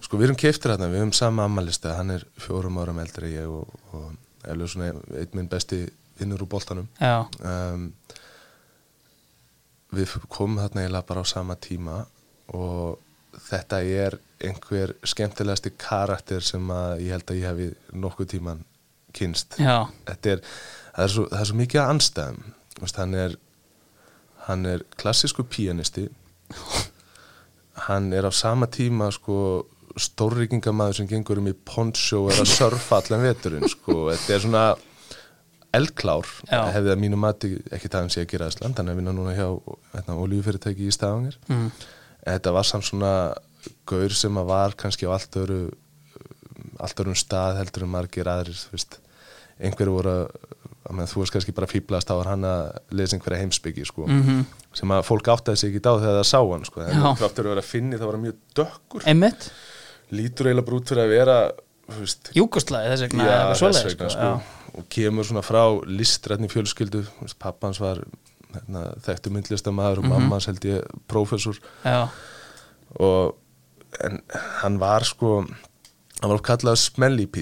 [SPEAKER 3] sko við erum keiftir hérna, við erum sama ammalista hann er fjórum árum eldri ég og, og eflega svona einn minn besti vinnur úr boltanum.
[SPEAKER 1] Já,
[SPEAKER 3] um, við komum eiginlega bara á sama tíma og þetta er einhver skemmtilegasti karakter sem að ég held að ég hefi nokkuð tíman kynst er, það er svo, það er svo mikið að anstæðum hann er hann er klassísku píanisti. Hann er á sama tíma sko stórrikingamæður sem gengur um í og er að surfa allan veturinn sko, þetta er svona eldklár, hefði að mínu mati ekki það hann sé að gera Ísland, hann er að vinna núna hjá hérna, olíufyrirtæki í Stafangir
[SPEAKER 1] mm.
[SPEAKER 3] Þetta var samt svona gaur sem að var kannski á allt öru allt örum stað heldur en margir aðrir þú einhverju voru að meðan þú veist kannski bara fýblast var hann að lesa einhverja heimsbyggi sko,
[SPEAKER 1] Mm
[SPEAKER 3] sem að fólk áttaði sig ekki á þegar það sá hann sko, en
[SPEAKER 1] Já.
[SPEAKER 3] kraftur að vera að finni það var mjög dökkur.
[SPEAKER 1] Einmitt,
[SPEAKER 3] lítur eiginlega bara út fyrir að vera þú veist,
[SPEAKER 1] júkustlæði þess vegna svoleiðis,
[SPEAKER 3] vegna
[SPEAKER 1] sko,
[SPEAKER 3] sko, og kemur svona frá listrætni fjölskyldu þú pappans var þekktu myndlistamæður og
[SPEAKER 1] Mhm.
[SPEAKER 3] mammans held ég prófessor.
[SPEAKER 1] Já,
[SPEAKER 3] og en hann var sko hann var kallað smelly [LAUGHS]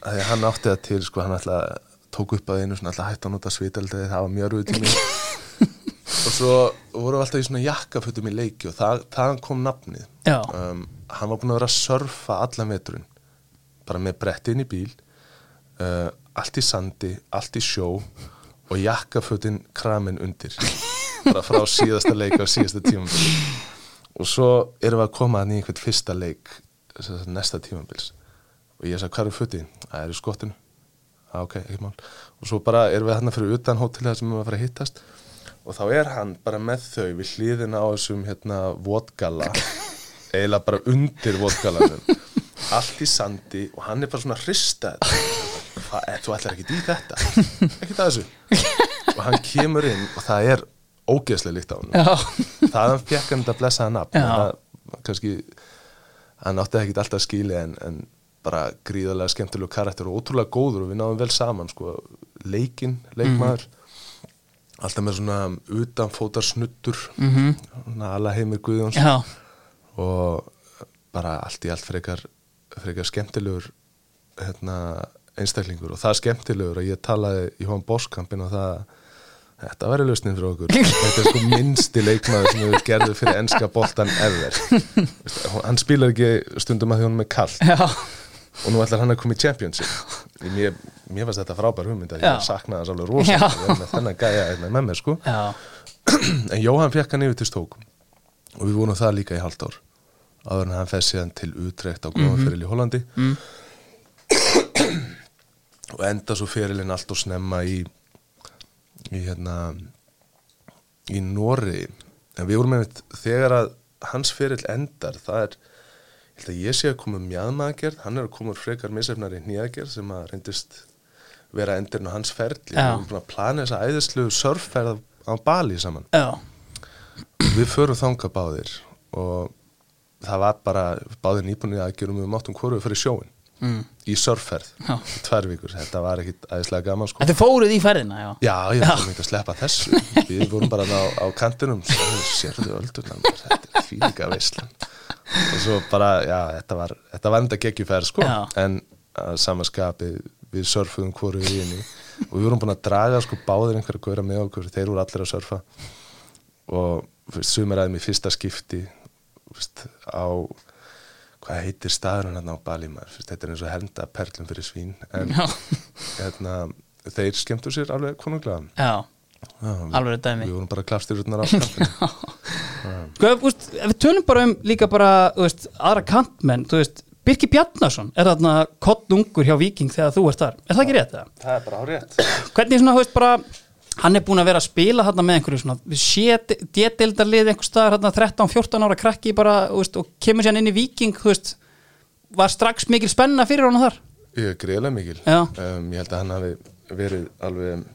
[SPEAKER 3] því að hann átti það til sko hann alltaf tók upp að einu svona alltaf hætti að nota svitaldi það var mjög rúið tími [LAUGHS] og svo vorum við alltaf í svona jakkafötum í leiki og það, þaðan kom nafnið. Um, hann var búin að vera að surfa allan veturinn bara með bretti inn í bíl uh, allt í sandi, allt í sjó og jakkafötin kramin undir. Bara frá síðasta leik á síðasta tímabili og svo erum við að koma að í einhvern fyrsta leik næsta tímabils. Og ég sagði hvað eru fötin? Það er í skottinu. Ah, ok, ekki mál. Og svo bara erum við hérna fyrir utan hótelið sem við erum að fara að hittast. Og þá er hann bara með þau við hlýðina á þessum hérna vodgala eiginlega bara undir vodgalanum allt í sandi og hann er bara svona hristað þú ætlar ekki í þetta. [LAUGHS] Ekki það þessu. Og hann kemur inn og það er ógeðslega líkt á hann það hann fekk hann nafn.
[SPEAKER 1] Já.
[SPEAKER 3] en það kannski hann átti ekki alltaf skili en, en bara gríðarlega skemmtilegu karakter og ótrúlega góður og við náðum vel saman sko, leikinn, leikmaður. Alltaf með svona utanfótar snuttur
[SPEAKER 1] mhm,
[SPEAKER 3] svona alla heimir Guðjóns.
[SPEAKER 1] Já,
[SPEAKER 3] og bara allt í allt frekar, frekar skemmtilegur hérna, einstaklingur og það er skemmtilegur að ég talaði í hóðan bóskampin og það þetta væri lausnin fyrir okkur. Þetta er sko minnsti leikmaður sem við gerðum fyrir enska boltan ever. Hann spilar ekki stundum að því hún er kallt
[SPEAKER 1] já,
[SPEAKER 3] og nú ætlar hann að koma í championship. Mér, mér fannst þetta frábær hugmynd að ég saknaði þess alveg
[SPEAKER 1] Já.
[SPEAKER 3] rosa að vera með þennan gæja hérna með mér sko.
[SPEAKER 1] Já,
[SPEAKER 3] en Jóhann fekk hann yfir til stók og við vorum það líka í halvt ár áður en hann fæði síðan til útrekt á góðan feril í Hollandi.
[SPEAKER 1] Mm,
[SPEAKER 3] og enda svo ferilinn allt og snemma í í hérna í Nóri en við vorum einmitt þegar að hans feril endar það er ég held að ég sé að koma mjadmagerð hann er að koma frekar misefnari nýjagerð sem að reyndist vera endurinn á hans ferli. Við vorum búin að plana þessa æðislu surfferð á Bali saman.
[SPEAKER 1] Já,
[SPEAKER 3] við förum þanga báðir og það var bara báðir nýbúinni aðgjörum við máttum við fyrir sjóin
[SPEAKER 1] mm,
[SPEAKER 3] í í tvær vikur, þetta var ekkit aðeinslega gaman sko.
[SPEAKER 1] Þetta fóruð í ferðina, já,
[SPEAKER 3] já, ég þarf ekki að sleppa þessu. Við vorum bara á, á kantinum sérðu öldurnan, þetta er fílika veislan. Og svo bara, já, þetta var þetta var enda geggjuferð sko.
[SPEAKER 1] Já.
[SPEAKER 3] en að samaskapi við surfuðum hvoru við inni og við vorum búin að draga sko báðir einhverja góra með okkur. Þeir voru allir að surfa og sumir aðeim í fyrsta skipti fyrst, á hvað heitir staðurinn hann á fyrst, þetta er eins og henda perlum fyrir svín en hérna, þeir skemmtu sér alveg konunglega.
[SPEAKER 1] Já,
[SPEAKER 3] Já,
[SPEAKER 1] alveg dæmi.
[SPEAKER 3] við vorum bara klapstyrurnar á [LAUGHS] kampinu.
[SPEAKER 1] Sko, veist, ef við tölum bara um líka bara, veist, aðra kantmenn, þú veist, Birki Bjarnason er þarna kottnungur hjá Viking þegar þú ert þar. Er það ekki rétt það?
[SPEAKER 3] það er bara á rétt
[SPEAKER 1] Hvernig svona, þú veist, bara, hann er búin að vera að spila þarna með einhverju svona, við sé détildarlið einhver staðar þarna 13-14 ára krakki bara, veist, og kemur sér inn í Viking, veist, var strax mikil spenna fyrir honum þar?
[SPEAKER 3] greiðlega mikil um, ég held að hann hafi verið alveg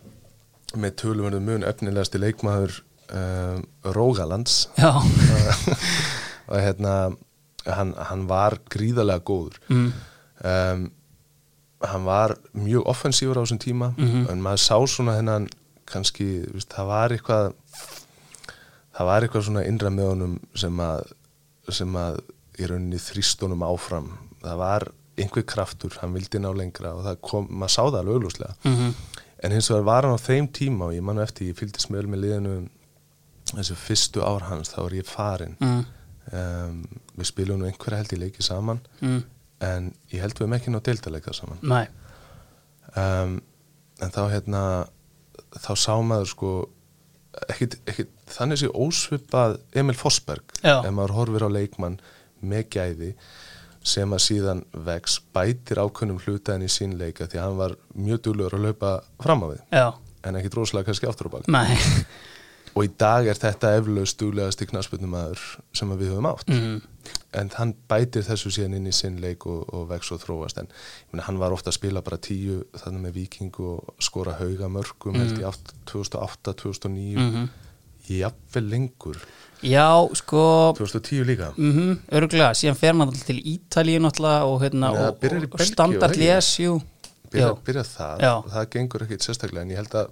[SPEAKER 3] með tölumverðu mun efnilegasti leikmaður um, Rógalands [LAUGHS] og hérna hann, hann var gríðarlega góður
[SPEAKER 1] mm.
[SPEAKER 3] um, hann var mjög offensífur á þessum tíma
[SPEAKER 1] Mhm.
[SPEAKER 3] en maður sá svona hennan kannski, viðst, það var eitthvað það var eitthvað svona innra með honum sem að sem að í rauninni þrýstunum áfram. Það var einhver kraftur, hann vildi ná lengra og það kom, maður sá það alveg auglúslega
[SPEAKER 1] mm
[SPEAKER 3] en hins vegar var hann á þeim tíma og ég mann eftir, ég fylgdi smöl með liðinu þessu fyrstu ár hans þá var ég farin
[SPEAKER 1] Mm.
[SPEAKER 3] um, við spilum nú einhverja held í leiki saman
[SPEAKER 1] Mm.
[SPEAKER 3] en ég held við með ekki ná deildaleika saman. Um, en þá hérna þá sá maður sko ekkit, ekkit, þannig sé ósvipað Emil Forsberg
[SPEAKER 1] Já.
[SPEAKER 3] ef maður horfir á leikmann með gæði sem að síðan vex bætir ákveðnum hlutaðin í sín leika því að hann var mjög duglegur að laupa fram á við
[SPEAKER 1] já,
[SPEAKER 3] en ekkit rosalega kannski aftur á bak.
[SPEAKER 1] Nei.
[SPEAKER 3] Og í dag er þetta eflaust duglegast í knarsbytnumæður sem að við höfum átt.
[SPEAKER 1] Mm.
[SPEAKER 3] En hann bætir þessu síðan inn í sinn leik og, og vex og þróast. En ég meina, hann var ofta að spila bara tíu þannig með viking og skora hauga mörgum held ég átt 2008, 2009
[SPEAKER 1] Mm
[SPEAKER 3] jafnvel lengur.
[SPEAKER 1] Já, sko
[SPEAKER 3] 2010 líka.
[SPEAKER 1] Mm Örgulega, síðan fer hann náttúrulega til Ítalíu náttúrulega og, hérna,
[SPEAKER 3] Já,
[SPEAKER 1] og,
[SPEAKER 3] í
[SPEAKER 1] og
[SPEAKER 3] Belgíu,
[SPEAKER 1] standard
[SPEAKER 3] eða ekki?
[SPEAKER 1] les, jú
[SPEAKER 3] byrja, það
[SPEAKER 1] Já.
[SPEAKER 3] og það? Gengur ekkit sérstaklega en ég held að,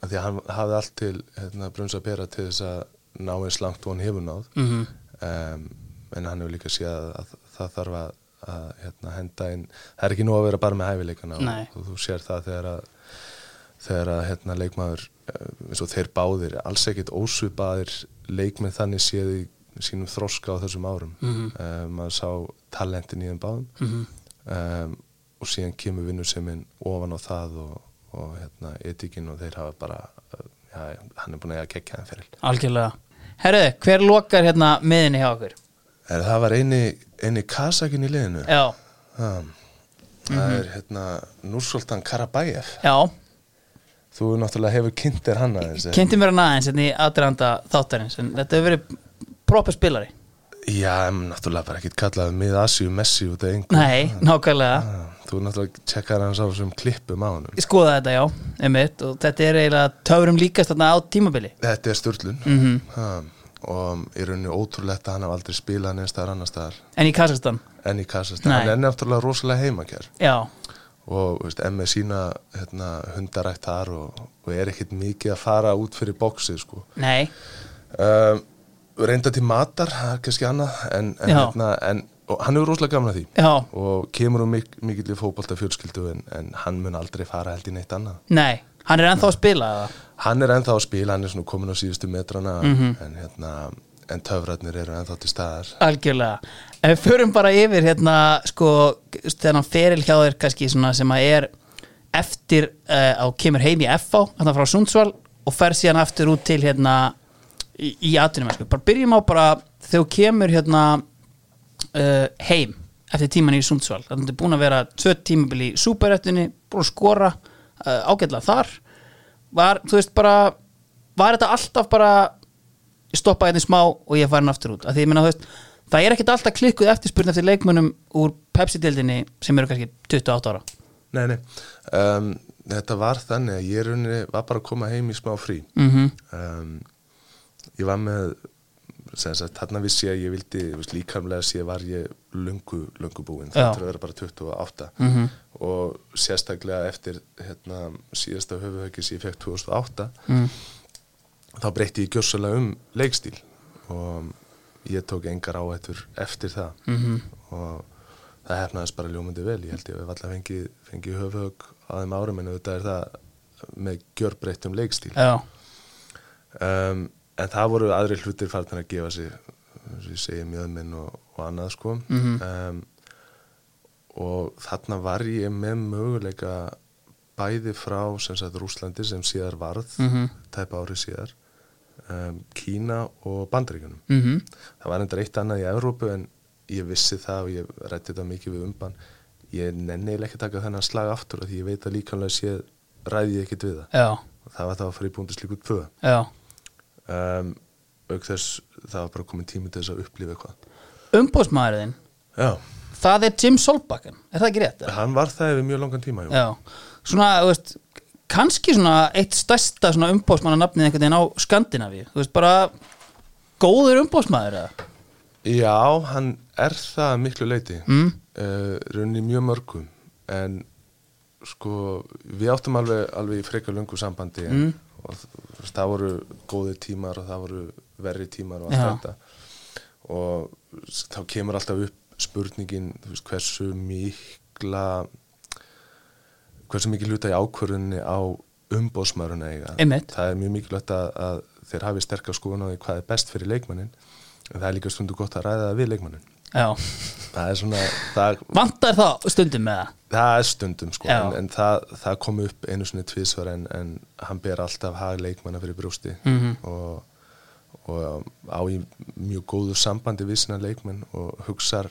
[SPEAKER 3] að því að hann hafði allt til hérna, brunns að bera til þess að ná eins langt og hann hefur náð.
[SPEAKER 1] Mm
[SPEAKER 3] um, en hann hefur líka séð að, að það þarf að, að hérna, henda inn það er ekki nú að vera bara með hæfileikana og, og þú sér það þegar að þegar að hérna, leikmaður eh, eins og þeir báðir, alls ekkit ósvipaðir leikmenn þannig séð í sínum þroska á þessum árum
[SPEAKER 1] Mhm.
[SPEAKER 3] um, maður sá talentin í þeim báðum
[SPEAKER 1] -hmm.
[SPEAKER 3] um, og síðan kemur vinnuseminn ofan á það og, og hérna, etikinn og þeir hafa bara já, hann er búin að kekja þeim fyrir
[SPEAKER 1] Algjörlega Herðu, hver lokar hérna miðinni hjá okkur?
[SPEAKER 3] Er það var eini, eini kasakin í liðinu?
[SPEAKER 1] Já,
[SPEAKER 3] það, það er hérna Núrsultan Karabæef
[SPEAKER 1] já.
[SPEAKER 3] Þú náttúrulega hefur kynnt þér hann aðeins?
[SPEAKER 1] Kynnti mér hann aðeins hérna í aðranda þáttarins en þetta hefur verið proper spilari.
[SPEAKER 3] Já, en náttúrulega bara ekkit kallaði mið Asíu Messi út af einhver
[SPEAKER 1] Nei, nákvæmlega.
[SPEAKER 3] Þú náttúrulega tjekkar hans á þessum klippum á hann
[SPEAKER 1] Ég skoða þetta, já, einmitt og þetta er eiginlega töfrum líkast þarna á tímabili.
[SPEAKER 3] Þetta er störlun
[SPEAKER 1] mm
[SPEAKER 3] ha, og í rauninni ótrúlegt að hann haf aldrei spilað neins staðar annar staðar.
[SPEAKER 1] En í Kazakstan,
[SPEAKER 3] en í Kassastan,
[SPEAKER 1] Nei.
[SPEAKER 3] hann er náttúrulega rosalega heimakjær
[SPEAKER 1] já.
[SPEAKER 3] Og veist, með sína hérna, hundarætt þar og, og er ekkit mikið að fara út fyrir bóksið sko.
[SPEAKER 1] Nei,
[SPEAKER 3] um, reynda til matar, það er kannski annað en, en, hérna, en hann hefur rosalega gaman að því.
[SPEAKER 1] Já,
[SPEAKER 3] og kemur um mik mikill í fótbolta fjölskyldu en, en hann mun aldrei fara held í neitt annað.
[SPEAKER 1] Nei Hann er ennþá að spila eða?
[SPEAKER 3] hann er ennþá að spila, hann er svona komin á síðustu metrana
[SPEAKER 1] Mhm.
[SPEAKER 3] en, hérna, en töfratnir eru ennþá til staðar
[SPEAKER 1] Algjörlega En við förum bara yfir hérna sko, þennan feril hjá þér kannski svona sem að er eftir uh, á kemur heim í FH þarna frá Sundsvall og fer síðan aftur út til hérna í, í atvinnum sko. bara byrjum á bara þegar kemur hérna uh, heim eftir tíman í Sundsvall þannig að þú er búin að vera tvö tímabil í superrættunni búin að skora ágætlega þar. Var, þú veist bara var þetta alltaf bara ég stoppa einnig smá og ég farin aftur út? Af því ég meina þú veist það er ekkert alltaf klikkuð eftirspurn eftir leikmunum úr Pepsi-dildinni sem eru kannski 28 ára.
[SPEAKER 3] Nei, nei, um, þetta var þannig að ég rauninni var bara að koma heim í smá frí.
[SPEAKER 1] Mm
[SPEAKER 3] um, ég var með þarna vissi ég að ég vildi veist, líkamlega sé var ég lungu, lungu búinn, þetta er vera bara 28
[SPEAKER 1] Mhm.
[SPEAKER 3] og sérstaklega eftir hérna, síðasta höfuhöggi sem ég fekk 2008
[SPEAKER 1] mm.
[SPEAKER 3] þá breytti ég gjössalega um leikstíl. Og ég tók engar áhættur eftir það.
[SPEAKER 1] Mhm.
[SPEAKER 3] og það hefnaðist bara ljómandi vel. Ég held ég að við alltaf fengi, fengi höfuhögg á þeim árum en auðvitað er það með gjörbreyttum leikstíl.
[SPEAKER 1] Já,
[SPEAKER 3] um, en það voru aðri hlutir farnir að gefa sig og ég segi mjöðminn og, og annað sko.
[SPEAKER 1] Mhm.
[SPEAKER 3] um, og þarna var ég með möguleika bæði frá sem sagt Rúslandi sem síðar varð
[SPEAKER 1] Mhm.
[SPEAKER 3] tæpa ári síðar um, Kína og Bandaríkunum
[SPEAKER 1] mm
[SPEAKER 3] það var endur eitt annað í Evrópu en ég vissi það og ég rætti þetta mikið við umban ég nenni ekki taka þennan slag aftur af því ég veit að líkanlega sé ræði ég ekkit við það.
[SPEAKER 1] Já,
[SPEAKER 3] og það var það að fara í búndislíku 2
[SPEAKER 1] já
[SPEAKER 3] um, auk þess það var bara komin tími til þess að upplifa eitthvað.
[SPEAKER 1] Umbóðsmaðurinn,
[SPEAKER 3] já,
[SPEAKER 1] það er Jim Solbakken er það ekki rétt? eða?
[SPEAKER 3] hann var það yfir mjög langan tíma
[SPEAKER 1] svona, þú veist kannski svona eitt stærsta svona umbóðsmannanafnið einhvern veginn á Skandinavíu. Þú veist bara góður umbóðsmaður eða?
[SPEAKER 3] Já, hann er það að miklu leiti mm. uh, rauninni mjög mörgum. En sko við áttum alveg, alveg í frekar lungu sambandi en, og það voru góði tímar og það voru verri tímar og allt
[SPEAKER 1] Já.
[SPEAKER 3] þetta. Og þá kemur alltaf upp spurningin veist, hversu mikla hversu mikið hluta í ákvörðunni á umbóðsmaðurinn eiga.
[SPEAKER 1] Einmitt.
[SPEAKER 3] það er mjög mikilvægt að, að þeir hafi sterkar skoðun á því hvað er best fyrir leikmannin en það er líka stundu gott að ræða það við leikmannin
[SPEAKER 1] Já,
[SPEAKER 3] það er svona það,
[SPEAKER 1] vantar það stundum með það
[SPEAKER 3] það er stundum sko en, en það, það kom upp einu svona tvísvar en, en hann ber alltaf hag leikmanna fyrir brústi
[SPEAKER 1] Mhm.
[SPEAKER 3] og, og á í mjög góðu sambandi við sína leikmenn og hugsar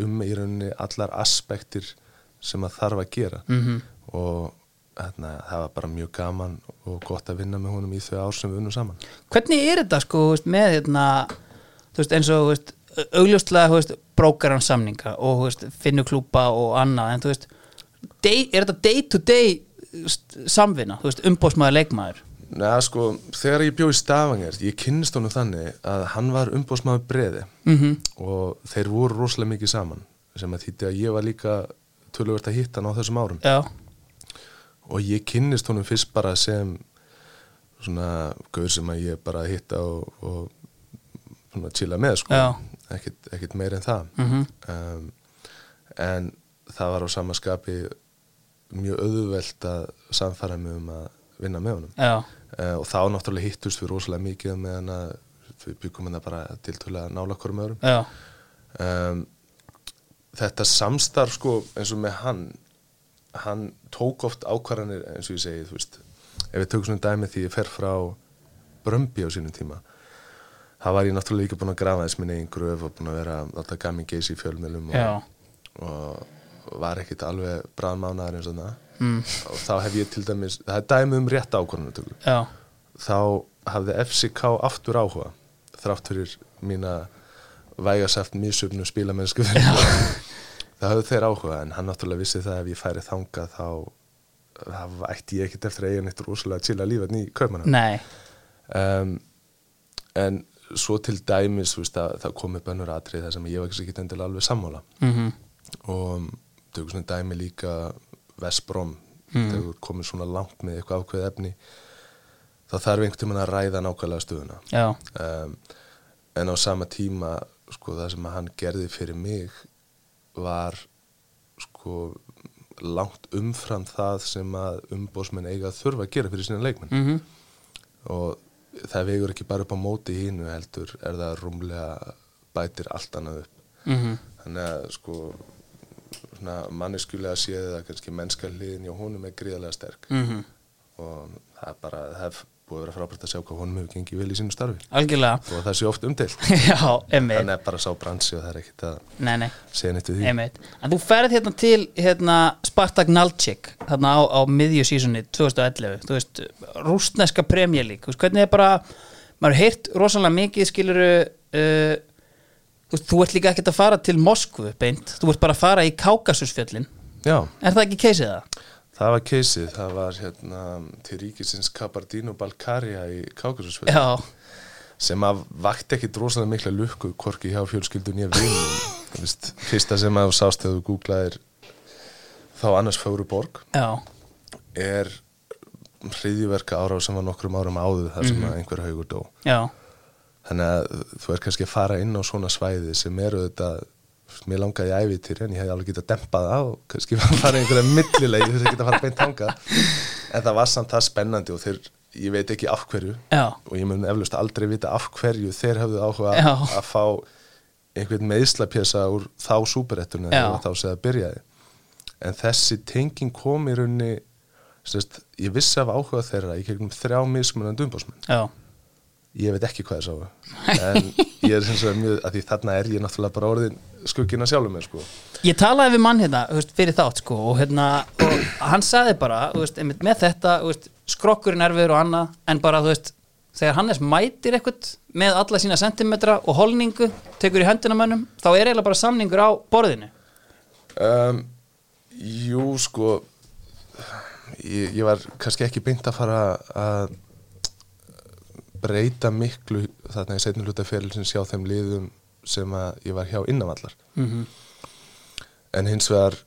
[SPEAKER 3] um í rauninni allar aspektir sem að þarf að gera
[SPEAKER 1] Mhm.
[SPEAKER 3] og hérna, það var bara mjög gaman og gott að vinna með honum í þau ár sem við unnum saman
[SPEAKER 1] Hvernig er þetta sko með hérna, veist, eins og veist, augljóslega þú veist, brókaran samninga og þú veist, finnu klúpa og annað en þú veist, day, er þetta day to day samvinna, þú veist, umbóðsmaður leikmaður?
[SPEAKER 3] Nei, sko, þegar ég bjó í Stavanger, ég kynnist honum þannig að hann var umbóðsmaður breði
[SPEAKER 1] mm
[SPEAKER 3] og þeir voru rosalega mikið saman sem að þýtti að ég var líka töluvert að hitta hann á þessum árum.
[SPEAKER 1] Já,
[SPEAKER 3] og ég kynnist honum fyrst bara sem svona gaur sem að ég bara hitta og, og svona chilla með sko.
[SPEAKER 1] Já.
[SPEAKER 3] Ekkit meir en það.
[SPEAKER 1] Mhm.
[SPEAKER 3] um, en það var á samaskapi mjög auðvelt að samfara mig um að vinna með honum. Uh, og þá náttúrulega hittust við rosalega mikið meðan að við byggum þetta bara tiltölulega nála hverjum öðrum.
[SPEAKER 1] Já,
[SPEAKER 3] um, þetta samstarf sko eins og með hann hann tók oft ákvarðanir eins og ég segi, þú veist ef við tökum svona dæmi því ég fer frá Brömbi á sínum tíma það var ég náttúrulega líka búin að grafa þess minn eigin gröf og búin að vera að láta gamin geisi í fjölmjölum og, og var ekkit alveg bræðmánaðar eins og það.
[SPEAKER 1] Mm,
[SPEAKER 3] og þá hef ég til dæmis, það er dæmi um rétt
[SPEAKER 1] Já,
[SPEAKER 3] þá hafði FCK aftur áhuga þrátt fyrir mína vægasæft mísöfnu spílamennsku það hafði þeir áhuga en hann náttúrulega vissi það ef ég færi þangað þá það ætti ég ekkert eftir að eiga neitt rosalega til að lífa í kaupmanna
[SPEAKER 1] nei.
[SPEAKER 3] Um, en svo til dæmis veist, að, það komi bönnur atrið þar sem ég var ekki endilega alveg sammála.
[SPEAKER 1] Mm
[SPEAKER 3] og tökum svona dæmi líka Vesbróm mm. þú ert komin svona langt með eitthvað ákveð efni þá þarf einhvern tímann að ræða nákvæmlega stöðuna. Um, en á sama tíma sko það sem hann gerði fyrir mig var sko langt umfram það sem að umbósmenn eiga að þurfa að gera fyrir sína leikmenn.
[SPEAKER 1] Mm
[SPEAKER 3] og það vegur ekki bara upp á móti hínu heldur er það rúmlega bætir allt annað upp.
[SPEAKER 1] -hmm.
[SPEAKER 3] þannig að sko svona manneskulega séð að kannski mennska hliðin hjá honum er gríðarlega sterk.
[SPEAKER 1] Mm
[SPEAKER 3] og það er bara, það er búið að vera frábært að sjá hvað honum hefur gengið vel í sínu starfi.
[SPEAKER 1] Algjörlega.
[SPEAKER 3] Og það sé oft
[SPEAKER 1] emmitt, [LAUGHS]
[SPEAKER 3] þannig er bara sá bransi og það er ekkit að
[SPEAKER 1] nei, nei.
[SPEAKER 3] segja neitt við því.
[SPEAKER 1] Einmitt. En þú ferð hérna til hérna, Spartak Nalchik þarna á, á miðju sísunni 2011 þú veist, rústneska premjölík hvernig er bara, maður heyrt rosalega mikið skiluru uh, þú, þú ert líka ekkert að fara til Moskvu beint, þú ert bara að fara í Kákasusfjöllin.
[SPEAKER 3] Já,
[SPEAKER 1] er það ekki keisið það?
[SPEAKER 3] Það var keisið, það var hérna til ríkisins Kabardino Balkaria í Kákasusfjörð
[SPEAKER 1] Já,
[SPEAKER 3] sem að vakti ekki drosalega mikla lukku hvorki hjá fjölskyldun ég vinum. Fyrsta sem að þú sást þegar þú googlaðir þá annars Fögru borg
[SPEAKER 1] já,
[SPEAKER 3] er hriðjuverka ára sem var nokkrum árum áður þar sem að einhver haugur dó.
[SPEAKER 1] Já,
[SPEAKER 3] þannig að þú er kannski að fara inn á svona svæði sem eru þetta mér langaði í ævitýri en ég hefði alveg getað dempað það og kannski [LAUGHS] að fara einhverja millilegi þess að geta að fara beint hanga en það var samt það spennandi og þeir, ég veit ekki af hverju
[SPEAKER 1] já,
[SPEAKER 3] og ég mun eflust aldrei vita af hverju þeir höfðu áhuga
[SPEAKER 1] Já.
[SPEAKER 3] að fá einhvern meðslapjesa úr þá súperettunni þegar þá segða byrjaði. En þessi tenging kom í raunni sérst, ég vissi af áhuga þeirra í gegnum þrjá mismunandi umbásmenn
[SPEAKER 1] já,
[SPEAKER 3] ég veit ekki hvað það sáu en ég er sem sagt mjög að því þarna er ég náttúrulega bara orðin skuggina sjálfum mér sko.
[SPEAKER 1] Ég talaði við mann hérna veist, fyrir þátt sko og, hérna, og hann saði bara veist, einmitt, með þetta veist, skrokkurinn erfiður og annað en bara þú veist þegar Hannes mætir eitthvað með alla sína sentimetra og holningu tekur í höndina mönnum þá er eiginlega bara samningur á borðinu.
[SPEAKER 3] Um, jú sko ég, ég var kannski ekki beint að fara að breyta miklu þarna í setnum hluta fyrir sem sjá þeim liðum sem ég var hjá innanvallar
[SPEAKER 1] mm
[SPEAKER 3] en hins vegar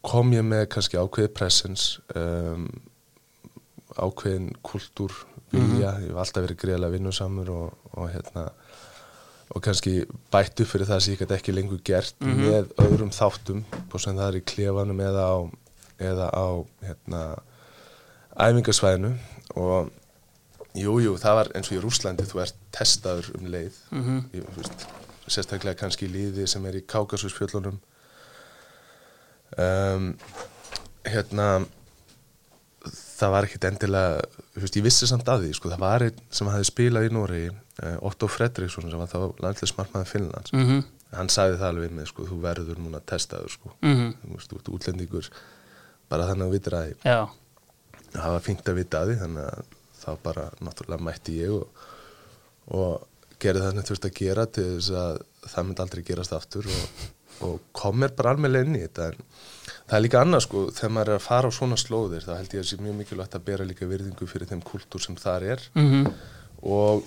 [SPEAKER 3] kom ég með kannski ákveði presence um, ákveðin kultúr vilja, ég hef alltaf verið greiðlega vinnusamur og, og hérna og kannski bættu fyrir það sem ég gæti ekki lengur gert með öðrum þáttum og sem það er í klefanum eða á, eða á hérna, æfingasvæðinu. Og jú, jú, það var eins og í Rúslandi þú ert testaður um leið.
[SPEAKER 1] Mhm.
[SPEAKER 3] ég, þú veist, sérstaklega kannski líði sem er í Kákasusfjöllunum. Um, hérna það var ekkit endilega veist, ég vissi samt að því, sko, það var einn sem hafði spilað í Nóri uh, Otto Fredriksson sem var þá landslismarkmaður Finnlands.
[SPEAKER 1] Mm -hmm.
[SPEAKER 3] hann sagði það alveg mig, sko, þú verður núna testaður, sko,
[SPEAKER 1] Mhm.
[SPEAKER 3] þú veist, þú ert útlendingur bara þannig að vitir að því.
[SPEAKER 1] Já,
[SPEAKER 3] það var fínt að vita að því þannig að þá bara náttúrulega mætti ég og, og gerði það sem þurfti að gera til þess að það myndi aldrei gerast aftur og, og kom mér bara alveg inn í þetta. En það er líka annað sko þegar maður er að fara á svona slóðir þá held ég að það sé mjög mikilvægt að bera líka virðingu fyrir þeim kultúr sem þar er
[SPEAKER 1] mm
[SPEAKER 3] og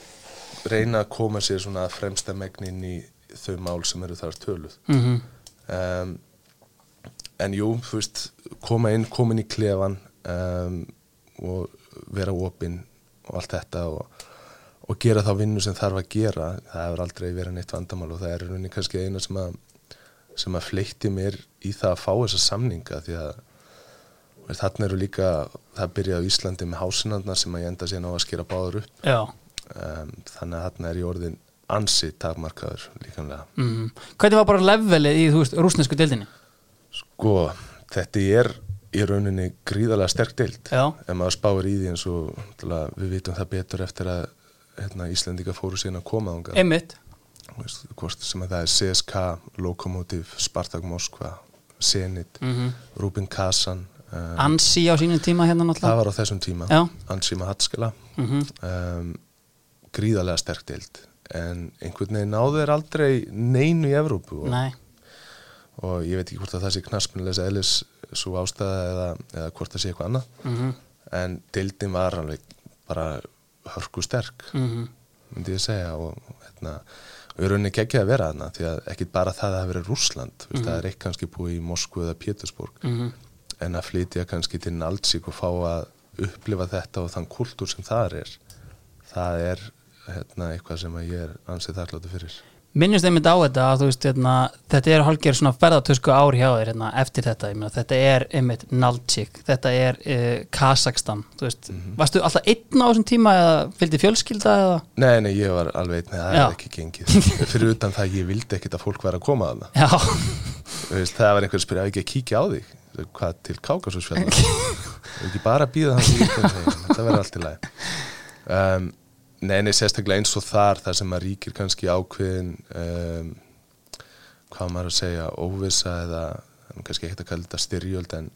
[SPEAKER 3] reyna að koma sér svona að fremsta megni inn í þau mál sem eru þar töluð.
[SPEAKER 1] Mhm.
[SPEAKER 3] um, en jú, þú veist koma inn, koma inn í klefan um, og vera opinn og allt þetta og, og gera þá vinnu sem þarf að gera það hefur aldrei verið neitt vandamál og það er í rauninni kannski eina sem að sem að fleitti mér í það að fá þessa samninga því að þarna eru líka, það byrjaði á Íslandi með hásinandna sem að ég enda síðan á að skera báður upp um, þannig að þarna er ég orðin ansi takmarkaður líkanlega
[SPEAKER 1] mm. Hvernig var bara levelið í, veist, rúsnesku deildinni?
[SPEAKER 3] Sko, þetta er í rauninni gríðarlega sterk deild
[SPEAKER 1] Já.
[SPEAKER 3] ef maður spáir í því eins og við vitum það betur eftir að hérna, Íslendinga fóru síðan að koma þangað.
[SPEAKER 1] Einmitt.
[SPEAKER 3] Hvort sem að það er CSK, Lokomotiv, Spartak Moskva, Zenit,
[SPEAKER 1] mm
[SPEAKER 3] Rubin Kazan um,
[SPEAKER 1] Ansi á sínum tíma hérna
[SPEAKER 3] það
[SPEAKER 1] náttúrulega
[SPEAKER 3] var á þessum tíma.
[SPEAKER 1] Já.
[SPEAKER 3] Ansi Mahatskala
[SPEAKER 1] mm
[SPEAKER 3] um, gríðarlega sterk deild. En einhvern veginn náðu er aldrei neinu í Evrópu og,
[SPEAKER 1] Nei,
[SPEAKER 3] og ég veit ekki hvort að það sé knaspinleis eðlis svo ástæða eða, eða hvort það sé eitthvað annað.
[SPEAKER 1] Mm
[SPEAKER 3] en deildin var alveg bara hörku sterk
[SPEAKER 1] -hmm.
[SPEAKER 3] myndi ég segja og hérna og ég rauninni ekki að vera þarna því að ekkit bara það að það hafi verið Rússland mm það er eitt kannski búið í Moskvu eða Pétursborg
[SPEAKER 1] Mhm.
[SPEAKER 3] en að flytja kannski til Naldsík og fá að upplifa þetta og þann kultúr sem það er það er hérna, eitthvað sem ég er ansið þarláttu fyrir
[SPEAKER 1] Minnist einmitt á þetta að veist, hérna, þetta er hálfgerð svona ferðartösku ár hjá þér hérna, eftir þetta, meina, þetta er einmitt Nalchik, þetta er uh, Kazakstan, þú veist, varstu alltaf einn á þessum tíma eða fylgdi fjölskylda eða?
[SPEAKER 3] Nei, nei, ég var alveg einn, það
[SPEAKER 1] Já.
[SPEAKER 3] er ekki gengið. [LAUGHS] Fyrir utan það að ég vildi ekkit að fólk væri að koma að það veist, það var einhver að spyrja að ekki að kíkja á þig? Hvað til Kákasusfjallar [LAUGHS] ekki bara býða hans það verður allt í lagi. Um, Nei, nei, sérstaklega eins og þar það sem að ríkir kannski ákveðin um, hvað maður að segja óvissa eða kannski ekkert að kalla þetta styrjöld en,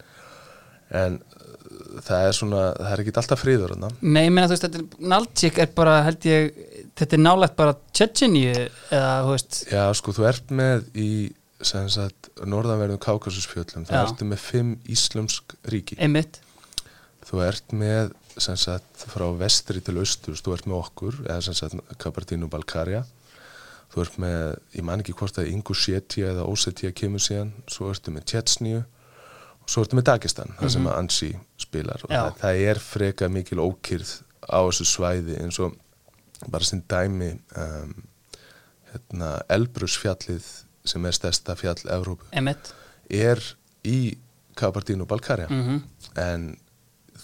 [SPEAKER 3] en uh, það er svona, það er ekki alltaf friður þarna.
[SPEAKER 1] nei, ég meina, þú veist, þetta er Nalchik er bara, held ég, þetta er nálægt bara Tjetjeníu eða, þú veist,
[SPEAKER 3] Já, sko, þú ert með í sem sagt, norðanverðum Kákasusfjöllum þú
[SPEAKER 1] Já.
[SPEAKER 3] ertu með fimm íslumsk ríki
[SPEAKER 1] einmitt,
[SPEAKER 3] þú ert með sem sagt frá vestri til austurs, þú ert með okkur eða sem sagt Kabartínu Balkaria þú ert með, ég man ekki hvort að Ingushetja eða Ósetja kemur síðan svo ertu með Tjetsníu og svo ertu með Dagestan, það sem að Ansi spilar. Og það, það er freka mikil ókýrð á þessu svæði eins og bara sem dæmi um, hérna, Elbrusfjallið sem er stærsta fjall Evrópu
[SPEAKER 1] einmitt.
[SPEAKER 3] er í Kabartínu Balkaria
[SPEAKER 1] mm
[SPEAKER 3] en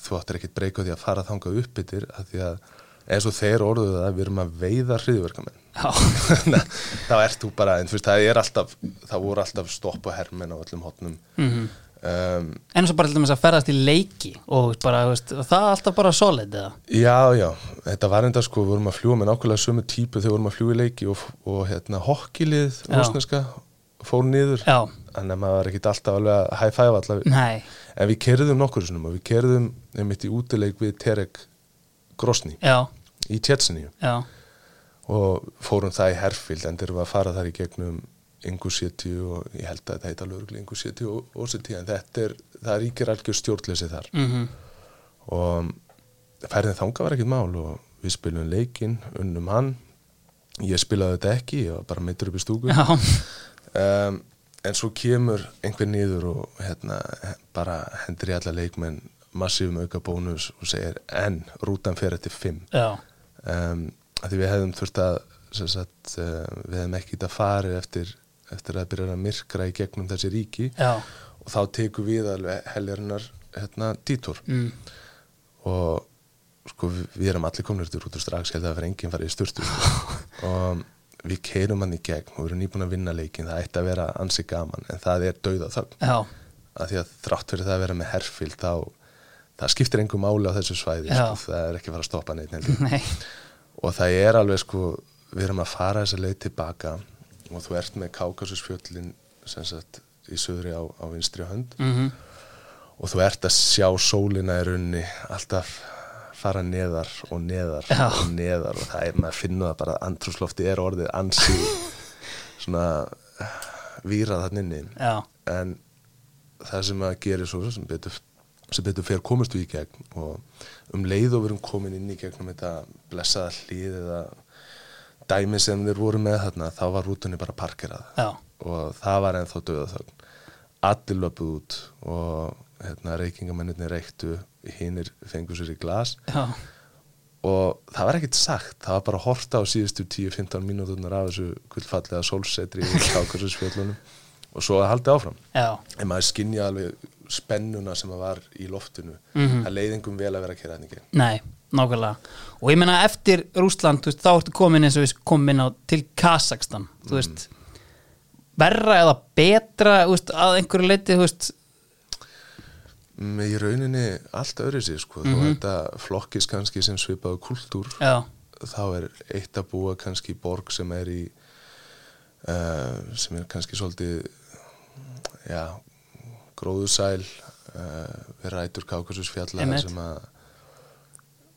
[SPEAKER 3] þú áttir ekkert breyka því að fara þangað upp yfir að því að eins og þeir orðuðu það við erum að veiða hriðverkamenn [LAUGHS] þá ert þú bara, en veist, það er alltaf það voru alltaf stopp og hermenn á öllum hotnum
[SPEAKER 1] mm
[SPEAKER 3] um,
[SPEAKER 1] en svo bara til dæmis að ferðast í leiki og bara, veist, það er alltaf bara solid eða,
[SPEAKER 3] já, já, þetta var enda sko við vorum að fljúa með nákvæmlega sömu típu þegar við vorum að fljúa í leiki og, og hérna hokkilið rúsneska fór niður.
[SPEAKER 1] Já,
[SPEAKER 3] þannig að maður var ekkert alltaf alveg að high five allavega
[SPEAKER 1] nei
[SPEAKER 3] en við kerðum nokkur og við kerðum einmitt í útileik við Terek Grosny
[SPEAKER 1] já,
[SPEAKER 3] í Tjetseníu
[SPEAKER 1] já,
[SPEAKER 3] og fórum það í herfild en þeir eru að fara þar í gegnum Ingusséti og ég held að þetta heita lögregli Ingusséti og Óseti en þetta er, það ríkir algjör stjórnleysi þar.
[SPEAKER 1] Mhm,
[SPEAKER 3] og ferðin þanga var ekkert mál og við spilum leikinn, unnum hann. Ég spilaði þetta ekki, ég var bara meittur upp í stúku.
[SPEAKER 1] Já,
[SPEAKER 3] um, en svo kemur einhver niður og hérna, bara hendur í alla leikmenn massífum auka bónus og segir en rútan fer 5
[SPEAKER 1] já,
[SPEAKER 3] um, að því við hefðum þurft að sagt, uh, við hefðum ekki þetta farið eftir, eftir að byrja að myrkra í gegnum þessi ríki.
[SPEAKER 1] Já.
[SPEAKER 3] Og þá tekum við alveg heljarinnar hérna, dítor
[SPEAKER 1] mm.
[SPEAKER 3] og sko við, við erum allir komin út úr strax held að það fyrir enginn farið í styrtu sko. [LAUGHS] og við keirum hann í gegn og við erum nýbúin að vinna leikin það ætti að vera ansi gaman en það er dauða þögn. Að því að þrátt fyrir það að vera með herfield þá það skiptir engum máli á þessu svæði sko, það er ekki fara að stoppa neitt
[SPEAKER 1] nei.
[SPEAKER 3] Og það er alveg sko við erum að fara þessa leið tilbaka og þú ert með sagt í söðri á, á vinstri hönd.
[SPEAKER 1] Mm
[SPEAKER 3] og þú ert að sjá sólina í runni alltaf fara neðar og neðar
[SPEAKER 1] Já.
[SPEAKER 3] og neðar og það er, maður finnur það bara að andrúslofti er orðið ansi svona výrað þannig inni.
[SPEAKER 1] Já,
[SPEAKER 3] en það sem að gera svo sem betur, sem betur fer komist við í gegn og um leið og við erum komin inn í gegnum þetta blessaða hlið eða dæmi sem þeir voru með þarna þá var rútunni bara parkerað.
[SPEAKER 1] Já,
[SPEAKER 3] og það var ennþá döðaþögn allir löpuð út og hérna, reykingamennir reyktu hinnir fengur sér í glas.
[SPEAKER 1] Já,
[SPEAKER 3] og það var ekkert sagt það var bara að horta á síðustu 10-15 mínúturnar af þessu gullfallega sólsetri í [LAUGHS] kákasusfjöllunum og svo að haldi áfram.
[SPEAKER 1] Já,
[SPEAKER 3] en maður skinja alveg spennuna sem að var í loftinu
[SPEAKER 1] Mhm.
[SPEAKER 3] það leiði engum vel að vera að kera þetta ekki
[SPEAKER 1] nei, nákvæmlega. Og ég meina eftir Rússland, þú veist, þá ertu komin eins og við komum inn á til Kazakstan veist, verra eða betra, veist, að einhverju leiti, þú veist,
[SPEAKER 3] í rauninni allt öðru sér sko, mm -hmm. þetta flokkis kannski sem svipaðu kultúr
[SPEAKER 1] já,
[SPEAKER 3] þá er eitt að búa kannski borg sem er í uh, sem er kannski svolítið já gróðusæl uh, við rætur Kákasusfjalla
[SPEAKER 1] Einmitt.
[SPEAKER 3] sem að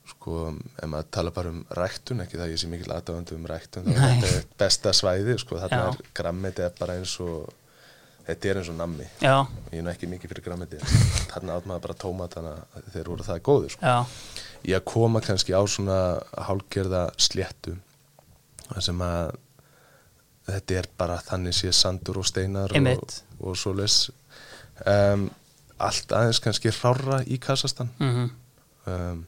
[SPEAKER 3] sko, ef maður tala bara um ræktun, ekki það ég sé mikil aðdáðandi um ræktun, þá er þetta besta svæði sko, þarna
[SPEAKER 1] Já.
[SPEAKER 3] er grammeti er bara eins og þetta er eins og nammi.
[SPEAKER 1] Já,
[SPEAKER 3] ég er ekki mikið fyrir grammeti. Þarna átt maður bara tómatana þeir voru það góður sko. Í að koma kannski á svona hálgerða sléttu sem að þetta er bara þannig sé sandur og steinar og, og svo les um, allt aðeins kannski rára í Kassastan
[SPEAKER 1] mhm,
[SPEAKER 3] um,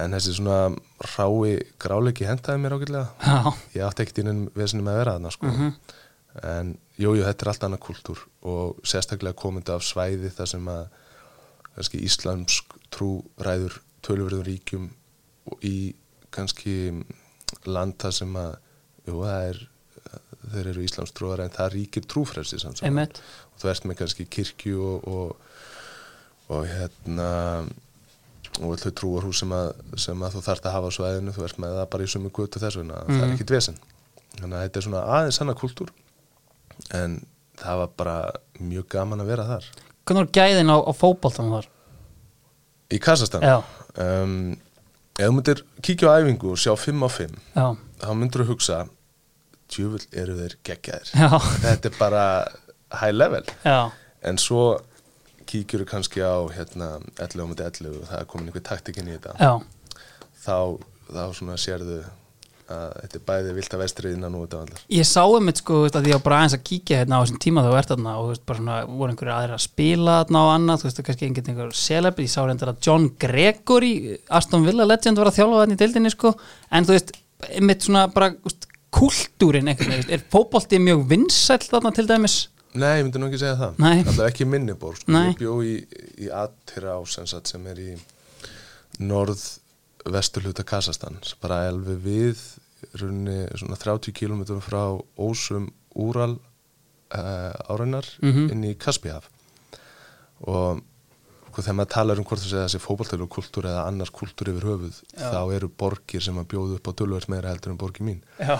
[SPEAKER 3] en þessi svona rái gráleiki hentaði mér
[SPEAKER 1] já,
[SPEAKER 3] ég átti ekkert innum vesinum að vera þarna sko.
[SPEAKER 1] Mhm.
[SPEAKER 3] En jú, jú, þetta er allt annað kultúr og sérstaklega komandi af svæði þar sem að kannski íslamsk trú ræður tölurverðum ríkjum í kannski land þar sem að jú, það er þeir eru íslamsk trúar en það ríkir trúfrelsi
[SPEAKER 1] einmitt,
[SPEAKER 3] og þú ert með kannski kirkju og, og, og hérna og þau trúarhús sem að, sem að þú þarft að hafa á svæðinu, þú ert með það bara í sumu gutt og þess vegna, það
[SPEAKER 1] Mhm.
[SPEAKER 3] er ekkit vesen. Þannig að þetta er svona aðeins annað kultúr en það var bara mjög gaman að vera þar.
[SPEAKER 1] Hvernig var gæðin á, á fótboltan þar?
[SPEAKER 3] í Kassastan
[SPEAKER 1] Já,
[SPEAKER 3] um, ef þú myndir kíkja á æfingu og sjá 5 á 5
[SPEAKER 1] já,
[SPEAKER 3] þá myndir þú hugsa djúvill eru þeir geggjaðir.
[SPEAKER 1] Já, [LAUGHS]
[SPEAKER 3] þetta er bara high level.
[SPEAKER 1] Já,
[SPEAKER 3] en svo kíkjur kannski á hérna 11 á múti 11 og það er komin einhver taktikinn í þetta.
[SPEAKER 1] Já,
[SPEAKER 3] þá, þá svona sérðu að þetta er bæði vilt að vestrið innan og þetta allar
[SPEAKER 1] ég sá um þetta sko, veist, að ég var bara aðeins að kíkja hérna á þessum tíma þú ert þarna og veist, bara svona, voru einhverju aðrir að spila þarna og annað, þú veist, kannski einhvern einhver celeb, ég sá reyndar að John Gregory Aston Villa legend var að þjálfa þarna í deildinni sko, en þú veist, einmitt svona bara, veist, kultúrin einhvern veginn, er fótbolti mjög vinsæll þarna til dæmis?
[SPEAKER 3] Nei, ég myndi nú ekki segja það. Alltaf ekki minniborg sko. Norð vesturluta Kassastan bara elvi við runni svona 30 km frá Ósum Úral uh, áreinar
[SPEAKER 1] Mhm.
[SPEAKER 3] inn í Kaspihaf og sko, þegar maður talar um hvort þessi fótballtölu kultúr eða annars kultúr yfir höfuð þá eru borgir sem að bjóðu upp á tölvöld meira heldur en borgir mín.
[SPEAKER 1] Já,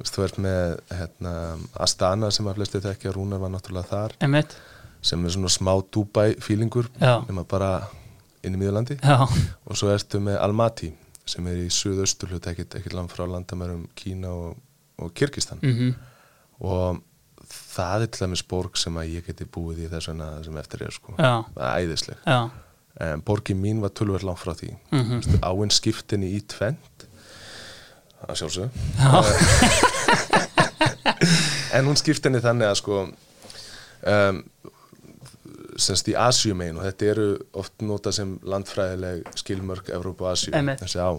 [SPEAKER 3] Þú ert með hérna, Astana sem að flesti þekkja, Rúnar var náttúrulega þar.
[SPEAKER 1] Einmitt,
[SPEAKER 3] sem er svona smá Dubai feelingur
[SPEAKER 1] Já.
[SPEAKER 3] nema bara inn í miðurlandi
[SPEAKER 1] já,
[SPEAKER 3] og svo ertu með Almaty sem er í suðaustur hlut ekkert, ekkert land frá landamærum Kína og, og Kyrkistan
[SPEAKER 1] mhm,
[SPEAKER 3] og það er til dæmis borg sem að ég geti búið í þess vegna sem eftir er sko.
[SPEAKER 1] Já,
[SPEAKER 3] það er æðisleg en borgin mín var tölver langt frá því. Mm -hmm. áinn skiptinni í tvent að sjálfsög [LAUGHS] en hún skiptinni þannig að sko um, semst í Asjumegin og þetta eru oft nota sem landfræðileg skilmörk Evrópu og
[SPEAKER 1] Einmitt.
[SPEAKER 3] þessi á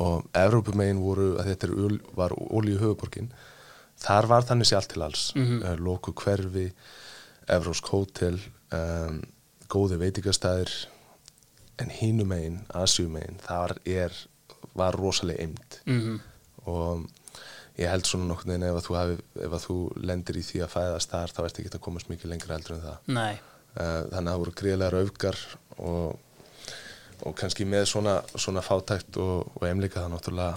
[SPEAKER 3] og Evrópumegin voru að þetta er, var olíu höfuborgin þar var þannig sér allt til alls. Mm -hmm. loku hverfi Evrósk hótel um, góði veitingastæðir en hínumegin, Asjumegin þar er, var rosalega eimt
[SPEAKER 1] Mhm.
[SPEAKER 3] og ég held svona nokkurn veginn ef að þú, hafi, ef að þú lendir í því að fæðast þar þá ert ekki að komast mikið lengra heldur en það.
[SPEAKER 1] Nei,
[SPEAKER 3] Eh, þannig að það voru greiðlega raufgar og, og kannski með svona, svona fátækt og, og emlika það náttúrulega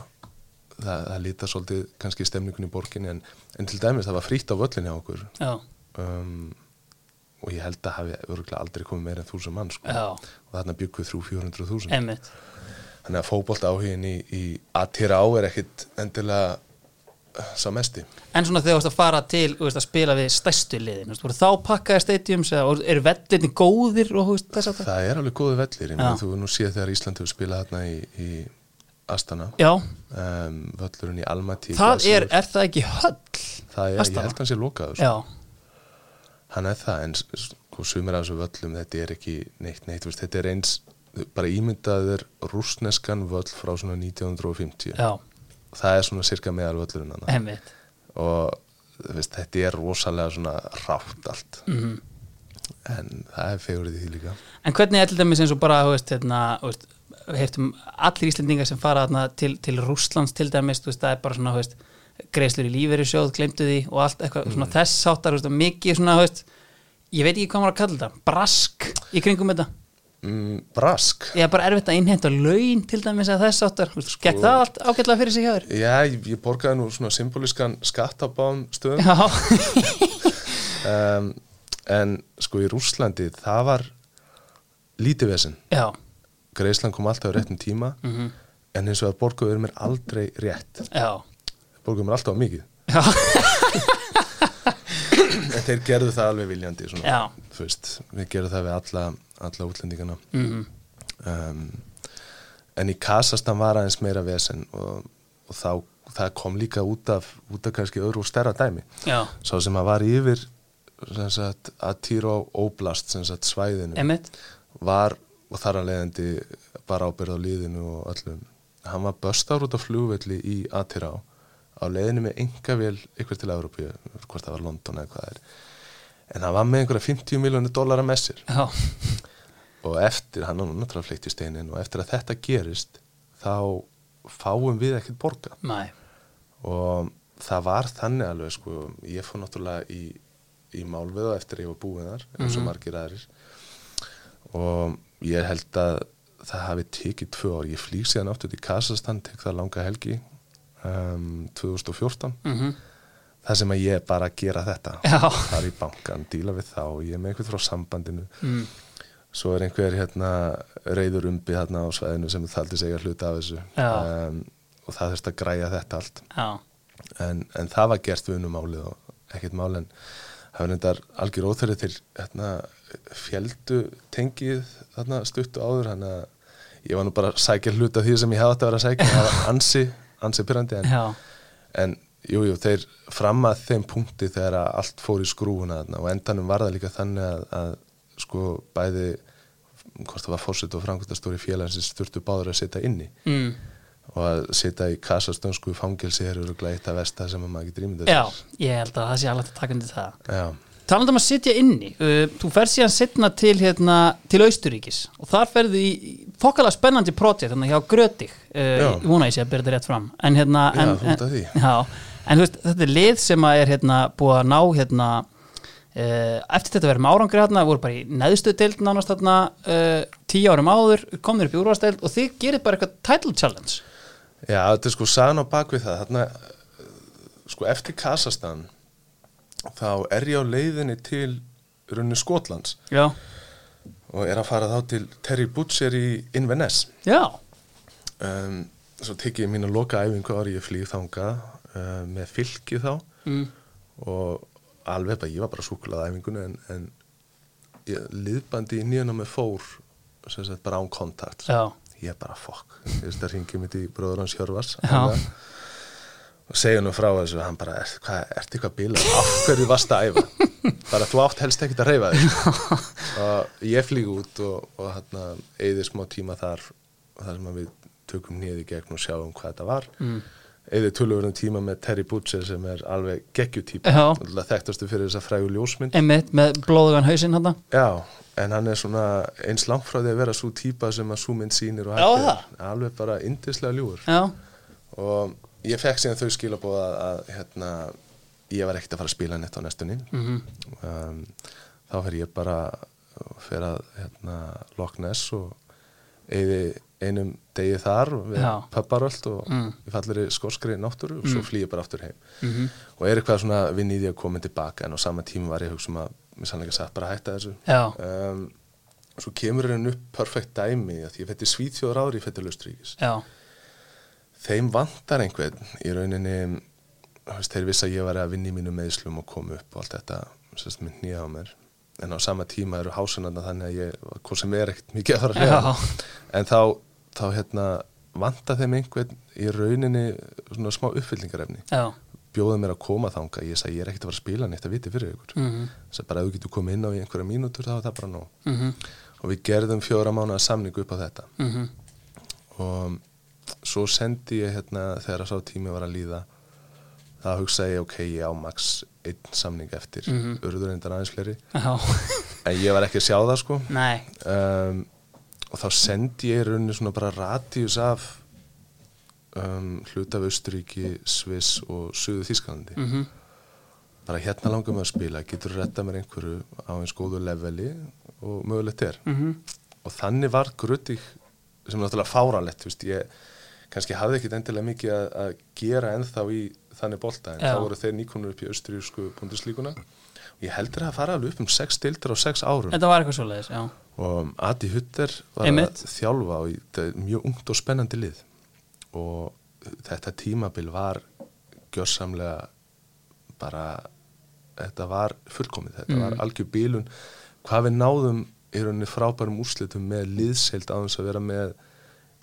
[SPEAKER 3] það, það líta svolítið kannski stemningun í borginni. En, en til dæmis það var frýtt á völlin hjá okkur. Um, og ég held að hafi örgulega aldrei komið meira en þúsund mann sko. og þarna byggum við þrjú 400 þúsund. Þannig að fótbolt áhugin í, í Atirá er ekkit endilega eh, sá mesti.
[SPEAKER 1] En svona þegar þú veist að fara til veist, að spila við stærstu liðin þú veist, þá pakkaði stadiums eða eru vellinni góðir og veist, þess að það
[SPEAKER 3] það er alveg góðu vellir, ég þú nú séð þegar Ísland hefur spilað þarna í, í Astana. Um, völlurinn í Almaty
[SPEAKER 1] það er, er það ekki höll?
[SPEAKER 3] það er, ég
[SPEAKER 1] Astana?
[SPEAKER 3] held hann sé lokaður sko. Hann er það, en sko, sumir af þessu völlum þetta er ekki neitt neitt veist, þetta er eins, bara ímyndaður rúsneskan völl frá svona 1950
[SPEAKER 1] já,
[SPEAKER 3] það er svona cirka meðal völlurinn og veist, þetta er rosalega svona rátt allt.
[SPEAKER 1] Mm
[SPEAKER 3] en það er fegurðið því líka.
[SPEAKER 1] En hvernig er til dæmis eins og bara, hérna, heftum allir Íslendingar sem fara þarna til, til Rússlands til dæmis, veist, það er bara svona, þú veist, greiðslur í lífeyri sjóð, glemtu því og allt eitthvað svona þess áttar, þú veist, og mikið svona, ég veit ekki hvað maður að kalla þetta, brask í kringum þetta.
[SPEAKER 3] Mm, Brask.
[SPEAKER 1] Ég er bara erfitt að innheimta laun til dæmis að þess áttar, veist, gekk það allt ágætlega fyrir sig hjá þér?
[SPEAKER 3] Já, ég, ég borgaði nú svona symbolískan skatt á báðum stöðum. Um, [LAUGHS] en sko í Rússlandi það var lítið vesen. Greisland kom alltaf á réttum tíma
[SPEAKER 1] mhm,
[SPEAKER 3] en eins og að borguður mér aldrei rétt.
[SPEAKER 1] Já,
[SPEAKER 3] borguður mér alltaf á mikið. En þeir gerðu það alveg viljandi svona, veist, við gerðum það við alla, alla útlendingana.
[SPEAKER 1] Mhm,
[SPEAKER 3] um, en í Kasastan var aðeins meira vesen og, og þá, það kom líka út af, út af kannski öðru og stærra dæmi.
[SPEAKER 1] Já,
[SPEAKER 3] sá sem að var yfir sagt, Atiro Oblast sem sagt, svæðinu
[SPEAKER 1] emitt,
[SPEAKER 3] var og þar að leiðandi bara ábyrð á líðinu og öllum hann var börstar út á flugvelli í Atirá á leiðinu með enga vel ykkur til Európu, hvort það var London eða hvað það er. En hann var með einhverja 50 miljónu dólar að messir
[SPEAKER 1] já,
[SPEAKER 3] og eftir, hann var náttúrulega fleikt í steinin og eftir að þetta gerist þá fáum við ekkert borga
[SPEAKER 1] næ,
[SPEAKER 3] og það var þannig alveg sko, ég fór náttúrulega í, í málveða eftir að ég var búin þar eins og
[SPEAKER 1] Mhm.
[SPEAKER 3] margir aðrir. Og ég held að það hafi tekið tvö ár, ég flýg síðan áttu til Kasastan, tek það langa helgi um, 2014
[SPEAKER 1] mhm,
[SPEAKER 3] það sem að ég er bara gera þetta.
[SPEAKER 1] Já.
[SPEAKER 3] fara í bankan, díla við þá ég er með einhvern frá sambandinu.
[SPEAKER 1] Mm,
[SPEAKER 3] svo er einhver hérna reyður umbi hérna á svæðinu sem þaldi segja hluta af þessu. Um, og það þurfti að græja þetta allt. En, en það var gert við unnum málið og ekkert mál en það var nefndar algjör óþörið til hérna, fjöldu tengið þarna stuttu áður. Hann að ég var nú bara að sækja hluta því sem ég hafði átt að vera að sækja. Það var [LAUGHS] ansi, ansi pyrrandi en, en jú, jú, þeir fram að þeim punkti þegar allt fór í skrúuna og endanum var það líka þannig að, að sko bæði hvort það var fórsett og framkvæmstastóri félagsins þurftu báður að setja inni
[SPEAKER 1] mm,
[SPEAKER 3] og að setja í kasastönsku fangelsi er öruglega eitt af versta sem að maður getur ímyndað
[SPEAKER 1] já, ég held að það sé alveg að taka undir það.
[SPEAKER 3] Já,
[SPEAKER 1] Talandi um að sitja inni, uh, þú fer síðan setna til, hérna, til Austuríkis og þar ferðu í í þokkalega spennandi projekt hérna hjá Grötig, uh,
[SPEAKER 3] Já.
[SPEAKER 1] ég vona ég sé að byrja þetta rétt fram, en hérna,
[SPEAKER 3] Já,
[SPEAKER 1] en,
[SPEAKER 3] að því.
[SPEAKER 1] já, en veist, þetta er lið sem er hérna búið að ná hérna, eftir þetta verið með árangri hérna, voru bara í neðstu deild nánast hérna, tíu árum áður, komnir upp í úrvasteild og þið gerir bara eitthvað title challenge.
[SPEAKER 3] Já þetta er sko sagan á bakvið það. Þarna, sko eftir Kasastan þá er ég á leiðinni til runni Skotlands.
[SPEAKER 1] Já,
[SPEAKER 3] og er að fara þá til Terry Butcher í Inverness.
[SPEAKER 1] Já,
[SPEAKER 3] um, svo tekið ég mín að loka æfingu ári ég flýð þanga uh, með fylki þá.
[SPEAKER 1] Mm,
[SPEAKER 3] og alveg bara, ég var bara súkulað æfingunni en, en ég, liðbandi í nýjana með fór sem sagt bara án kontakt.
[SPEAKER 1] Já,
[SPEAKER 3] ég bara fokk, ég veist að ringi mitt í bróður hans Hjörvars og segja nú frá þessu hann bara, er, hvað, ertu eitthvað bílað af hverju varst að æfa? [LAUGHS] Bara þú átt helst ekkert að reyfa þig. Og ég flýg út og, og hérna, eigði smá tíma þar þar sem að við tökum nýði gegn og sjáum hvað þetta var. Mm. Eigði tölvörum tíma með Terry Butcher sem er alveg geggjutýpa þekktastu fyrir þessa frægu ljósmynd.
[SPEAKER 1] Einmitt með blóðugan hausinn hann
[SPEAKER 3] Já, en hann er svona eins langt frá því að vera svo típa sem að svo mynd sýnir og hættir. alveg bara indislega ljúur
[SPEAKER 1] Já,
[SPEAKER 3] og ég fekk síðan þau skilabóða að, að hérna, ég var ekkert að fara að spila neitt á næstunni.
[SPEAKER 1] Mhm.
[SPEAKER 3] um, þá fer ég bara fyrir að hérna, Loch Ness og eigði einum degi þar við pöpparöld og
[SPEAKER 1] Mm.
[SPEAKER 3] ég fallir í skórskri náttúru og svo flýði ég bara aftur heim.
[SPEAKER 1] Mhm.
[SPEAKER 3] og er eitthvað svona vinn í því að koma tilbaka en á sama tíma var ég hugsa um að mér sannlega satt bara að hætta þessu. Um, svo kemur henni upp perfekt dæmi að ég fætti Svíþjóður ári, ég fætti Lustríkis þeim vantar einhvern í rauninni þeir vissi að ég var að vinna í mínu meðslum og koma upp og allt þetta sérst, mynd nýja á mér. En á sama tíma eru hásunarna þannig að ég hvað sem er ekkert mikið að fara að hreyfa. En þá, þá hérna vantar þeim einhvern í rauninni svona smá uppfyllingarefni.
[SPEAKER 1] Já.
[SPEAKER 3] Bjóða mér að koma þanga, ég sagði ég er ekkert að fara að spila neitt að viti fyrir ykkur.
[SPEAKER 1] Mhm,
[SPEAKER 3] þess að bara ef þú getur komið inn á í einhverja mínútur þá er það bara nóg.
[SPEAKER 1] Mhm,
[SPEAKER 3] og við gerðum fjóra mánuða samningu upp á þetta.
[SPEAKER 1] Mhm.
[SPEAKER 3] Og svo sendi ég hérna þegar sá tími var að líða þá hugsaði ég ok, ég á max einn samning eftir, mm
[SPEAKER 1] Mhm.
[SPEAKER 3] urður endan aðeins fleiri.
[SPEAKER 1] Já,
[SPEAKER 3] en ég var ekki að sjá það sko. Um, og þá sendi ég í rauninni svona bara radius af um, hlut af Austuríki, Sviss og Suðu Þískalandi
[SPEAKER 1] mhm,
[SPEAKER 3] bara hérna langar mig að spila, getur retta mér einhverju á eins góðu leveli og mögulegt er?
[SPEAKER 1] Mhm.
[SPEAKER 3] Og þannig var grötig sem náttúrulega fáralett ég kannski hafði ekkit endilega mikið að, að gera ennþá í þannig bolta en
[SPEAKER 1] Já.
[SPEAKER 3] þá voru þeir nýkonur upp í austurísku bundeslíkuna og ég heldur að fara alveg upp um sex dildur á sex árum.
[SPEAKER 1] Þetta var eitthvað svoleiðis, já
[SPEAKER 3] og Adi Hutter var
[SPEAKER 1] Einmitt.
[SPEAKER 3] að þjálfa og er mjög ungt og spennandi lið. Og þetta tímabil var gjörsamlega bara þetta var fullkomið, þetta var algjör bílun. Hvað við náðum í rauninni frábærum úrslitum með liðseild þess að vera með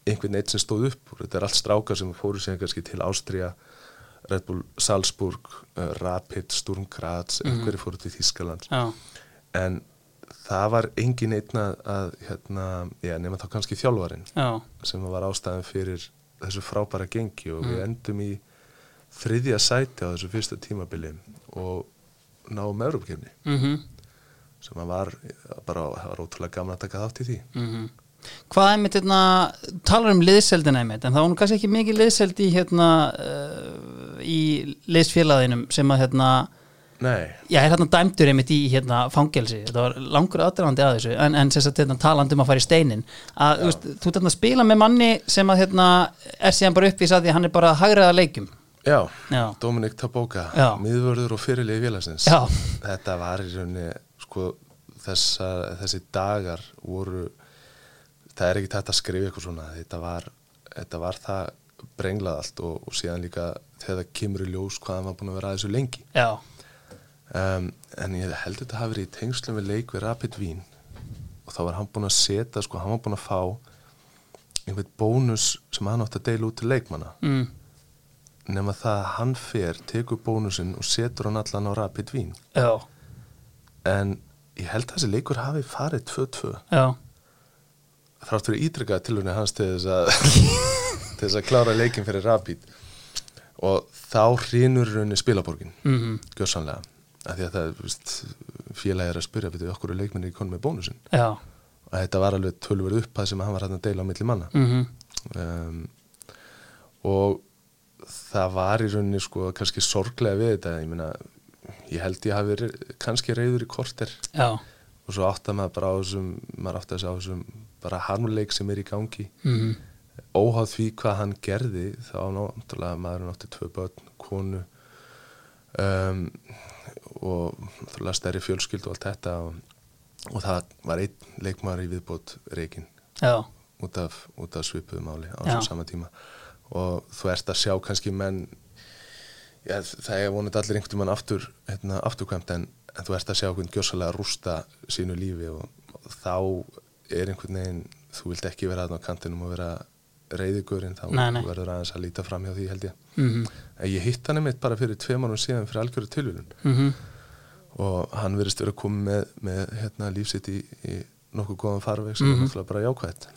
[SPEAKER 3] einhvern eitt sem stóð upp þetta er allt strákar sem fóru sig kannski til Ástria Red Bull Salzburg uh, Rapid, Sturm Graz einhverju fóru til Þískaland
[SPEAKER 1] Já,
[SPEAKER 3] en það var engin einn að, hérna, já, nema þá kannski þjálfarin
[SPEAKER 1] já,
[SPEAKER 3] sem var ástæðan fyrir þessu frábæra gengi og við endum í þriðja sæti á þessu fyrsta tímabili og náum Európkefni
[SPEAKER 1] mhm,
[SPEAKER 3] sem að var bara, það var ótrúlega gaman að taka þátt í því.
[SPEAKER 1] Mhm. Hvað er mitt, hérna, talar um liðseldina einmitt, en það var nú kannski ekki mikið liðseld í, hérna, uh, í liðsfélagðinum sem að, hérna,
[SPEAKER 3] Nei,
[SPEAKER 1] Já, er hérna dæmdur einmitt í hérna fangelsi, þetta var langur aðdraðandi að þessu, en, en sagt hérna talandi um að fara í steinin, að þú veist, þú að spila með manni sem að hérna er síðan bara uppvís að því hann er bara að hagraða leikjum.
[SPEAKER 3] já,
[SPEAKER 1] Já.
[SPEAKER 3] Dominik Taboka miðvörður og fyrirlið félagsins.
[SPEAKER 1] Já.
[SPEAKER 3] þetta var í rauninni sko, þessa, þessi dagar voru það er ekki tætt að skrifa eitthvað svona. Þetta var, þetta var það brenglað allt og, og síðan líka þegar það kemur í ljós hvað hann var búin að vera að þessu lengi.
[SPEAKER 1] Já,
[SPEAKER 3] um, en ég held þetta hafi verið í tengslum við leik við Rapid Vín og þá var hann búin að setja sko, hann var búin að fá einhvern bónus sem hann átti að deila út til leikmanna.
[SPEAKER 1] Mm,
[SPEAKER 3] nema það að hann fer, tekur bónusinn og setur hann allan á Rapid Vín
[SPEAKER 1] já,
[SPEAKER 3] en ég held að þessi leikur hafi farið 2-2
[SPEAKER 1] já,
[SPEAKER 3] þrátt fyrir ítrykka tilhörni hans til þess að [LAUGHS] til þess að klára leikin fyrir Rapid. Og þá hrínur raunni spilaborgin.
[SPEAKER 1] Mhm,
[SPEAKER 3] gjörsanlega af því að það, veist, félagi er að spyrja við okkur er leikminni í konu með bónusinn?
[SPEAKER 1] Já,
[SPEAKER 3] og þetta var alveg tölverð upphæð sem hann var hægt að deila á milli manna.
[SPEAKER 1] Mhm,
[SPEAKER 3] um, og það var í rauninni sko kannski sorglega við þetta. Ég meina, ég held ég hafi kannski reyður í korter.
[SPEAKER 1] Já,
[SPEAKER 3] og svo átti maður bara á þessum maður átti að segja á þessum bara harmleik sem er í gangi.
[SPEAKER 1] Mhm,
[SPEAKER 3] óháð því hvað hann gerði þá náttúrulega maður átti tvö börn, konu. Um, og stærri fjölskyld og allt þetta og, og það var einn leikmaður í viðbót reikin
[SPEAKER 1] já,
[SPEAKER 3] út af, út af svipuðu máli á
[SPEAKER 1] Já.
[SPEAKER 3] þessu sama tíma og þú ert að sjá kannski menn já, það er vonandi allir einhvern mann aftur hérna, afturkvæmt en, en þú ert að sjá einhvern gjössalega rústa sínu lífi og, og þá er einhvern veginn þú vilt ekki vera þarna á kantinum og vera reyðigurinn, þá
[SPEAKER 1] Nei, nei.
[SPEAKER 3] verður aðeins að líta fram hjá því held ég.
[SPEAKER 1] Mm
[SPEAKER 3] En ég hitt hann einmitt bara fyrir tvei mánum síðan fyrir algjöru tilvílun
[SPEAKER 1] -hmm.
[SPEAKER 3] og hann verðist vera komið með, með hérna, lífsitt í, í nokkuð góðan farveg sem
[SPEAKER 1] Mhm.
[SPEAKER 3] er náttúrulega bara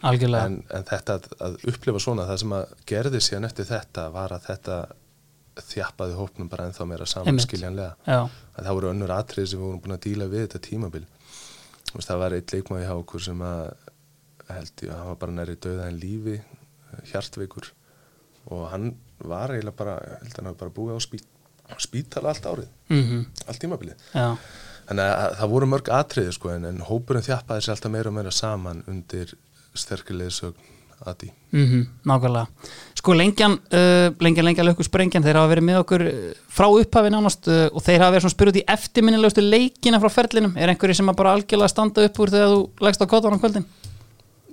[SPEAKER 1] algjörlega
[SPEAKER 3] En, en þetta að, að upplifa svona, það sem að gerði síðan eftir þetta var að þetta þjappaði hópnum bara ennþá meira saman
[SPEAKER 1] Einmitt.
[SPEAKER 3] skiljanlega.
[SPEAKER 1] já,
[SPEAKER 3] Að það voru önnur atrið sem við vorum búin að díla við þetta tímabil. Veist, það var eitt leikmaði hjá okkur sem að held ég að hann var bara næri döða en lífi, hjartveikur og hann var eiginlega bara, held að hann hafi bara búið á spít, spítala allt árið,
[SPEAKER 1] mm
[SPEAKER 3] allt tímabilið.
[SPEAKER 1] já,
[SPEAKER 3] Þannig að það voru mörg atriði sko en, en hópurinn þjappaði sér alltaf meira og meira saman undir sterkilegisögn Adi.
[SPEAKER 1] mm nákvæmlega. Sko lengjan, uh, lengjan, lengjan lökku sprengjan þeir hafa verið með okkur uh, frá upphafi nánast uh, og þeir hafa verið svona spyrut í eftirminnilegustu leikina frá ferlinum. Er einhverju sem bara algjörlega standa upp úr þegar þú leggst á kottan á kvöldin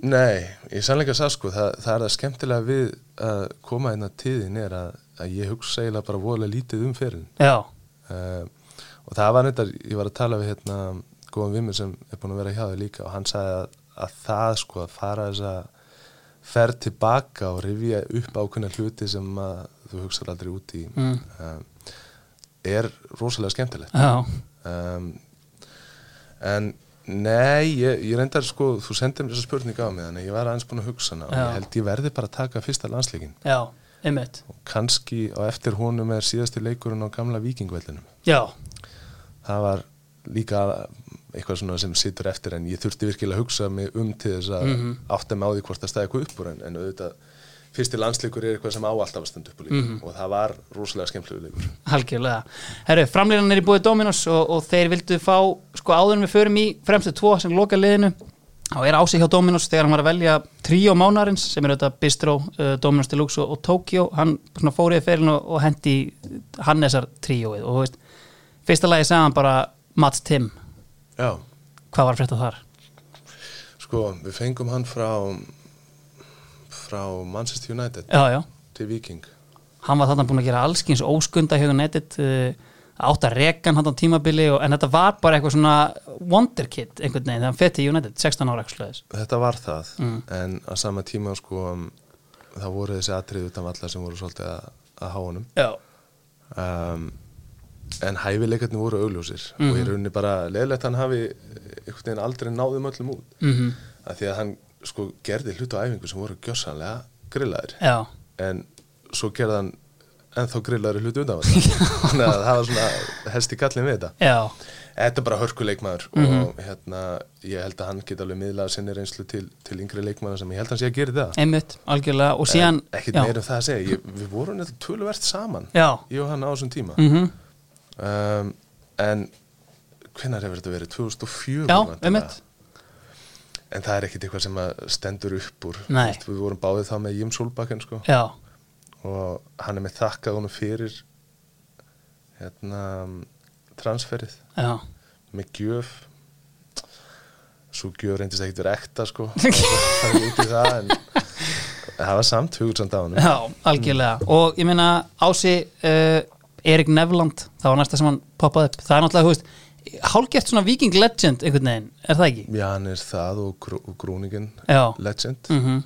[SPEAKER 3] Nei, ég sannleika það sko, það, það er það skemmtilega við að koma inn að tíðin er að, að ég hugsa eiginlega bara voðalega lítið um
[SPEAKER 1] já,
[SPEAKER 3] Uh, og það var neitt að ég var að tala við hérna góðan vimur sem er búin að vera hjá þau líka og hann sagði að, að það sko að fara þess að ferð tilbaka og rifja upp ákveðna hluti sem að þú hugsar aldrei út í
[SPEAKER 1] Mm.
[SPEAKER 3] um, er rosalega skemmtilegt.
[SPEAKER 1] Já,
[SPEAKER 3] um, en nei, ég, ég reyndar sko þú sendið mér þessa spurningu á mig þannig að ég var aðeins búin að hugsa hana og ég held ég verði bara að taka fyrsta landsleikin
[SPEAKER 1] já, einmitt.
[SPEAKER 3] Og kannski á eftir honum er síðasti leikurinn á gamla vikingvellinum
[SPEAKER 1] já,
[SPEAKER 3] það var líka eitthvað svona sem situr eftir en ég þurfti virkilega að hugsa mig um til þess að
[SPEAKER 1] Mhm.
[SPEAKER 3] átta mig á því hvort það stæði eitthvað upp úr en, en auðvitað fyrsti landsleikur er eitthvað sem á alltaf að standa upp úr líka.
[SPEAKER 1] Mhm.
[SPEAKER 3] og það var rosalega skemmtlegu leikur.
[SPEAKER 1] Algjörlega. Herru, framlýran er í búið Dominos og, og þeir vildu fá, sko áður en við förum í fremstu tvo sem loka liðinu þá er ási hjá Dominos þegar hann var að velja tríó mánarins sem er auðvitað Bistro, uh, Dominos Deluxe og, og Tokyo. Hann svona fór í ferlinu og, og hendi Hannesar tríóið. Og þú veist, fyrsta lagi sagði hann bara Mats Tim,
[SPEAKER 3] Já,
[SPEAKER 1] hvað var að frétta þar?
[SPEAKER 3] sko, við fengum hann frá frá Manchester United
[SPEAKER 1] Já, já,
[SPEAKER 3] til Viking.
[SPEAKER 1] Hann var þarna búin að gera allskins óskunda hjá netið uh, átt að reka hann á tímabili og, en þetta var bara eitthvað svona wonderkid einhvern veginn þegar hann fett í United 16 ára
[SPEAKER 3] Þetta var það,
[SPEAKER 1] Mm.
[SPEAKER 3] en á sama tíma sko, um, það voru þessi atrið utan allar sem voru svolítið að, að há honum.
[SPEAKER 1] Já,
[SPEAKER 3] um, en hæfileikarnir voru augljósir
[SPEAKER 1] Mhm.
[SPEAKER 3] og ég rauninni bara leðilegt hann hafi einhvern veginn aldrei náðum öllum út.
[SPEAKER 1] Mm
[SPEAKER 3] af því að hann sko gerði hlut á æfingu sem voru gjössanlega grillaðir.
[SPEAKER 1] Já,
[SPEAKER 3] en svo gerði hann ennþá grillaðir hlut undan [LAUGHS] þannig að það var svona helst í gallin við þetta.
[SPEAKER 1] Já,
[SPEAKER 3] Þetta er bara hörkuleikmaður
[SPEAKER 1] Mhm.
[SPEAKER 3] og hérna, ég held að hann geti alveg miðlað sinni reynslu til, til yngri leikmaður sem ég held að hann sé að gera það.
[SPEAKER 1] Einmitt, algjörlega. Og síðan, já,
[SPEAKER 3] meira um það að segja, ég, við vorum nefnilega töluvert saman
[SPEAKER 1] já,
[SPEAKER 3] ég og hann á þessum tíma.
[SPEAKER 1] Mm
[SPEAKER 3] um, en hvenær hefur þetta verið? 2004
[SPEAKER 1] já, einmitt
[SPEAKER 3] en það er ekkert eitthvað sem stendur upp úr. Veist, við vorum báðið þá með Jim Solbakken sko, og hann er með þakkað honum fyrir hérna transferið.
[SPEAKER 1] Já,
[SPEAKER 3] með gjöf. Svo gjöf reyndist ekkert verið ekta sko. [LAUGHS] Það er en það var samt hugursamt á hann
[SPEAKER 1] já, algjörlega. Og ég meina Ási uh, Erik Nevland, það var næsta sem hann poppaði upp, það er náttúrulega, þú veist hálgert svona viking legend einhvern veginn, er það ekki?
[SPEAKER 3] Já, hann er það og, grú, og grúningin
[SPEAKER 1] Já,
[SPEAKER 3] legend.
[SPEAKER 1] Mhm.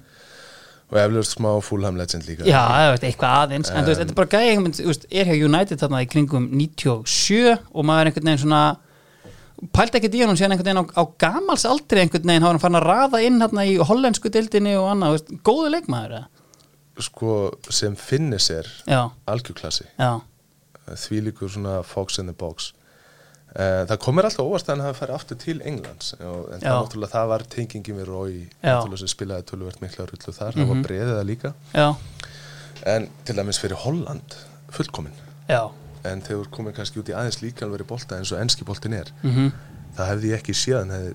[SPEAKER 3] Og eflaust smá Fulham legend líka.
[SPEAKER 1] Já, veist, eitthvað aðeins. En þú veist, þetta er bara gæði þú veist, er hjá United þarna í kringum 97 og maður er einhvern veginn svona pælt ekkert í hann síðan einhvern veginn á, á gamals aldri einhvern veginn, hafa hann fann að raða inn hérna í hollensku dildinni og annað, veist, góðu leikmaður eða?
[SPEAKER 3] sko sem finnir sér algjörklassi því líkur svona fox in the box það komir alltaf óvart að hann farið aftur til Englands. Og, en það, náttúrulega, það var tengingi með Rói sem spilaði töluvert mikla rullu þar. Það var breiðið það líka.
[SPEAKER 1] Já,
[SPEAKER 3] en til dæmis fyrir Holland fullkomin
[SPEAKER 1] já.
[SPEAKER 3] En þegar komið kannski út í aðeins líkalveri bolta eins og enski boltin er
[SPEAKER 1] mhm,
[SPEAKER 3] það hefði ég ekki séðan hefði,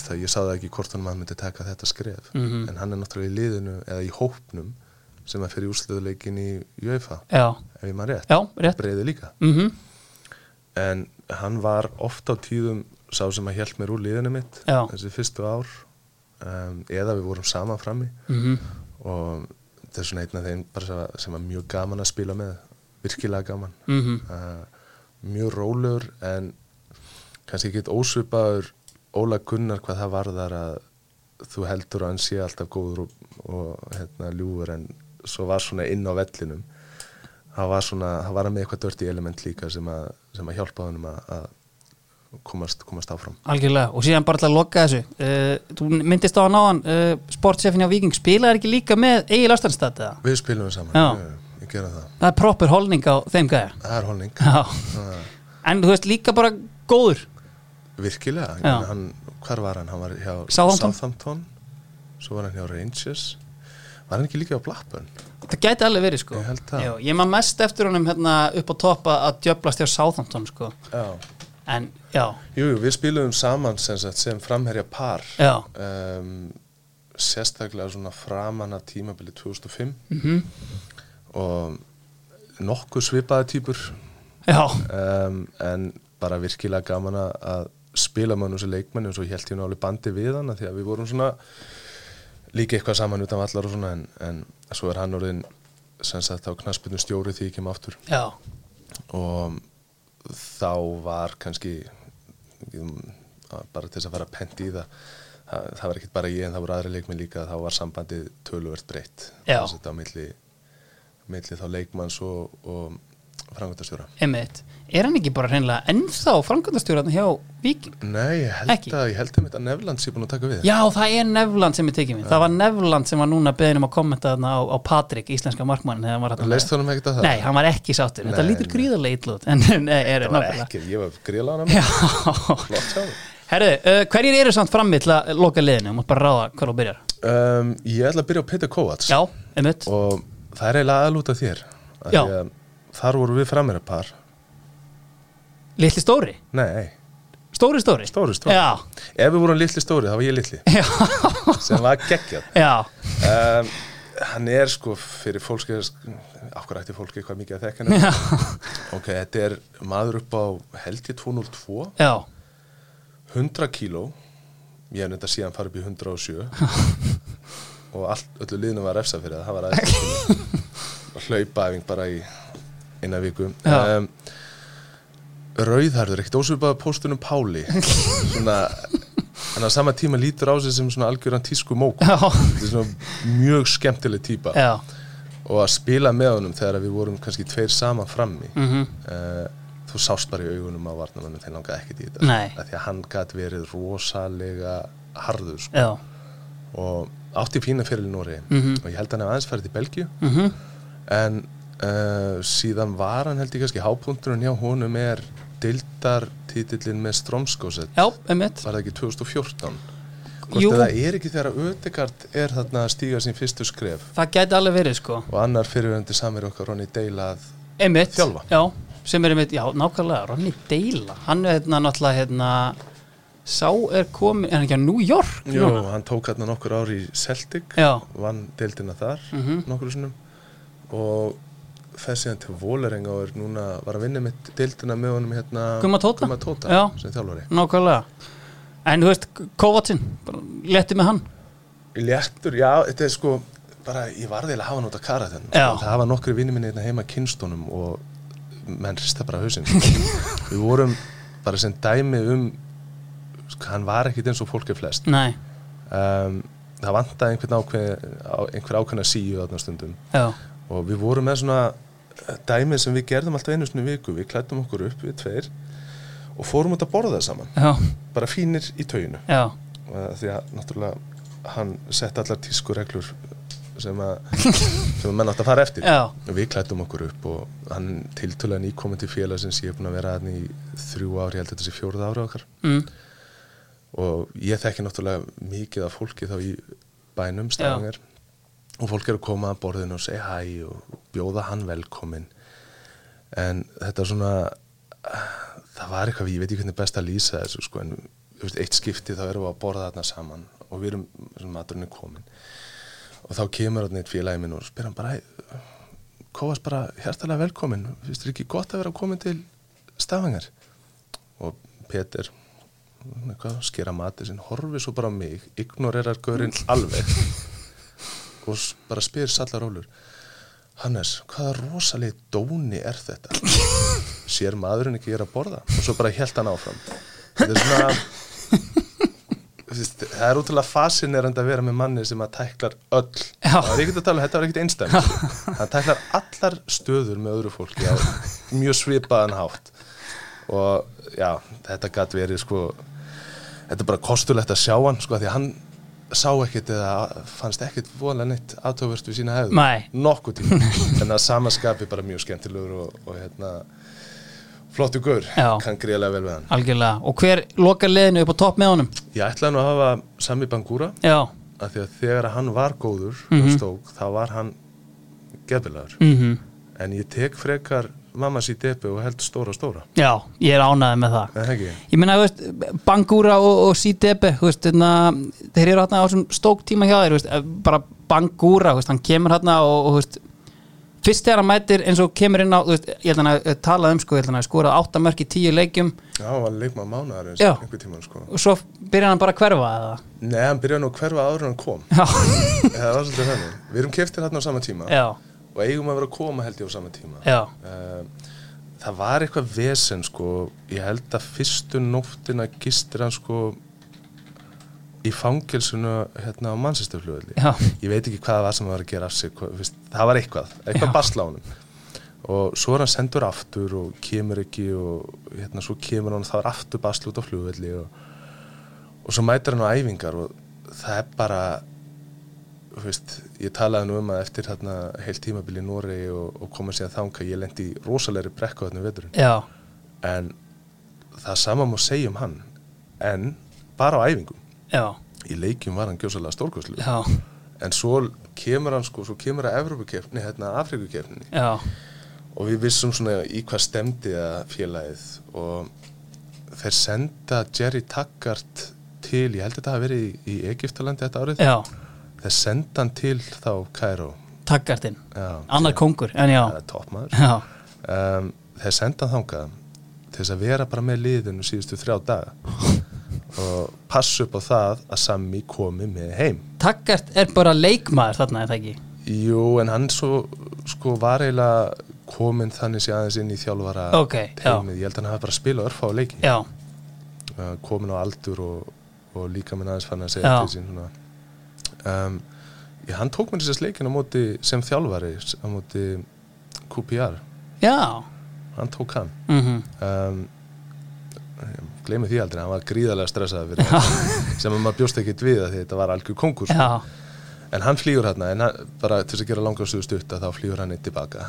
[SPEAKER 3] það, ég sá það ekki hvort hann maður myndi taka þetta skref.
[SPEAKER 1] Mhm.
[SPEAKER 3] en hann er náttúrulega í liðinu eða í hópnum sem er fyrir úrsliðuleikin í
[SPEAKER 1] Já,
[SPEAKER 3] ef ég maður rétt,
[SPEAKER 1] já, rétt.
[SPEAKER 3] Breiði líka.
[SPEAKER 1] Mhm,
[SPEAKER 3] en hann var oft á tíðum sá sem að hjælt mér úr liðinu mitt
[SPEAKER 1] Já.
[SPEAKER 3] þessi fyrstu ár um, eða við vorum saman frammi.
[SPEAKER 1] Mhm.
[SPEAKER 3] Og þetta er svona einn af þeim bara sem var- var mjög gaman að spila með virkilega gaman.
[SPEAKER 1] Mhm,
[SPEAKER 3] uh, mjög rólegur en kannski ekki ósvipaður Óla Gunnar hvað það varðar að þú heldur að hann sé alltaf góður og, og hérna, ljúfur en svo var svona inn á vellinum það var svona, það var hann með eitthvað dörti element líka sem að, sem að hjálpa honum að, að komast, komast áfram.
[SPEAKER 1] Algjörlega, og síðan bara til að lokka þessu. Uh, Þú myndist á hann á hann uh, sportsefin á Viking, spilaði ekki líka með Egil Östanstad eða?
[SPEAKER 3] Við spilum við saman,
[SPEAKER 1] Já.
[SPEAKER 3] ég, ég gera það.
[SPEAKER 1] Það er proper holning á þeim gæja.
[SPEAKER 3] Það er holning. Það-
[SPEAKER 1] en þú veist líka bara góður.
[SPEAKER 3] Virkilega, meina, hann, hvar var hann? Hann var hjá
[SPEAKER 1] Southampton.
[SPEAKER 3] Southampton Svo var hann hjá Rangers Var hann ekki líka á Blackburn?
[SPEAKER 1] Það gæti alveg verið sko.
[SPEAKER 3] Ég.
[SPEAKER 1] Já, Ég maður mest eftir honum hérna upp á toppa að djöblast hjá Southampton sko.
[SPEAKER 3] Já.
[SPEAKER 1] En já,
[SPEAKER 3] Jú, jú, við spilum saman sem, sem framherja par.
[SPEAKER 1] Já,
[SPEAKER 3] um, sérstaklega svona framan að tímabili 2005
[SPEAKER 1] mhm,
[SPEAKER 3] og nokkuð svipaði týpur.
[SPEAKER 1] Já,
[SPEAKER 3] um, en bara virkilega gaman að- spila með hann þessu leikmenni og svo held ég náli bandi við hann því að við vorum svona líka eitthvað saman utan vallar og svona en, en svo er hann orðin sem sagt á knaspinu stjóri því ég kem aftur.
[SPEAKER 1] Já,
[SPEAKER 3] og þá var kannski um, bara til þess að fara pendi í það það, það var ekkert bara ég en það voru aðri leikmenn líka þá var sambandið töluvert breytt. Á milli, milli þá leikmanns og, og
[SPEAKER 1] einmitt. Er hann ekki bara hreinlega ennþá framkvæmdastjóran hjá Viking?
[SPEAKER 3] Nei, ég held
[SPEAKER 1] Ekki?
[SPEAKER 3] að ég held að Nefland sé búin að taka við.
[SPEAKER 1] Já, það er Nevland sem er tekið við. Það var Nevland sem var núna beðin um að kommenta þarna á, á Patrik, íslenska markmann þegar hann var þarna.
[SPEAKER 3] Leist
[SPEAKER 1] með-
[SPEAKER 3] honum ekkert að það?
[SPEAKER 1] Nei, hann var ekki sáttur, þetta lítur gríðarlega illa út [LAUGHS] En nei, er
[SPEAKER 3] það var ekki, ég var gríðlega hann
[SPEAKER 1] herru, uh, hverjir eru samt frammi til að loka liðinu, mátt bara ráða hvað þú byrjar.
[SPEAKER 3] Um, Ég ætla að byrja á Peter Kovacs
[SPEAKER 1] Já, einmitt.
[SPEAKER 3] Og það er eiginlega aðlúta þér. Af
[SPEAKER 1] Já.
[SPEAKER 3] að þar voru við framir að par.
[SPEAKER 1] Litli stóri,
[SPEAKER 3] Nei,
[SPEAKER 1] stóri stóri?
[SPEAKER 3] Stóri stóri.
[SPEAKER 1] Já,
[SPEAKER 3] Ef við vorum litli stóri, þá var ég litli.
[SPEAKER 1] Já,
[SPEAKER 3] sem var geggjað.
[SPEAKER 1] Já,
[SPEAKER 3] um, Hann er sko fyrir fólki Akkur ætti fólki eitthvað mikið að þekka Ok, þetta er maður upp á held ég 202
[SPEAKER 1] já.
[SPEAKER 3] 100 kíló. Ég hef nefnt að síðan fara upp í 107 [LAUGHS] og allt, öllu liðinu var refsa fyrir það, það var aðeins [LAUGHS] hlaupaæfing bara í eina viku. Um, Rauðharður, ekkert ósvipaða póstunum Páli. [LAUGHS] Svona hann á sama tíma lítur á sig sem svona algjöran tísku mók. Mjög skemmtileg típa.
[SPEAKER 1] Já,
[SPEAKER 3] og að spila með honum þegar við vorum kannski tveir saman frammi
[SPEAKER 1] mhm.
[SPEAKER 3] uh, þú sást bara í augunum á varnamannum þeir langaði ekkert í þetta. Af því að hann gæti verið rosalega harður sko. Og átti fína fyrir í Nóri
[SPEAKER 1] Mhm.
[SPEAKER 3] og ég held að hann hef aðeins farið til Belgíu.
[SPEAKER 1] Mhm.
[SPEAKER 3] En uh, síðan var hann held ég kannski hápunturinn hjá honum er deildartitillin með Stromskóset var það ekki 2014 hvort það er ekki þegar Ödegard er þarna að stíga sín fyrstu skref?
[SPEAKER 1] Það gæti alveg verið sko.
[SPEAKER 3] Og annar fyrirvendir samir okkar Ronny Deila að
[SPEAKER 1] Einmitt. Já, sem er einmitt, já, nákvæmlega Ronny Deila, hann er hérna náttúrulega hérna Sá er komin, er hann ekki á New York
[SPEAKER 3] Jú,
[SPEAKER 1] núna?
[SPEAKER 3] hann tók hérna nokkur ár í Celtic
[SPEAKER 1] Já,
[SPEAKER 3] vann deildina þar
[SPEAKER 1] Mhm.
[SPEAKER 3] nokkur sinnum. Og fer síðan til Vólerenga og er núna var að vinna með deildina með honum hérna
[SPEAKER 1] Gumma Tóta?
[SPEAKER 3] Gumma Tóta
[SPEAKER 1] Já.
[SPEAKER 3] sem þjálfari.
[SPEAKER 1] Nákvæmlega. En þú veist, Kovacsinn, letið með hann?
[SPEAKER 3] Léttur, já, þetta er sko bara, ég var þeirlega að hafa nátt að kara þenn
[SPEAKER 1] Já.
[SPEAKER 3] það hafa nokkru vinni minni hérna heima kynstunum og menn rista bara hausinn [LAUGHS] við vorum bara sem dæmi um sko, hann var ekkit eins og fólk er flest.
[SPEAKER 1] Nei,
[SPEAKER 3] um, það vantaði einhvern ákveð, á, einhver ákveðna síu þarna stundum.
[SPEAKER 1] Já,
[SPEAKER 3] og við vorum með svona eh, dæmi sem við gerðum alltaf einu svona viku við klættum okkur upp við tveir og fórum út að borða saman.
[SPEAKER 1] Já,
[SPEAKER 3] bara fínir í tauginu.
[SPEAKER 1] Já.
[SPEAKER 3] Því að náttúrulega hann sett allar tískureglur sem að [LAUGHS] sem að menn átt að fara eftir.
[SPEAKER 1] Já,
[SPEAKER 3] við klættum okkur upp og hann tiltölulega nýkomin til félag sem er búin að vera hann í þrjú ári, ég held að þetta sé fjórða ári okkar.
[SPEAKER 1] Mm,
[SPEAKER 3] og ég þekki náttúrulega mikið af fólki þá í bænum stafangar og fólk eru að koma að borðinu og segja hæ og bjóða hann velkomin en þetta er svona það var eitthvað, ég veit ekki hvernig best að lýsa þessu sko, en veist, eitt skipti þá erum við að borða þarna saman og við erum, svona maturinn er komin og þá kemur þarna eitt félagi minn og spyr hann bara, "Hæ, kóast bara hjertalega velkomin, finnst þér ekki gott að vera komin til stafangar og eitthvað, skera matið sinn, horfið svo bara mig ignorerar gaurinn alveg og bara spyr sallar rólur Hannes, hvaða rosalegi dóni er þetta? [LAUGHS] Sér maðurinn ekki er að borða? Og svo bara held hann áfram. Þetta er svona [LAUGHS] það er útrúlega fascinerandi að vera með manni sem að tæklar öll. Það er ekkert að tala, um, þetta var ekkert einstæmi hann tæklar allar stöður með öðru fólki á mjög svipaðan hátt. Og já, þetta gæti verið sko þetta er bara kostulegt að sjá hann sko, því að hann sá ekkert eða fannst ekkert voðalega neitt aðtöfust við sína hefðu
[SPEAKER 1] Nei.
[SPEAKER 3] nokkuð tíma. [LAUGHS] En að samaskapi bara mjög skemmtilegur og, og hérna flottu gaur, kann greiðlega vel við hann.
[SPEAKER 1] Algjörlega. Og hver lokar liðinu upp á topp með honum?
[SPEAKER 3] Ég ætlaði nú að hafa Sami Bangura.
[SPEAKER 1] Já,
[SPEAKER 3] af því að þegar hann var góður
[SPEAKER 1] Mhm.
[SPEAKER 3] og stók, þá var hann gefilegur,
[SPEAKER 1] mm
[SPEAKER 3] en ég tek frekar mamma síð depi og held stóra stóra.
[SPEAKER 1] Já, ég er ánæðið með það.
[SPEAKER 3] En ekki,
[SPEAKER 1] ég meina, þú veist, Bangura og, og Sidebe, þú veist, þarna, þeir eru hérna á þessum stók tíma hjá þeir, þú veist, eh, bara Bangura, þú veist, hann kemur hérna og, og þú veist, fyrst þegar hann mætir eins og kemur inn á, þú veist, ég ætla að tala um sko, ég ætla að skora áttamörk í tíu leikjum.
[SPEAKER 3] Já, hann leikma mánuðar
[SPEAKER 1] Já.
[SPEAKER 3] einhver tíman sko.
[SPEAKER 1] Og svo byrjar hann bara að hverfa eða?
[SPEAKER 3] Nei, hann byrjaði nú að hverfa áður en hann kom [LAUGHS] það og eigum að vera að koma held ég á sama tíma. Eh, það var eitthvað vesen sko, ég held að fyrstu nóttina gistir hann sko í fangilsunu hérna á mannsistöflugulli
[SPEAKER 1] Já.
[SPEAKER 3] ég veit ekki hvað það var sem var að gera af sig hvað, veist, það var eitthvað, eitthvað honum. Og svo er hann sendur aftur og kemur ekki og hérna svo kemur hann og þá er aftur basla út á flugulli og, og svo mætir hann á æfingar og það er bara veist, ég talaði nú um að eftir hérna heilt tímabil í Noregi og, og koma síðan þanga, ég lendi rosalegri brekku þarna veturinn,
[SPEAKER 1] já,
[SPEAKER 3] en það sama má segja um hann, en bara á æfingum,
[SPEAKER 1] já,
[SPEAKER 3] í leikjum var hann gjósalega stórkostlu,
[SPEAKER 1] já,
[SPEAKER 3] en svo kemur hann sko, svo kemur að Evrópukefni, hérna Afrikukefni og við vissum svona í hvað stemdi það félagið og þeir senda Jerry Taggart til, ég held að þetta hafi verið í, í Egiptalandi þetta árið,
[SPEAKER 1] já,
[SPEAKER 3] þeir senda hann til þá Cairo
[SPEAKER 1] takkartinn annar kongur,
[SPEAKER 3] um, þeir senda hann þangað til þess að vera bara með liðinu síðustu þrjá daga. Og passa upp á það að Sammy komi með heim.
[SPEAKER 1] Takkart er bara leikmaður þarna, er það ekki?
[SPEAKER 3] Jú, en hann svo sko var eiginlega komin þannig sé aðeins inn í þjálfara
[SPEAKER 1] Ok, já.
[SPEAKER 3] teimið, ég held að hann hafi bara spilað örfa á leiki.
[SPEAKER 1] Já,
[SPEAKER 3] komin á aldur og, og líka minn aðeins fann að segja til sín svona. Um, ég, hann tók mér þessast leikin á móti sem þjálfari á móti QPR
[SPEAKER 1] já.
[SPEAKER 3] Hann tók hann.
[SPEAKER 1] Mm
[SPEAKER 3] um, gleymi því aldrei, hann var gríðarlega stressað sem að maður bjóst ekkit við að því þetta var algjör kongur sko.
[SPEAKER 1] Já,
[SPEAKER 3] en hann flýgur hérna, en hann, bara til þess að gera langar stuðu stutt að þá flýgur hann eitt tilbaka.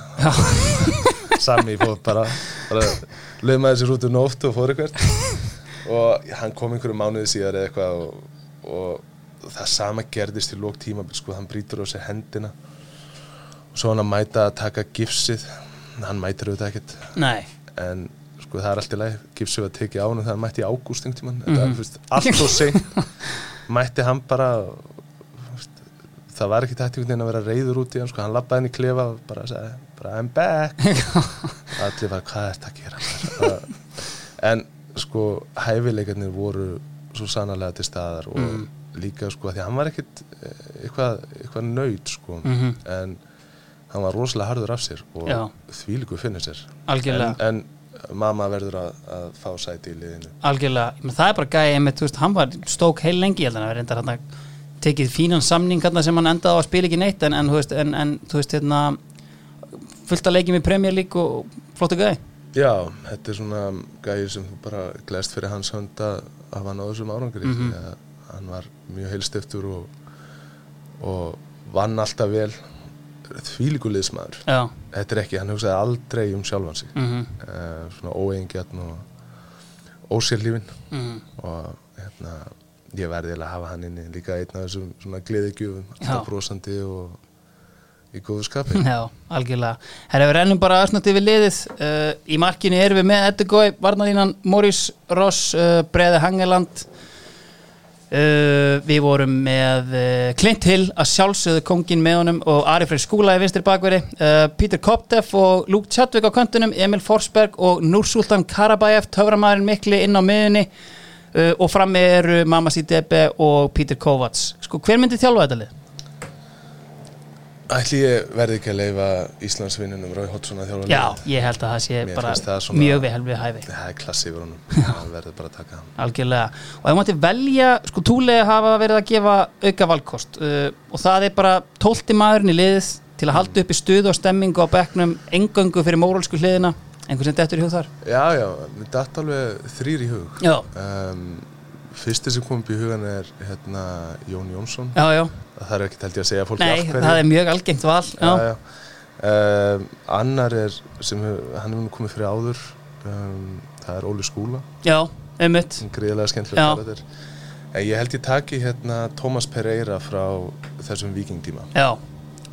[SPEAKER 3] [LAUGHS] Sami fór bara, bara lögmaði sér út um nótt og fór eitthvað [LAUGHS] og hann kom einhverju mánuði síðar eða eitthvað og, og það sama gerðist í lók tímabil sko, hann brýtur á sig hendina og svo hann að mæta að taka gifsið. Hann mætir auðvitað ekkert.
[SPEAKER 1] Nei.
[SPEAKER 3] En sko það er allt í lagi. Gifsið var tekið á hann þegar hann mætti í ágúst er fyrst, allt og seint. [LAUGHS] Mætti hann bara það var ekki tætt einhvern veginn að vera reyður út í hann sko, hann lappaði inn í klefa og bara sagði, bara I'm back. [LAUGHS] Allir bara, hvað er þetta að gera? Maður?" [LAUGHS] en sko hæfileikarnir voru svo sannarlega til staðar og
[SPEAKER 1] Mhm.
[SPEAKER 3] Líka sko að því að hann var ekkit eh, eitthvað, eitthvað nöyt sko.
[SPEAKER 1] Mhm.
[SPEAKER 3] en hann var rosalega harður af sér og
[SPEAKER 1] Já.
[SPEAKER 3] þvílíku finnir sér en, en mamma verður að, að fá sæti í liðinu.
[SPEAKER 1] Algjörlega, það er bara gæði einmitt, þú veist, hann var stók heil lengi ég held að hann hafi reyndar hann tekið fínan samning sem hann endaði á að spila ekki neitt en, en, en, en þú veist, hérna fullt að leikja með Premier League og flottu gæði
[SPEAKER 3] Já, þetta er svona gæði sem bara glæst fyrir hans hönd að hafa hann á þessum árangri. Því að hann var mjög heilstiftur og, og vann alltaf vel. Þvílíku liðsmaður.
[SPEAKER 1] Já,
[SPEAKER 3] þetta er ekki, hann hugsaði aldrei um sjálfan sig.
[SPEAKER 1] Mhm,
[SPEAKER 3] uh, svona óeingjarn og ósérlífin
[SPEAKER 1] mhm.
[SPEAKER 3] Og hérna, ég verði að hafa hann inni líka einn af þessum svona gleðigjöfum alltaf brosandi og í góðu skapi. [LAUGHS]
[SPEAKER 1] Já, algjörlega. Herra, við rennum bara aðsnátt yfir liðið. Uh, í markinu erum við með Edugói, Varnalínan, Morris Ross, uh, Breði Hangeland. Uh, við vorum með uh, Clint Hill að sjálfsögðu kongin með honum og Ari Freyr Skúla í vinstri bakveri. Uh, Peter Kopteff og Luke Chadwick á köntunum Emil Forsberg og Nursultan Karabæf töframæðurinn mikli inn á miðunni og frammi eru Mamma Sidebe og Peter Kovacs. Sko, hver myndi þjálfa þetta lið?
[SPEAKER 3] Ætli ég verði ekki að leifa Íslandsvinnunum Rói Hotsson að þjálfa
[SPEAKER 1] Já, ég held að það sé
[SPEAKER 3] Mér
[SPEAKER 1] bara
[SPEAKER 3] það svona-
[SPEAKER 1] mjög við hæfi.
[SPEAKER 3] Það er klassi yfir honum, það verður bara að taka hann.
[SPEAKER 1] Algjörlega. Og ef mátti velja, sko túlega hafa verið að gefa auka valkost uh, og það er bara tólti maðurinn í liðið til að halda upp í stuð og stemmingu á bekknum engöngu fyrir mórálsku hliðina. Einhvern sem dettur í hug þar?
[SPEAKER 3] Já, já, datt alveg þrýr í hug.
[SPEAKER 1] Já,
[SPEAKER 3] um, Fyrsti sem kom upp í hugan er hérna, Jón Jónsson.
[SPEAKER 1] Já, já,
[SPEAKER 3] Það er ekkert held ég að segja fólki
[SPEAKER 1] nei, það er mjög algengt val Já.
[SPEAKER 3] Um, Annar er sem hann nú komið fyrir áður. Um, Það er Óli Skúla.
[SPEAKER 1] Já, einmitt.
[SPEAKER 3] Gríðilega skemmtilega karakter. En ég held ég taki hérna Tómas Pereira frá þessum vikingtíma
[SPEAKER 1] Já,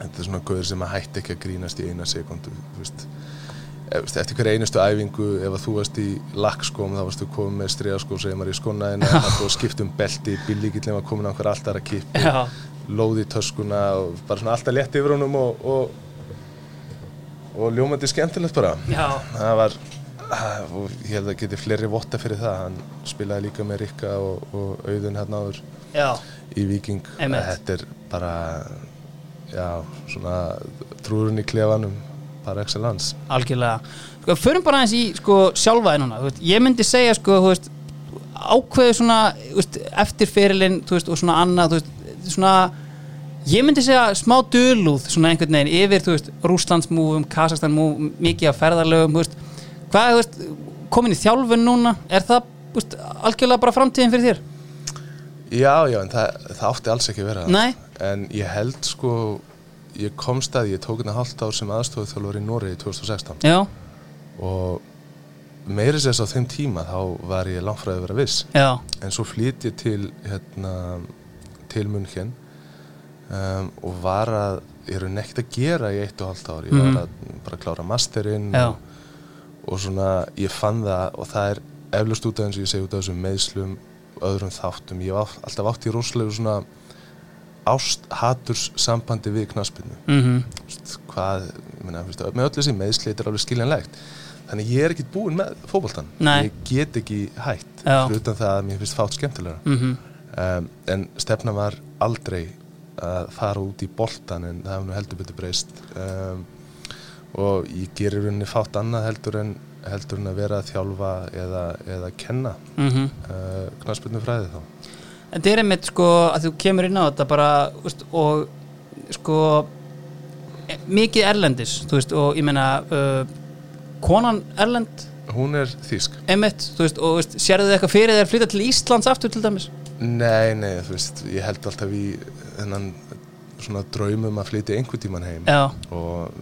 [SPEAKER 3] þetta er svona gauður sem að hætti ekki að grínast í eina sekundu þú veist eftir hver einustu æfingu ef að þú varst í lakkskóm þá varstu komið með striðaskó sem var í skónaðina það búið að skipta um belti, bílíkillin var komin á hver alltaf að kippi,
[SPEAKER 1] já,
[SPEAKER 3] lóði töskuna og bara svona alltaf létt yfir honum og, og, og ljómandi skemmtilegt bara.
[SPEAKER 1] Já.
[SPEAKER 3] Það var og ég held að geti fleiri votta fyrir það. Hann spilaði líka með Rikka og, og Auðun hérna áður
[SPEAKER 1] Já,
[SPEAKER 3] í Viking þetta er bara já, svona trúrun í klefanum par excellence.
[SPEAKER 1] Algjörlega. Sko, förum bara aðeins í sko, sjálfaði núna veist, Ég myndi segja sko, veist, ákveðu svona veist, eftir fyrirlin veist, og svona annað svona, ég myndi segja smá dölúð svona einhvern veginn yfir Rúslandsmúfum, Kazakstanmúfum mikið af veist, hvað veist, komin í þjálfun núna er það algjörlega bara framtíðin fyrir þér?
[SPEAKER 3] já, já, en það, það átti alls ekki.
[SPEAKER 1] Nei,
[SPEAKER 3] en ég held sko ég komst að, ég tók hérna halvt ár sem aðstofið þjálfur í Noregi 2016
[SPEAKER 1] já,
[SPEAKER 3] og meiri sérs á þeim tíma þá var ég langfræði að vera viss.
[SPEAKER 1] Já,
[SPEAKER 3] en svo flýt ég til hérna, til München um, og var að ég er neitt að gera í eitt og halvt ár. Ég
[SPEAKER 1] Mhm.
[SPEAKER 3] var að bara klára masterinn og, og svona ég fann það og það er eflust út af eins og ég segi út af þessum meðslum öðrum þáttum, ég var alltaf átt í rosalegu svona ást, haturs sambandi við knaspinu
[SPEAKER 1] mhm,
[SPEAKER 3] hvað, ég meina, veist, með öllu þessi meðsli þetta er alveg skiljanlegt. Þannig ég er ekki búinn með fótboltan
[SPEAKER 1] Nei.
[SPEAKER 3] ég get ekki fyrir utan það að mér finnst fátt skemmtilega
[SPEAKER 1] mhm.
[SPEAKER 3] Um, en stefna var aldrei að fara út í boltan en það hefur nú heldur betur breyst. Um, og ég gerir rauninni fátt annað heldur en heldur en að vera að þjálfa eða, eða kenna
[SPEAKER 1] mhm.
[SPEAKER 3] uh, knaspinu fræði þá
[SPEAKER 1] En þetta er einmitt sko að þú kemur inn á þetta bara veist, og sko e- mikið erlendis veist og ég meina uh, konan erlend?
[SPEAKER 3] Hún er þýsk.
[SPEAKER 1] Einmitt veist og sérðu þið eitthvað fyrir þér flytja til Íslands aftur til dæmis?
[SPEAKER 3] Nei, nei, þú veist, ég held alltaf í þennan svona draumum að flytja einhvern tíman heim.
[SPEAKER 1] Já,
[SPEAKER 3] og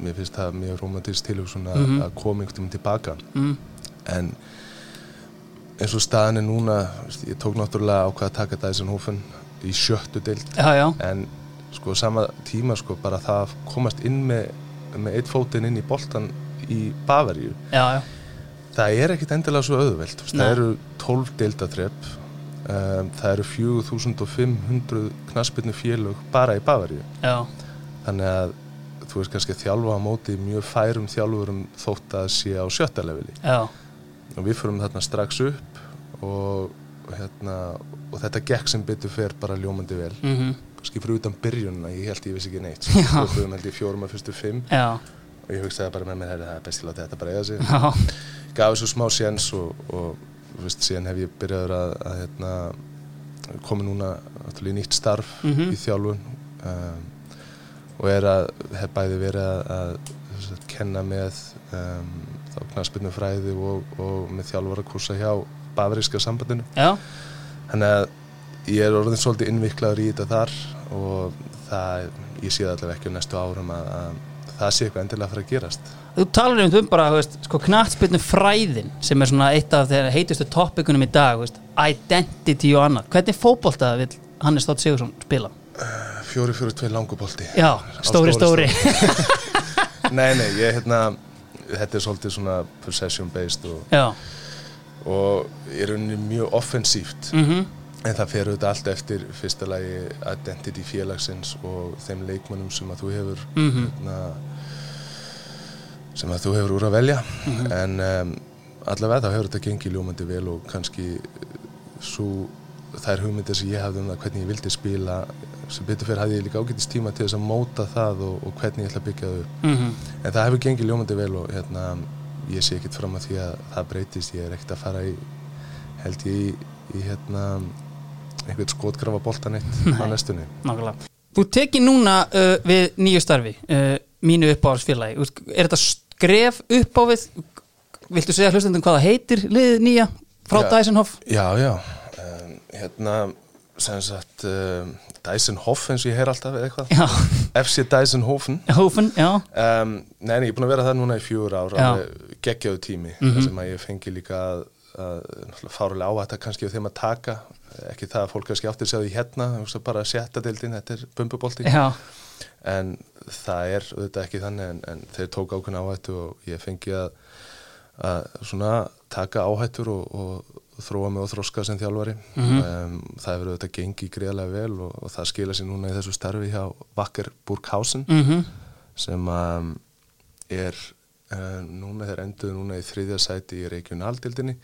[SPEAKER 3] mér finnst það mjög romantist tilhugsun að
[SPEAKER 1] Mhm.
[SPEAKER 3] að koma einhvern tíman tilbaka.
[SPEAKER 1] Mm,
[SPEAKER 3] en eins og staðan er núna ég tók náttúrulega ákvað að taka Dyson Hofen í sjöttu
[SPEAKER 1] já,
[SPEAKER 3] en sko sama tíma sko bara það að komast inn með, með eitt fótinn inn í boltan í Bavaríu.
[SPEAKER 1] Já, já,
[SPEAKER 3] það er ekkit endilega svo
[SPEAKER 1] Nei.
[SPEAKER 3] það eru 12 deildatrep um, það eru 4500 knaspinu félög bara í Bavaríu.
[SPEAKER 1] Já,
[SPEAKER 3] þannig að þú veist kannski að þjálfa á móti mjög færum þjálfurum þótt að sé á sjötta leveli.
[SPEAKER 1] Já,
[SPEAKER 3] og við fyrum þarna strax upp og, og, hérna, og þetta gekk sem betur fer bara ljómandi vel.
[SPEAKER 1] Mhm,
[SPEAKER 3] kannski fyrir utan byrjunna, ég held ég vissi ekki neitt. Við held ég fjórum að fyrstu fimm.
[SPEAKER 1] Já,
[SPEAKER 3] og ég hugsaði bara með mér "Heyrðu, það er best til að þetta bara eiga sig.
[SPEAKER 1] Já,
[SPEAKER 3] gaf þessu smá séns og, og veist, síðan hef ég byrjaður að, að hérna, komi núna í nýtt starf
[SPEAKER 1] Mhm.
[SPEAKER 3] í þjálfun. Um, og er að hef bæði verið að, að kenna með um, þá knaspinu fræði og, og með þjálfara kursa hjá Bafriska sambandinu
[SPEAKER 1] já,
[SPEAKER 3] þannig að ég er orðin svolítið innviklaður í þetta þar og það, ég sé það allavega ekki á næstu árum að, að það sé eitthvað endilega að fara að gerast
[SPEAKER 1] Þú talar um bara, veist, sko knattspyrnu fræðin sem er svona eitt af þeirra heitustu topikunum í dag, veist, identity og annað. Hvernig fótbolta vil Hannes Stótt Sigursson spila?
[SPEAKER 3] fjóri, fjóri, tvei langubolti
[SPEAKER 1] Já, stóri, stóri. [LAUGHS]
[SPEAKER 3] nei, nei, ég hérna þetta er svolítið svona possession based og,
[SPEAKER 1] Já,
[SPEAKER 3] og er rauninni mjög offensíft.
[SPEAKER 1] Mhm,
[SPEAKER 3] en það fer auðvitað allt eftir fyrsta lagi identity félagsins og þeim leikmönnum sem að þú hefur
[SPEAKER 1] mhm,
[SPEAKER 3] hérna, sem að þú hefur úr að velja.
[SPEAKER 1] Mhm.
[SPEAKER 3] en um, allavega þá hefur þetta gengið ljómandi vel og kannski svo þær hugmyndir sem ég hafði um það hvernig ég vildi spila sem betur fyrir hafði ég líka ágætist tíma til þess að móta það og, og hvernig ég ætla að byggja það upp.
[SPEAKER 1] Mm
[SPEAKER 3] en það hefur gengið ljómandi vel og hérna, ég sé ekkert fram að því að það breytist ég er ekkert að fara í held ég í, í hérna einhvern skotgrafa boltan eitt á næstunni
[SPEAKER 1] Nákvæmlega. Þú tekið núna uh, við nýju starfi, uh, mínu veist, Er þetta skref upp á við? Viltu segja hlustendum hvað það heitir liðið nýja frá
[SPEAKER 3] Já.
[SPEAKER 1] Dysenhoff?
[SPEAKER 3] Já, já, um, hérna sem sagt um, Dysenhoff eins og ég heyr alltaf eitthvað
[SPEAKER 1] Já,
[SPEAKER 3] FC Dysenhofen
[SPEAKER 1] Hófun, já.
[SPEAKER 3] um, Nei, ég er búin að vera það núna í fjúur ár Geggjaðu tími
[SPEAKER 1] Mhm.
[SPEAKER 3] þar sem að ég fengi líka að, að fárulega ávætta kannski á þeim að taka ekki það að fólk kannski áttir á því hérna bara sjötta deildin, þetta er bumbubolti.
[SPEAKER 1] Já,
[SPEAKER 3] en það er auðvitað ekki þannig en, en þeir tók ákveðna áhættu og ég fengi að, að svona taka áhættur og, og, þróa mig og þroska sem þjálfari. Um, það hefur auðvitað gengið greiðlega vel og, og það skila sér núna í þessu starfi hjá Vakker Burghausen
[SPEAKER 1] mhm,
[SPEAKER 3] sem um, er uh, núna þeir enduðu núna í þriðja sæti í regionaldildinni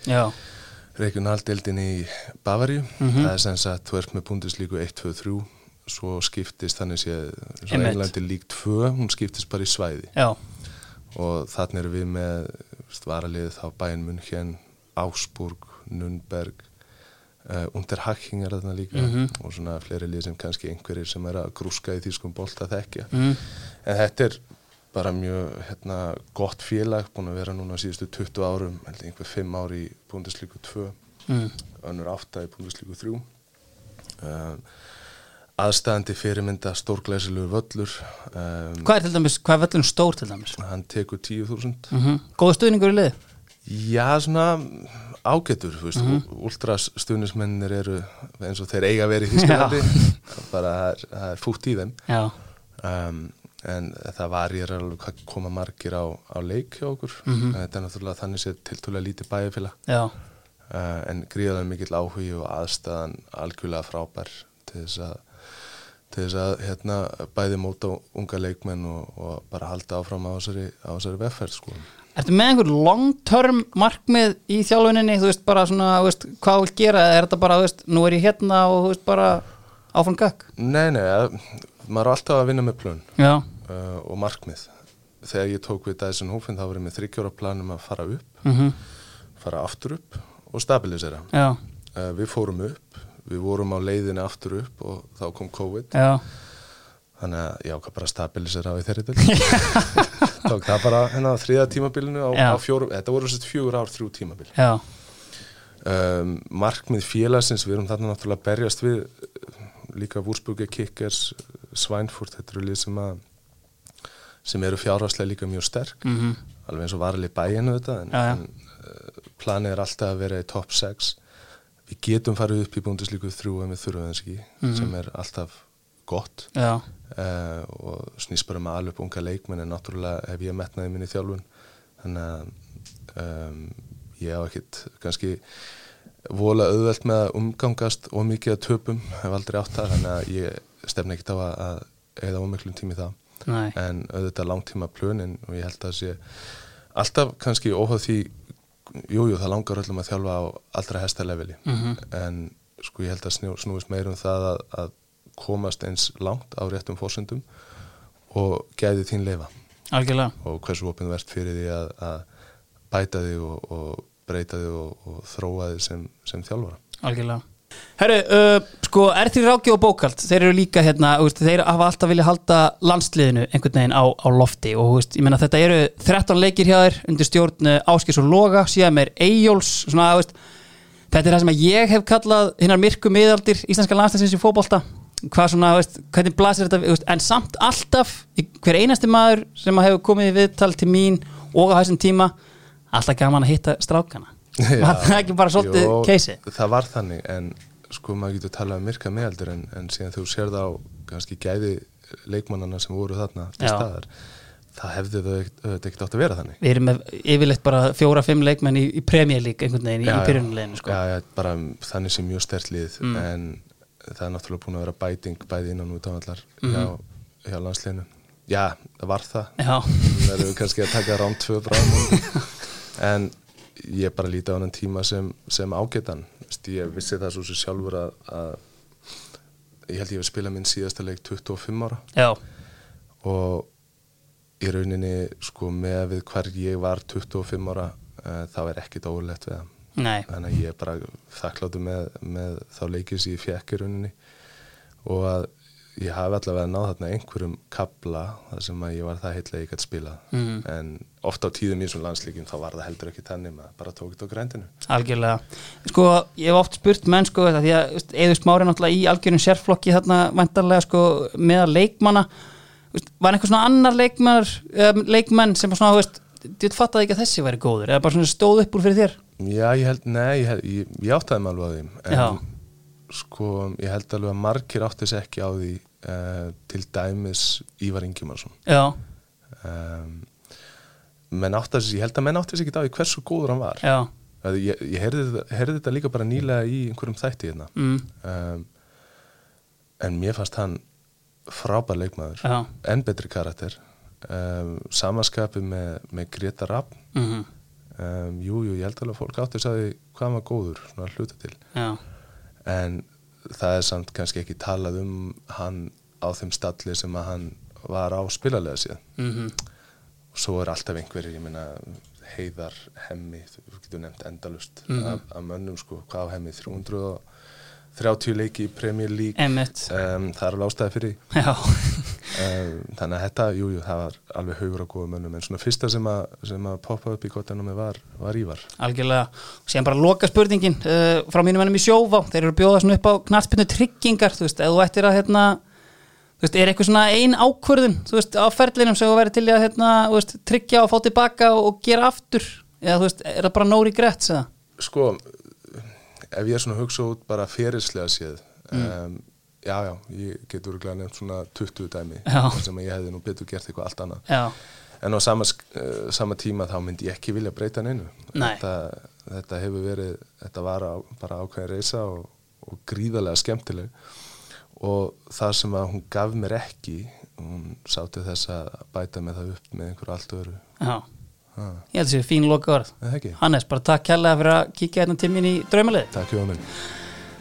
[SPEAKER 3] regionaldildinni í Bavaríu.
[SPEAKER 1] Mhm.
[SPEAKER 3] það er sem sagt, þú ert með búndislíku 1, 2, 3 svo skiptist þannig sé svo
[SPEAKER 1] Einmitt.
[SPEAKER 3] Englandi lík 2, hún skiptist bara í svæði.
[SPEAKER 1] Já,
[SPEAKER 3] og þannig erum við með veist, varaliðið þá Bayern München Augsburg, Nürnberg uh, Unterhaching er þarna líka.
[SPEAKER 1] Mhm.
[SPEAKER 3] og svona fleiri lið sem kannski einhverjir sem er að grúska í þýskum bolt að þekkja.
[SPEAKER 1] Mm,
[SPEAKER 3] en þetta er bara mjög hérna, gott félag, búin að vera núna síðustu 20 árum, einhver 5 ári í Búndeslíku 2,
[SPEAKER 1] mm,
[SPEAKER 3] önnur 8 í Búndeslíku 3 um, aðstæðandi fyrirmynda stórglæsilegur völlur um,
[SPEAKER 1] Hvað er til dæmis, hvað er völlun stór til dæmis?
[SPEAKER 3] hann tekur 10.000
[SPEAKER 1] Mm Góða stuðningur í liði?
[SPEAKER 3] Já, svona ágætur, þú veist, mm ultras stuðnismennir eru eins og þeir eiga vera í Þísklandi, [LAUGHS] bara það er, er fútt í þeim,
[SPEAKER 1] Já,
[SPEAKER 3] um, en það var ég alveg hvað koma margir á, á leik hjá okkur,
[SPEAKER 1] Mhm.
[SPEAKER 3] en þetta er náttúrulega þannig séð tiltúlega lítið bæjarfélag, uh, en gríðarlega mikill áhugi og aðstæðan algjörlega frábær til þess að til þess að hérna, bæði móta unga leikmenn og, og bara halda áfram á þessari, vefferð sko.
[SPEAKER 1] Ertu með einhver long-term markmið í þjálfuninni, þú veist bara svona, veist, hvað þú vilt gera, er þetta bara, veist, nú er ég hérna og þú veist bara áfram gakk?
[SPEAKER 3] Nei, nei, að- maður er alltaf að vinna með plön.
[SPEAKER 1] Já,
[SPEAKER 3] uh, og markmið. Þegar ég tók við Dyson Hófinn þá var ég með þryggjóra planum að fara upp,
[SPEAKER 1] mhm,
[SPEAKER 3] fara aftur upp og stabilisera. Uh, við fórum upp, við vorum á leiðinni aftur upp og þá kom COVID.
[SPEAKER 1] já,
[SPEAKER 3] Þannig að ég ákvað bara að stabilisera á þeirri til. [LAUGHS] Tók það bara á þriða tímabilinu á, á fjórum, þetta voru sérst fjögur ár þrjú tímabil.
[SPEAKER 1] já,
[SPEAKER 3] Um, markmið félagsins, við erum þarna náttúrulega að berjast við uh, líka Wúrsburger Kickers, Svænfurt, þetta eru lið sem að sem eru fjárhagslega líka mjög sterk.
[SPEAKER 1] Mhm,
[SPEAKER 3] alveg eins og varali bæinu þetta en,
[SPEAKER 1] Já, já.
[SPEAKER 3] en uh, planið er alltaf að vera í top 6 við getum farið upp í búndislíku þrjú en við þurfum þess ekki
[SPEAKER 1] Mhm.
[SPEAKER 3] sem er alltaf gott.
[SPEAKER 1] Já,
[SPEAKER 3] uh, og snýst bara með alveg unga leikmenn en náttúrulega hef ég metnaði minni þjálfun. Þannig að um, ég á ekkit kannski vola auðvelt með að umgangast og mikið að töpum, hef aldrei átt það þannig að ég stefna ekkit á að, eða ómiklum tími í það
[SPEAKER 1] nei,
[SPEAKER 3] en auðvitað langtíma plönin og ég held að það sé alltaf kannski óháð því jújú jú, það langar öllum að þjálfa á allra hesta leveli.
[SPEAKER 1] Mhm,
[SPEAKER 3] en sko ég held að snú, snúist meir um það að, að komast eins langt á réttum fórsendum og gæði þín leifa
[SPEAKER 1] algjörlega,
[SPEAKER 3] og hversu opinn verðt fyrir því að, að bæta þig og, og breyta þig og, og þróa þig sem, sem þjálfara.
[SPEAKER 1] algjörlega. Herru, uh, sko, er því ráki og bókald, þeir eru líka hérna, veist, þeir hafa alltaf vilja halda landsliðinu einhvern veginn á, á lofti og veist, ég meina þetta eru 13 leikir hjá þér undir stjórn Áskis og Loga, síðan með Eyjóls, svona, veist, þetta er það sem ég hef kallað hinnar myrku miðaldir íslenska landsliðsins í fótbolta, hvað svona, hvernig blasir þetta, en samt alltaf, hver einasti maður sem hefur komið í viðtal til mín og á þessum tíma, alltaf gaman að hitta strákana. Var það ekki bara svolítið keisi?
[SPEAKER 3] Það var þannig en sko maður getur talað um myrka meðaldur en, en síðan þú sér það á kannski gæði leikmannana sem voru þarna til
[SPEAKER 1] Já.
[SPEAKER 3] staðar það hefði þau ekkert- átt að vera þannig
[SPEAKER 1] Við erum með yfirleitt bara fjóra-fimm leikmenn í, í League einhvern veginn í, í byrjunleginu sko.
[SPEAKER 3] já, já, bara þannig sem mjög stert lið
[SPEAKER 1] Mm.
[SPEAKER 3] en það er náttúrulega búin að vera bæting bæði innan út á allar
[SPEAKER 1] Mhm.
[SPEAKER 3] hjá, hjá landsliðinu já, það var það
[SPEAKER 1] Já,
[SPEAKER 3] það eru kannski að taka rám tvö bráðum [LAUGHS] en ég bara líti á hann tíma sem, sem ágætan. Vist, ég vissi það svo sem sjálfur að, að ég held ég hef spilað minn síðasta leik 25 ára.
[SPEAKER 1] Já,
[SPEAKER 3] og í rauninni sko með við hver ég var 25 ára uh, þá er ekkit ólegt við það. Þannig að ég er bara þakkláttu með, með þá leikið sem ég fekk í rauninni. Og að ég hafi allavega náð þarna einhverjum kabla þar sem að ég var það heitlega ég gæti spila
[SPEAKER 1] Mhm.
[SPEAKER 3] en ofta á tíðum í þessum landslíkjum þá var það heldur ekki þannig maður bara tók þetta á grændinu.
[SPEAKER 1] Algjörlega. Sko, ég hef oft spurt menn sko þetta, því að Eður Smári náttúrulega í algjörum sérflokki þarna vantarlega sko meðal leikmanna. Veist, var einhver svona annar leikmann um, leikmenn sem var svona, þú veist þú fattaði ekki að þessi væri góður eða bara svona stóð upp úr fyrir þér?
[SPEAKER 3] Já, ég held, nei, ég, ég, ég áttaði mig alveg á því en
[SPEAKER 1] Já.
[SPEAKER 3] sko, ég held alveg að margir átti sig ekki á því uh, til dæmis Ívar Ingimarsson.
[SPEAKER 1] Já,
[SPEAKER 3] um, menn átti sig, ég held að menn átti sig ekki á hversu góður hann var.
[SPEAKER 1] Já,
[SPEAKER 3] Að ég, ég heyrði, heyrði þetta líka bara nýlega í einhverjum þætti hérna.
[SPEAKER 1] Mm,
[SPEAKER 3] um, en mér fannst hann frábær leikmaður.
[SPEAKER 1] Já.
[SPEAKER 3] En betri karakter. Um, samaskapi með, með Greta Rapp.
[SPEAKER 1] Mm
[SPEAKER 3] um, jú, jú, ég held alveg að fólk átti á því hvað var góður, svona hluta til.
[SPEAKER 1] Já,
[SPEAKER 3] en það er samt kannski ekki talað um hann á þeim stalli sem að hann var á spilalega síðan
[SPEAKER 1] mm
[SPEAKER 3] og svo er alltaf einhverjir, ég meina heiðar hemmi, þú getur nefnt endalust
[SPEAKER 1] Mhm.
[SPEAKER 3] af, af mönnum sko, hvað á hemmi 330 leiki í Premier League. Um, það er alveg ástæði fyrir um, þannig að þetta, jú, jú, það var alveg haugur á góða mönnum, en svona fyrsta sem að, sem að poppa upp í gottanum var, var Ívar.
[SPEAKER 1] Algjörlega. Síðan bara loka spurningin uh, frá mínum ennum í sjófá þeir eru að bjóða svona upp á knartpinnu tryggingar þú veist, ef þú ættir að hérna þú veist, er eitthvað svona ein ákvörðun þú veist, á ferlinum sem þú verið til að hérna, veist, tryggja og fá tilbaka og, og gera aftur? Eða þú veist, er það bara nóri greitt eða?
[SPEAKER 3] sko, ef ég er svona að hugsa út bara ferislega séð um, já, já, ég getur örugglega nefnt svona 20 dæmi sem ég hefði nú betur gert eitthvað allt annað.
[SPEAKER 1] Já,
[SPEAKER 3] en á sama, eh, sama tíma þá myndi ég ekki vilja breyta neinu.
[SPEAKER 1] Nei.
[SPEAKER 3] þetta, þetta hefur verið þetta var á, bara ákveðin reysa og, og gríðarlega skemmtileg. Og það sem að hún gaf mér ekki hún sátti þess að bæta með það upp með einhverju allt öðru.
[SPEAKER 1] Já Ég held að það sé fín loka orð Hannes, bara takk kærlega fyrir að kíkja hérna til mín í draumalið.
[SPEAKER 3] Takk fyrir að
[SPEAKER 1] minn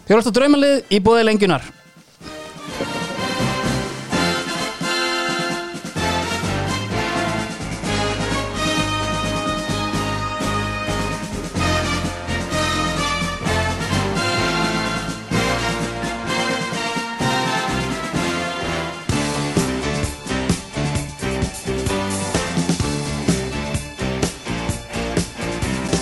[SPEAKER 1] Þið erum alltaf draumalið í bóði lengunar